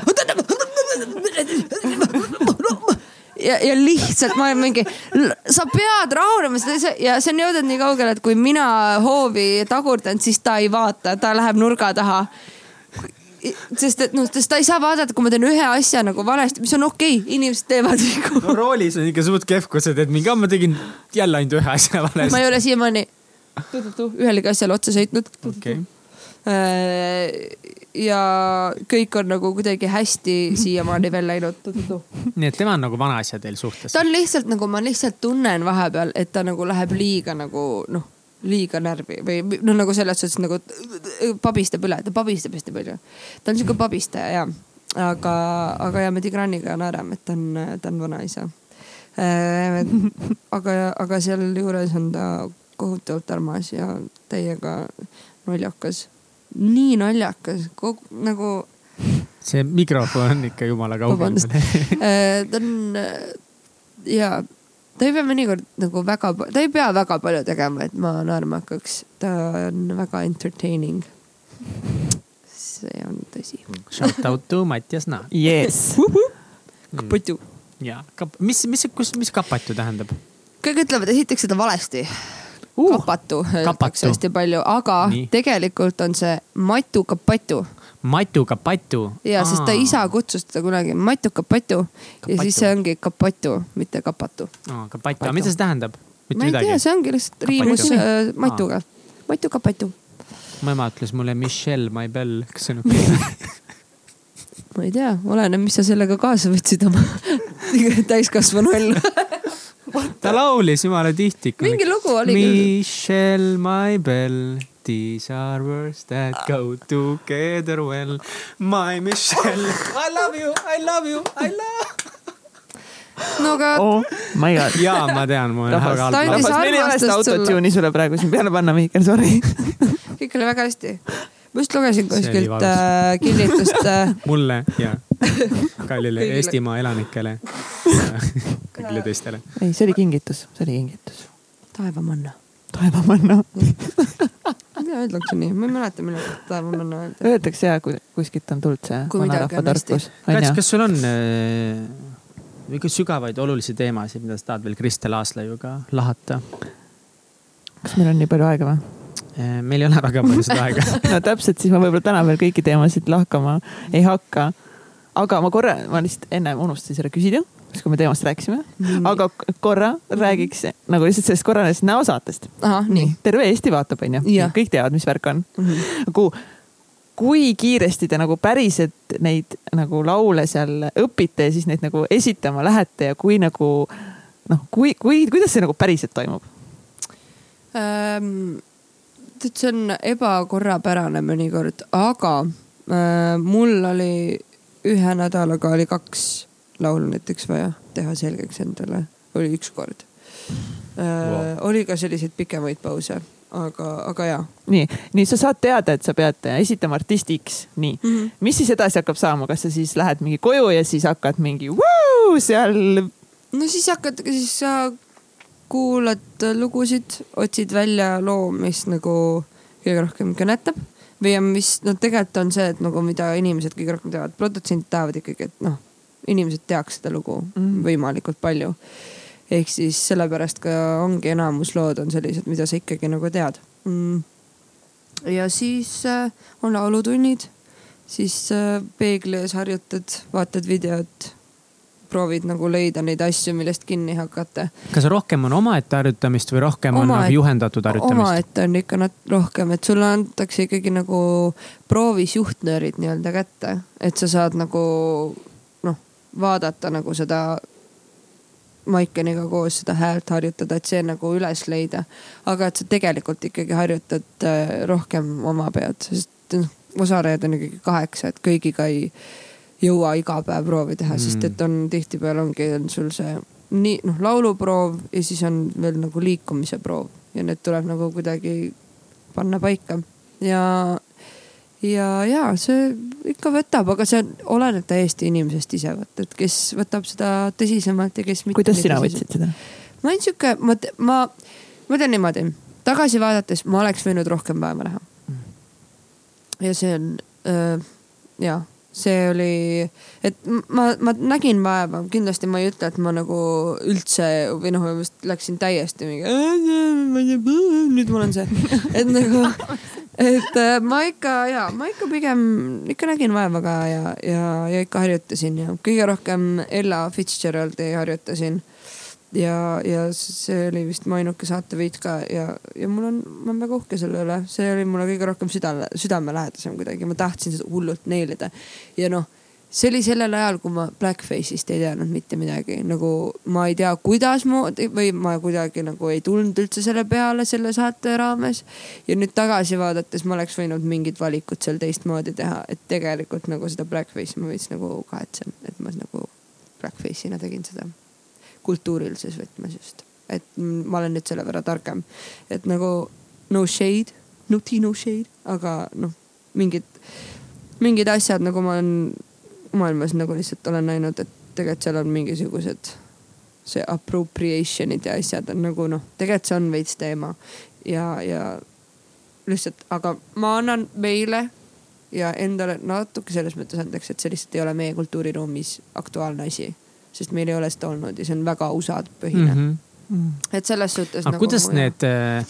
ja, ja lihtsalt ma olen mingi, sa pead rahunema ja see on jõudnud nii kaugele, et kui mina hoovi tagurdan, siis ta ei vaata, ta läheb nurga taha sest et noh, sest ta ei saa vaadata, kui ma teen ühe asja nagu valesti, mis on okei okay,, inimesed teevad vigu. no roolis on ikka suht kehv, kui sa teed mingi, ma tegin jälle ainult ühe asja valesti. ma ei ole siiamaani ühelegi asjale otsa sõitnud. okei okay ja kõik on nagu kuidagi hästi siiamaani veel läinud. nii et tema on nagu vana asja teil suhtes? ta on lihtsalt nagu, ma lihtsalt tunnen vahepeal, et ta nagu läheb liiga nagu noh, liiga närvi või noh, nagu selles suhtes nagu pabistab üle, ta pabistab hästi palju. ta on sihuke pabistaja ja, aga, aga ja me Tigraniga naerame, et ta on, ta on vanaisa. Äh, aga, aga sealjuures on ta kohutavalt armas ja täiega naljakas nii naljakas, kogu nagu. see mikrofon on ikka jumala kaugel äh, ta on äh, ja ta ei pea mõnikord nagu väga, ta ei pea väga palju tegema, et ma naerma hakkaks. ta on väga entertaining. see on tõsi. Shout out to Mattias Naar yes. (laughs) Putu. ja mis, mis, kus, mis kapatu tähendab? kõik ütlevad esiteks seda valesti uh,. kapatu öeldakse hästi palju, aga Nii. tegelikult on see matu kapatu. matu kapatu. ja, sest ta isa kutsus teda kunagi matu kapatu ja siis see ongi kapatu, mitte kapatu. kapatu, aga mida see tähendab? ma ei tea, see ongi lihtsalt riimus äh, matuga, matu kapatu. mu ema ütles mulle Michelle Maibel, kas see on (laughs) okei okay? ma ei tea, oleneb, mis sa sellega kaasa võtsid oma (laughs) täiskasvanu ellu (laughs) ta laulis jumala tihti. mingi lugu oli küll. Michelle, my bell, these are words that go together well. My Michelle, I love you, I love you, I love. no aga oh,. My god. (laughs) jaa, ma tean, ma olen väga halb. meil ei ole seda autotune'i sulle praegu siin peale panna, Mihkel, sorry kõik oli väga hästi ma just lugesin kuskilt äh, kinnitust äh... (laughs) mulle ja (laughs) kallile Eestimaa elanikele ja (laughs) kõigile teistele. ei, see oli kingitus, see oli kingitus. taevamanna. taevamanna (laughs) mida öeldakse nii, ma ei mäleta, millal taevamanna öeldi. Öeldakse ja kuskilt on tulnud see vanarahva tarkus. Kats, kas sul on äh, mingeid sügavaid olulisi teemasid, mida sa tahad veel Kristel Aaslaiuga lahata? kas meil on nii palju aega või? Äh, meil ei ole väga palju seda aega no täpselt, siis ma võib-olla täna veel kõiki teemasid lahkama ei hakka. Aga ma korra, ma lihtsalt ennem unustasin selle küsida, siis kui me teemast rääkisime mm., aga korra räägiks nagu lihtsalt sellest korralisest näosaatest. terve Eesti vaatab, onju, kõik teavad, mis värk on mm. -hmm. nagu kui kiiresti te nagu päriselt neid nagu laule seal õpite ja siis neid nagu esitama lähete ja kui nagu noh, kui, kui, kuidas see nagu päriselt toimub ähm,? tead, see on ebakorrapärane mõnikord, aga äh, mul oli ühe nädalaga oli kaks laulu näiteks vaja teha selgeks endale, oli üks kord äh,. Wow. oli ka selliseid pikemaid pause aga, aga jaa. nii, nii sa saad teada, et sa pead esitama artisti X, nii mm. -hmm. mis siis edasi hakkab saama, kas sa siis lähed mingi koju ja siis hakkad mingi vuu, seal? no siis hakkad, siis sa kuulad lugusid, otsid välja loo, mis nagu kõige rohkem kõnetab või mis noh, tegelikult on see, et nagu mida inimesed kõige rohkem teavad, produtsendid tahavad ikkagi, et noh, inimesed teaks seda lugu mm. võimalikult palju. ehk siis sellepärast ka ongi enamus lood on sellised, mida sa ikkagi nagu tead mm.. ja siis äh, on laulutunnid, siis äh, peegli ees harjutad, vaatad videot proovid nagu leida neid asju, millest kinni hakata. kas rohkem on omaette harjutamist või rohkem oma on nagu juhendatud harjutamist? omaette on ikka nat-, rohkem, et sulle antakse ikkagi nagu proovis juhtnöörid nii-öelda kätte, et sa saad nagu noh, vaadata nagu seda Maikeniga koos seda häält harjutada, et see nagu üles leida. aga et sa tegelikult ikkagi harjutad äh, rohkem oma pead, sest noh, osalejaid on ikkagi kaheksa, et kõigiga ei jõua iga päev proovi teha mm., sest et on tihtipeale ongi, on sul see nii noh, lauluproov ja siis on veel nagu liikumise proov ja need tuleb nagu kuidagi panna paika ja, ja, ja see ikka võtab, aga see oleneb täiesti inimesest ise, vot, et kes võtab seda tõsisemalt ja kes mitte. kuidas sina võtsid seda? ma olin sihuke, ma, ma, ma teen niimoodi, tagasi vaadates ma oleks võinud rohkem päeva näha. Mm. ja see on äh, ja see oli, et ma, ma nägin vaeva, kindlasti ma ei ütle, et ma nagu üldse või noh, vist läksin täiesti mingi. nüüd mul on see, et nagu, et äh, ma ikka ja ma ikka pigem ikka nägin vaeva ka ja, ja, ja ikka harjutasin ja kõige rohkem Ella Fitzgeraldi harjutasin ja, ja see oli vist mu ainuke saateviit ka ja, ja mul on, ma olen väga uhke selle üle, see oli mulle kõige rohkem südame, südamelähedasem kuidagi, ma tahtsin seda hullult neelida. ja noh, see oli sellel ajal, kui ma Blackface'ist ei teadnud mitte midagi, nagu ma ei tea, kuidasmoodi või ma kuidagi nagu ei tulnud üldse selle peale selle saate raames. ja nüüd tagasi vaadates ma oleks võinud mingid valikud seal teistmoodi teha, et tegelikult nagu seda Blackface'i ma veits nagu kahetsen, et ma nagu Blackface'ina tegin seda kultuurilises võtmes just. et ma olen nüüd selle võrra targem, et nagu no shade, no tea no shade, aga noh, mingid, mingid asjad nagu ma olen maailmas nagu lihtsalt olen näinud, et tegelikult seal on mingisugused see appropriation'id ja asjad on nagu noh, tegelikult see on veits teema. Ja, ja lihtsalt, aga ma annan meile ja endale natuke selles mõttes andeks, et see lihtsalt ei ole meie kultuuriruumis aktuaalne asi sest meil ei ole seda olnud ja see on väga USA-d põhine Mhm. mm. -hmm. et selles suhtes. aga nagu kuidas mu, need äh,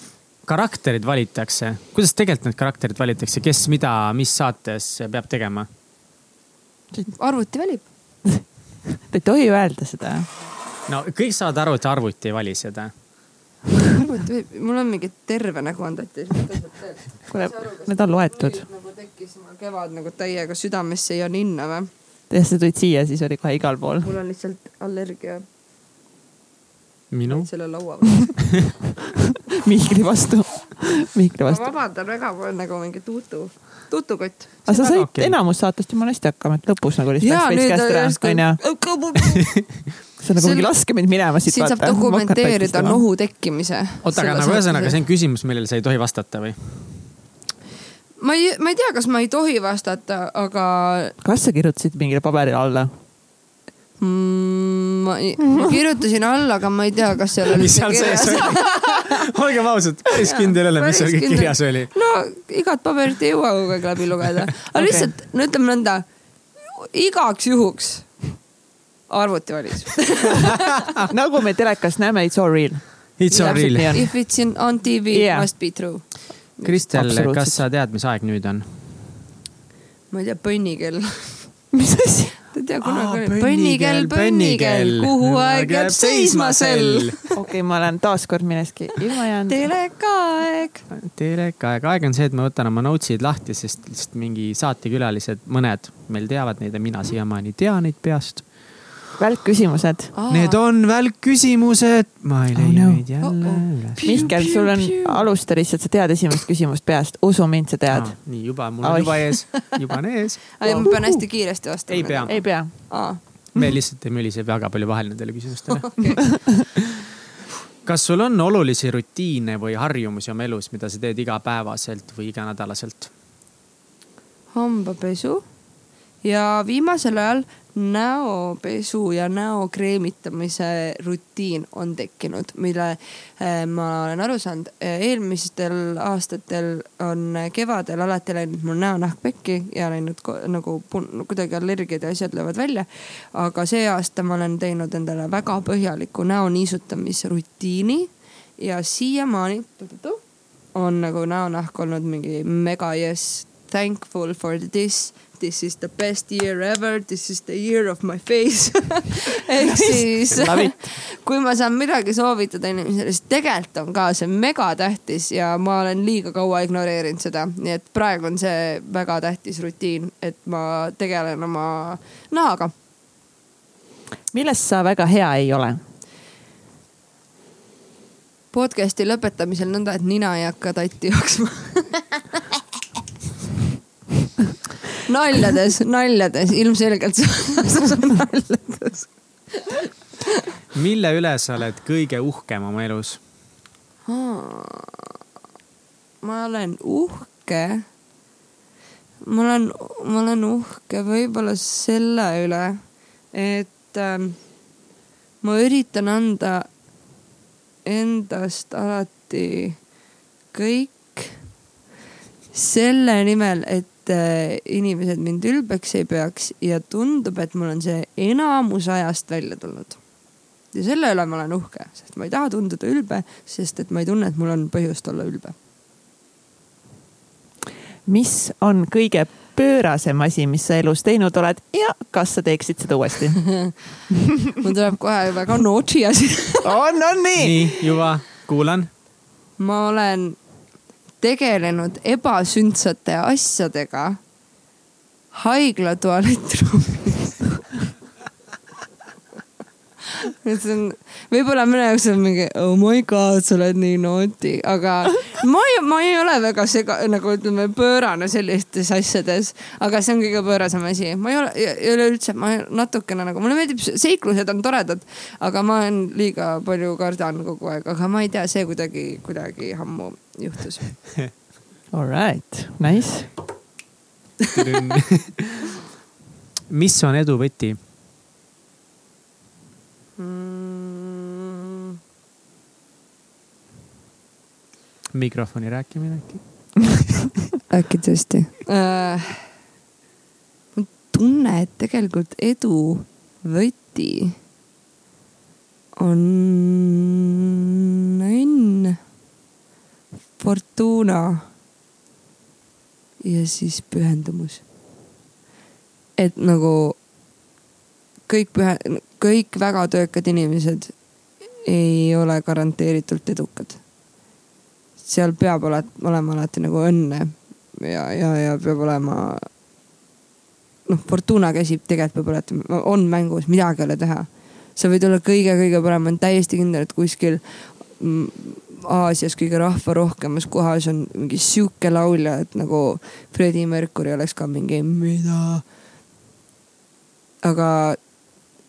karakterid valitakse, kuidas tegelikult need karakterid valitakse, kes mida, mis saates peab tegema? arvuti valib Te (laughs) ei tohi öelda seda. no kõik saavad aru, et arvuti ei vali seda. arvuti, mul on mingi terve nägu on tatis. (laughs) kuule, need on loetud. nagu tekkis mul kevad nagu täiega südamesse ja ninna või? Ja sa tulid siia, siis oli kohe igal pool. mul on lihtsalt allergia. minu? selle laua (laughs) peal Mihkli vastu Mihkli vastu. ma vabandan väga, mul on nagu mingi tuutu, tuutukott. aga sa said okei. enamus saatest jumala hästi hakkama, et lõpus nagu lihtsalt veits käest ära, onju. see (laughs) on nagu mingi laske mind minema siit. siin saab dokumenteerida nohu tekkimise. oota, aga nagu ühesõnaga, see on küsimus, millele sa ei tohi vastata või? Ma ei, ma ei tea, kas ma ei tohi vastata, aga kas sa kirjutasid mingile paberile alla? mm, ma, ma kirjutasin alla, aga ma ei tea, kas seal oli mis seal sees oli? (laughs) olgem ausad, päris kindel ei ole, mis seal kõik kirjas oli. no igat paberit ei jõua kogu aeg läbi lugeda, aga (laughs) okay. lihtsalt no ütleme nõnda, igaks juhuks arvuti valis (laughs) nagu me telekas näeme, it's all real. It's all real. If it's in on TV yeah., must be true. Kristel, kas sa tead, mis aeg nüüd on? ma ei tea, põnnikell (laughs) mis asi? ta ei tea, kunagi oli põnnikell, põnnikell, kuhu aeg jääb seisma sel. (laughs) okei okay,, ma olen taaskord milleski ilma jäänud. telekaaeg. telekaaeg, aeg on see, et ma võtan oma notes'id lahti, sest lihtsalt mingi saatekülalised, mõned meil teavad neid ja mina siiamaani ei tea neid peast. Välkküsimused. Need on välkküsimused, ma ei leia oh, no. neid jälle oh, oh. üles. Mihkel, sul on, alusta lihtsalt, sa tead esimest küsimust peast, usu mind, sa tead ah,. nii juba, mul on Oi. juba ees, (laughs) juba on ees wow.. ma pean hästi kiiresti vastama. ei pea. ei pea ah.. me lihtsalt ei mülise väga palju vahel nendele küsimustele (laughs) okay. (laughs) kas sul on olulisi rutiine või harjumusi oma elus, mida sa teed igapäevaselt või iganädalaselt? hambapesu ja viimasel ajal näopesu ja näo kreemitamise rutiin on tekkinud, mille äh, ma olen aru saanud. eelmistel aastatel on kevadel alati läinud mul näonahk pekki ja läinud nagu kuidagi allergiad ja asjad löövad välja. aga see aasta ma olen teinud endale väga põhjaliku näo niisutamisrutiini ja siiamaani on nagu näonahk olnud mingi mega yes, thankful for this this is the best year ever, this is the year of my face. (laughs) Ehk siis (laughs) kui ma saan midagi soovitada inimesele, siis tegelikult on ka see megatähtis ja ma olen liiga kaua ignoreerinud seda, nii et praegu on see väga tähtis rutiin, et ma tegelen oma nahaga. milles sa väga hea ei ole? podcast'i lõpetamisel nõnda, et nina ei hakka tatti jooksma (laughs) naljades, naljades, ilmselgelt (laughs) naljades. mille üle sa oled kõige uhkem oma elus? ma olen uhke. ma olen, ma olen uhke võib-olla selle üle, et ähm, ma üritan anda endast alati kõik selle nimel, et inimesed mind ülbeks ei peaks ja tundub, et mul on see enamus ajast välja tulnud. ja selle üle ma olen uhke, sest ma ei taha tunduda ülbe, sest et ma ei tunne, et mul on põhjust olla ülbe. mis on kõige pöörasem asi, mis sa elus teinud oled ja kas sa teeksid seda uuesti (laughs) mul tuleb kohe väga naughty asi on, on nii? nii, juba, kuulan. ma olen tegelenud ebasündsate asjadega. Haigla tualettruumis et see on, võib-olla mõne jaoks on mingi oh my god, sa oled nii naughty, aga ma ei, ma ei ole väga sega, nagu ütleme, pöörane sellistes asjades. aga see on kõige pöörasem asi, ma ei ole, ei ole üldse, ma natukene nagu, mulle meeldib, seiklused on toredad, aga ma olen liiga palju kardan kogu aeg, aga ma ei tea, see kuidagi, kuidagi ammu juhtus. (laughs) All right, nice (laughs) mis on edu võti? Mm.? mikrofoni rääkimine äkki (laughs) äkki tõesti uh,? ma tunnen, et tegelikult edu võti on õnn, fortuuna ja siis pühendumus. et nagu kõik pühe, kõik väga töökad inimesed ei ole garanteeritult edukad. seal peab ole, olema alati nagu õnne ja, ja, ja peab olema. noh, Fortuna käsib, tegelikult peab alati, on mängus, midagi ei ole teha. sa võid olla kõige-kõige parem, ma olen täiesti kindel, et kuskil Aasias kõige rahvarohkemas kohas on mingi sihuke laulja, et nagu Freddie Mercury oleks ka mingi mida. aga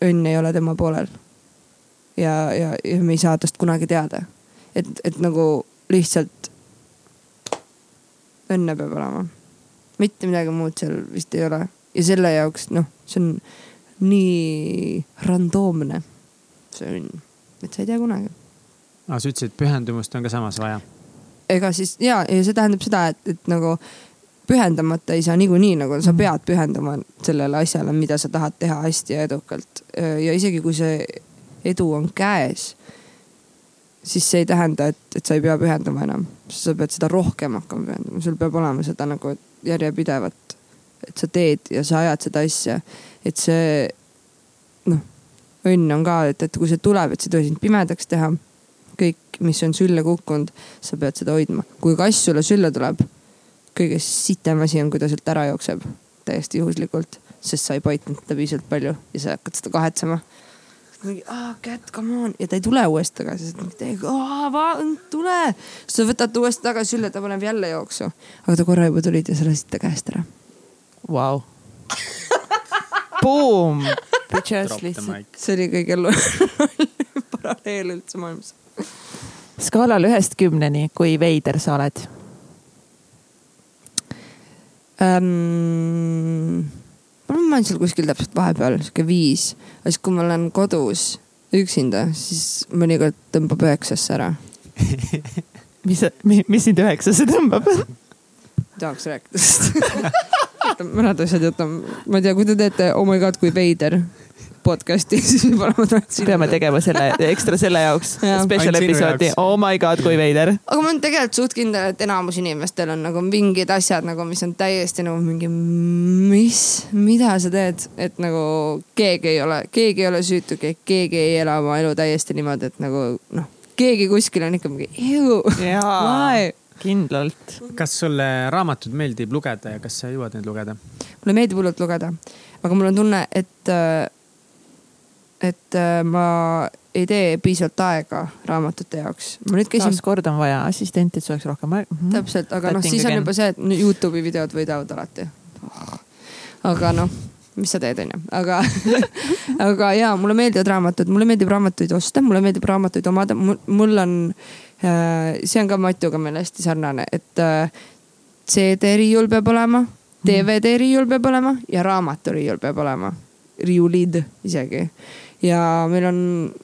õnn ei ole tema poolel. ja, ja, ja me ei saa tast kunagi teada. et, et nagu lihtsalt õnne peab olema. mitte midagi muud seal vist ei ole ja selle jaoks noh, see on nii randoomne, see õnn, et sa ei tea kunagi aa, sa ütlesid, pühendumust on ka samas vaja? ega siis ja, ja see tähendab seda, et, et nagu pühendamata ei saa niikuinii nagu sa mhm. pead pühenduma sellele asjale, mida sa tahad teha hästi ja edukalt. ja isegi kui see edu on käes, siis see ei tähenda, et, et sa ei pea pühendama enam. sa pead seda rohkem hakkama pühendama, sul peab olema seda nagu järjepidevat. et sa teed ja sa ajad seda asja, et see noh, õnn on ka, et, et kui see tuleb, et see ei tohi sind pimedaks teha kõik, mis on sülle kukkunud, sa pead seda hoidma. kui kass sulle sülle tuleb, kõige sitem asi on, kui ta sealt ära jookseb täiesti juhuslikult, sest sa ei paitnud teda piisavalt palju ja sa hakkad seda kahetsema. mingi, aa, cat, come on ja ta ei tule uuesti tagasi, sa teed, tule. sa võtad ta uuesti tagasi sülle, ta paneb jälle jooksu. aga ta korra juba tulid ja sa lasid ta käest ära. Vau. (laughs) Boom. see oli kõige (laughs) paralleel üldse maailmas skaalal ühest kümneni, kui veider sa oled ähm,? ma olen seal kuskil täpselt vahepeal, sihuke viis. aga siis, kui ma olen kodus üksinda, siis mõnikord tõmbab üheksasse ära (laughs) mis, mis sind üheksasse tõmbab (laughs) tahaks rääkida (laughs) sellest mõned asjad jätame, ma ei tea, kui te teete Oh my god, kui veider podcast'i, (laughs) siis võib-olla ma tahtsin. peame tegema selle ekstra selle jaoks special episoodi. Oh my god, kui veider. aga ma olen tegelikult suht kindel, et enamus inimestel on nagu mingid asjad nagu, mis on täiesti nagu mingi, mis, mida sa teed, et nagu keegi ei ole, keegi ei ole süütu, keegi ei ela oma elu täiesti niimoodi, et nagu noh, keegi kuskil on ikka mingi, kindlalt. kas sulle raamatuid meeldib lugeda ja kas sa jõuad neid lugeda? mulle meeldib hullult lugeda, aga mul on tunne, et äh, et äh, ma ei tee piisavalt aega raamatute jaoks. ma nüüd käisin. taaskord on vaja assistenti, et see oleks rohkem aega mm. -hmm. täpselt, aga noh, siis on juba see, et Youtube'i videod võidavad alati. aga noh, mis sa teed, onju, aga (laughs) aga ja mulle meeldivad raamatud, mulle meeldib raamatuid osta, mulle meeldib raamatuid omada, mul on äh,, see on ka Matuga meil hästi sarnane, et äh, CD-riiul peab olema, DVD-riiul peab olema ja raamaturiiul peab olema riiulid isegi ja meil on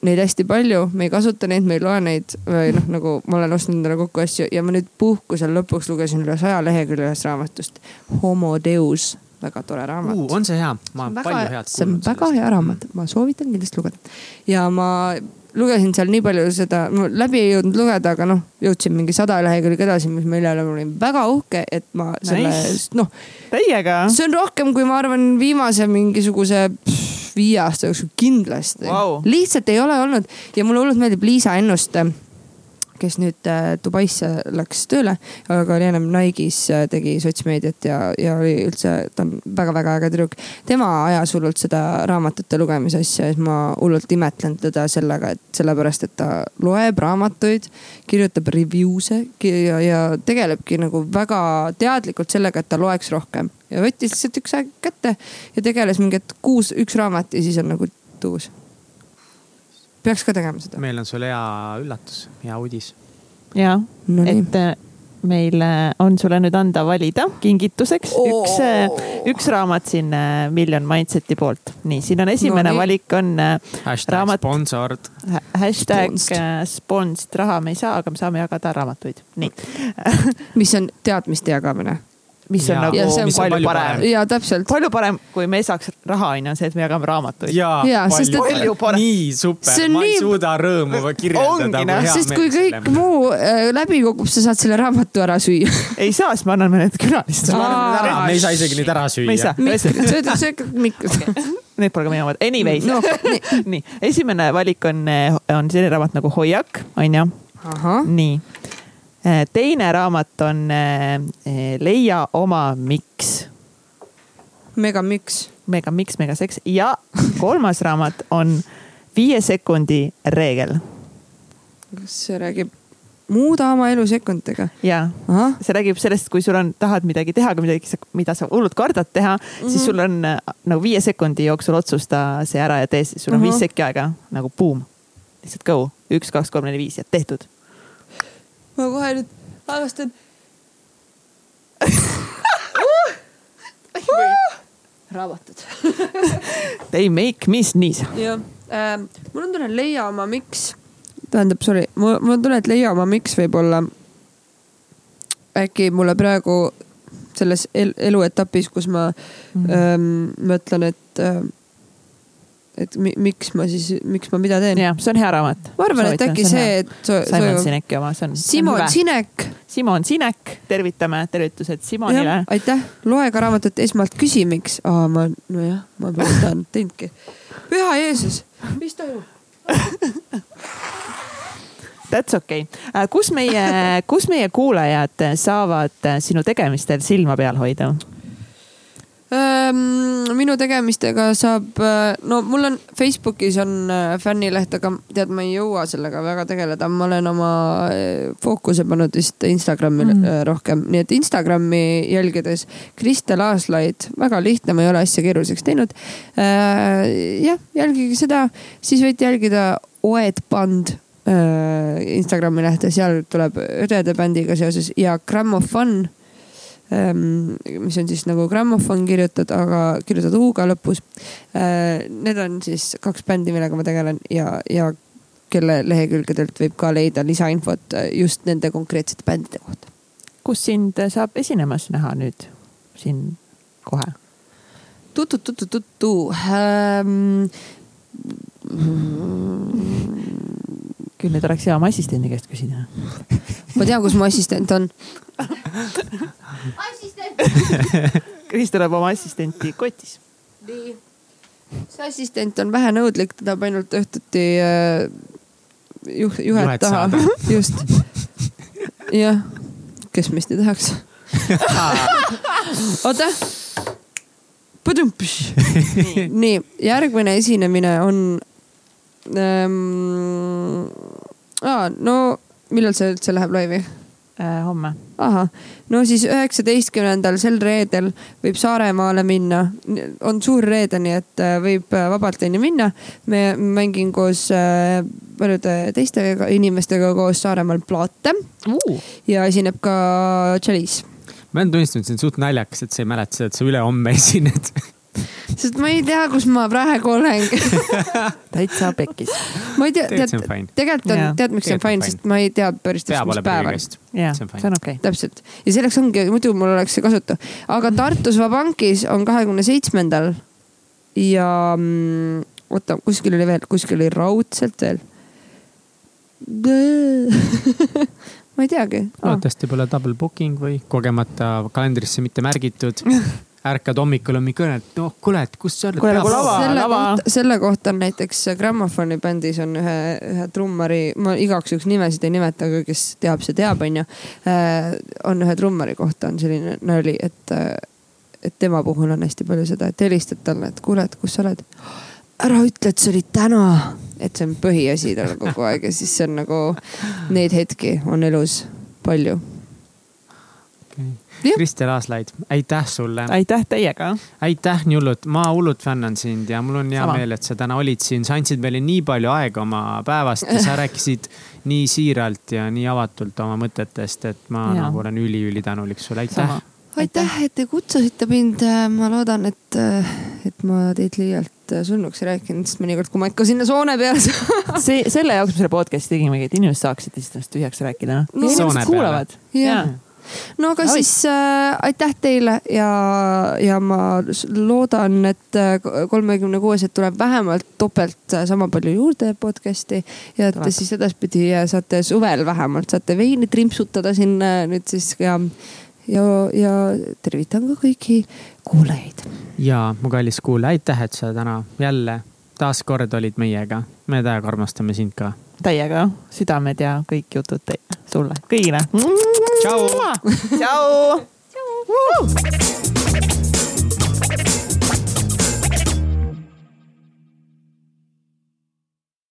neid hästi palju, me ei kasuta neid, me ei loe neid või noh, nagu ma olen ostnud endale kokku asju ja ma nüüd puhkusel lõpuks lugesin üle saja lehekülje ühest raamatust. Homo Deus, väga tore raamat uh,. on see hea? ma olen palju head kuulnud. see on väga hea raamat, ma soovitan kindlasti lugeda. ja ma lugesin seal nii palju seda, läbi ei jõudnud lugeda, aga noh, jõudsin mingi sada lehekülge edasi, mis mille üle ma olin väga uhke, et ma selle nice., noh. täiega. see on rohkem, kui ma arvan, viimase mingisuguse pff, viie aasta jooksul kindlasti. Wow.. lihtsalt ei ole olnud ja mulle hullult meeldib Liisa Ennuste kes nüüd äh, Dubaisse läks tööle, aga oli ennem Nike'is, äh, tegi sotsmeediat ja, ja oli üldse, ta on väga-väga äge tüdruk. tema ajas hullult seda raamatute lugemise asja ja siis ma hullult imetlen teda sellega, et sellepärast, et ta loeb raamatuid, kirjutab review'se ja, ja tegelebki nagu väga teadlikult sellega, et ta loeks rohkem. ja võttis lihtsalt üks aeg kätte ja tegeles mingi, et kuus, üks raamat ja siis on nagu tuus peaks ka tegema seda. meil on sulle hea üllatus, hea uudis. ja no, et äh, meil äh, on sulle nüüd anda valida kingituseks oh. üks, äh, üks raamat siin Million Mindseti poolt. nii, siin on esimene no, valik on hashtag raamat. sponsored. Hashtag sponsored, raha me ei saa, aga me saame jagada raamatuid, nii mis on teadmiste jagamine mis on Jaa. nagu Ja on palju palju parem parem.. ja täpselt. palju parem, kui me saaks raha, on ju, see, et me jagame raamatuid. Jaa, ja,, sest et- Palju parem. nii super on ma ei nii- suuda rõõmu kirjeldada sest kui kõik muu äh, läbi kukub, sa saad selle raamatu ära süüa. (laughs) ei saa, siis me anname need külalistele. Me ei saa isegi neid ära süüa. me ei saa, sööda, sööge mikrot. need pole ka minu omad. Anyways No, (laughs) nii. nii, esimene valik on, on selline raamat nagu Hoiak, onju. ahah, nii. Teine raamat on eh, Leia oma miks, mega miks. mega miks, mega seks ja kolmas raamat on Viie sekundi reegel kas see räägib muuda oma elu sekunditega? ja see räägib sellest, kui sul on, tahad midagi teha, aga midagi, mida sa hullult kardad teha mm, -hmm. siis sul on nagu viie sekundi jooksul otsusta see ära ja tee, siis sul on -huh. Mhm. viis sekki aega nagu boom, lihtsalt go, üks, kaks, kolm, neli, viis ja tehtud. Ma kohe nüüd avastan. raamatud. They make me sneeze. jah äh,, mul on tunne, leia oma miks, tähendab, sorry, mul, mul on tunne, et leia oma miks võib-olla äkki mulle praegu selles el eluetapis, kus ma mm. ähm, mõtlen, et äh,, et mi miks ma siis, miks ma mida teen. ja see on hea raamat. ma arvan, et äkki see, et so, Simon so, Sineki oma, see on. Simon. Sinek, Simon Sinek, tervitame, tervitused Simonile. aitäh, loe ka raamatut esmalt küsi, miks. aa, ma, nojah, ma pole seda teinudki. püha Jeesus, mis toimub? (laughs) That's okei okay.. kus meie, kus meie kuulajad saavad sinu tegemistel silma peal hoida? Ehm, minu tegemistega saab, no mul on Facebookis on äh, fännileht, aga tead, ma ei jõua sellega väga tegeleda, ma olen oma äh, fookuse pannud vist Instagrami Mm. rohkem, nii et Instagrami jälgides Kristel Aaslaid, väga lihtne, ma ei ole asja keeruliseks teinud. jah, jälgige seda, siis võite jälgida Oed Band äh, Instagrami lehte, seal tuleb õdede bändiga seoses ja Grammofon mis on siis nagu grammofon kirjutatud, aga kirjutatud U-ga lõpus äh,. Need on siis kaks bändi, millega ma tegelen ja, ja kelle lehekülgedelt võib ka leida lisainfot äh, just nende konkreetsete bändide kohta. kus sind saab esinemas näha nüüd siin kohe? tutu-tutu-tutu ähm,. Küll nüüd oleks hea oma assistendi käest küsida. ma tean, kus mu assistent on. Kris tuleb oma assistenti kotis. nii. see assistent on vähenõudlik, ta tahab ainult õhtuti äh, juh, juhet Juhet taha (laughs) just. jah, kes meist ei tahaks. (laughs) oota. nii, järgmine esinemine on ähm,. aa, no millal see üldse läheb laivi? Äh, homme. ahah, no siis üheksateistkümnendal sel reedel võib Saaremaale minna, on suur reede, nii et äh, võib äh, vabalt onju minna. me mängin koos äh, paljude teiste inimestega koos Saaremaal plaate ja esineb ka Chalice. ma pean tunnistama, et see on suht naljakas, et sa ei mäleta seda, et sa ülehomme esined. (laughs) sest ma ei tea, kus ma praegu olen. (laughs) täitsa pekkis. ma ei tea, tead on, fine. tegelikult on tead, miks see on on fine, sest ma ei tea päris täpselt, mis päeval. prügikast. jah, See on on okei okay.. täpselt ja selleks ongi, muidu mul oleks see kasutu, aga Tartus Vabankis on kahekümne seitsmendal ja mm, oota, kuskil oli veel, kuskil oli raudselt veel. (laughs) ma ei teagi oh.. loodetavasti pole double booking või kogemata kalendrisse mitte märgitud. (laughs) ärkad hommikul hommikul, et noh, kuule, et kus sa oled. Kuule, lava- selle lava- kohta, selle kohta on näiteks Grammofoni bändis on ühe, ühe trummari, ma igaks juhuks nimesid ei nimeta, aga kes teab, see teab, onju. on ühe trummari kohta on selline nali, et, et tema puhul on hästi palju seda, et helistad talle, et kuule, et kus sa oled. ära ütle, et see oli täna, et see on põhiasi tal kogu aeg ja siis see on nagu neid hetki on elus palju. Kristel Aaslaid, aitäh sulle. aitäh teiega. aitäh nii hullult, ma hullult fännan sind ja mul on hea Sama. meel, et sa täna olid siin, sa andsid meile nii palju aega oma päevast ja sa (laughs) rääkisid nii siiralt ja nii avatult oma mõtetest, et ma Jaa. nagu olen üliülitänulik sulle, aitäh aitäh, et te kutsusite mind, ma loodan, et, et ma teid liialt surnuks ei rääkinud, sest mõnikord, kui ma ikka sinna soone peale saan. (laughs) see, selle jaoks me selle podcast'i tegimegi, et inimesed saaksid lihtsalt ennast tühjaks rääkida. No ja inimesed kuulavad. jah, no aga Oi. siis äh, aitäh teile ja, ja ma loodan, et kolmekümne kuueselt tuleb vähemalt topelt sama palju juurde podcast'i. ja et Tuleb. siis edaspidi saate suvel vähemalt saate veini trimpsutada siin nüüd siis ja ja, ja tervitan ka kõiki kuulajaid. ja mu kallis kuulaja, aitäh, et sa täna jälle taaskord olid meiega. me täiega armastame sind ka. täiega, südamed ja kõik jutud teile, sulle, kõigile. Tšau. tšau.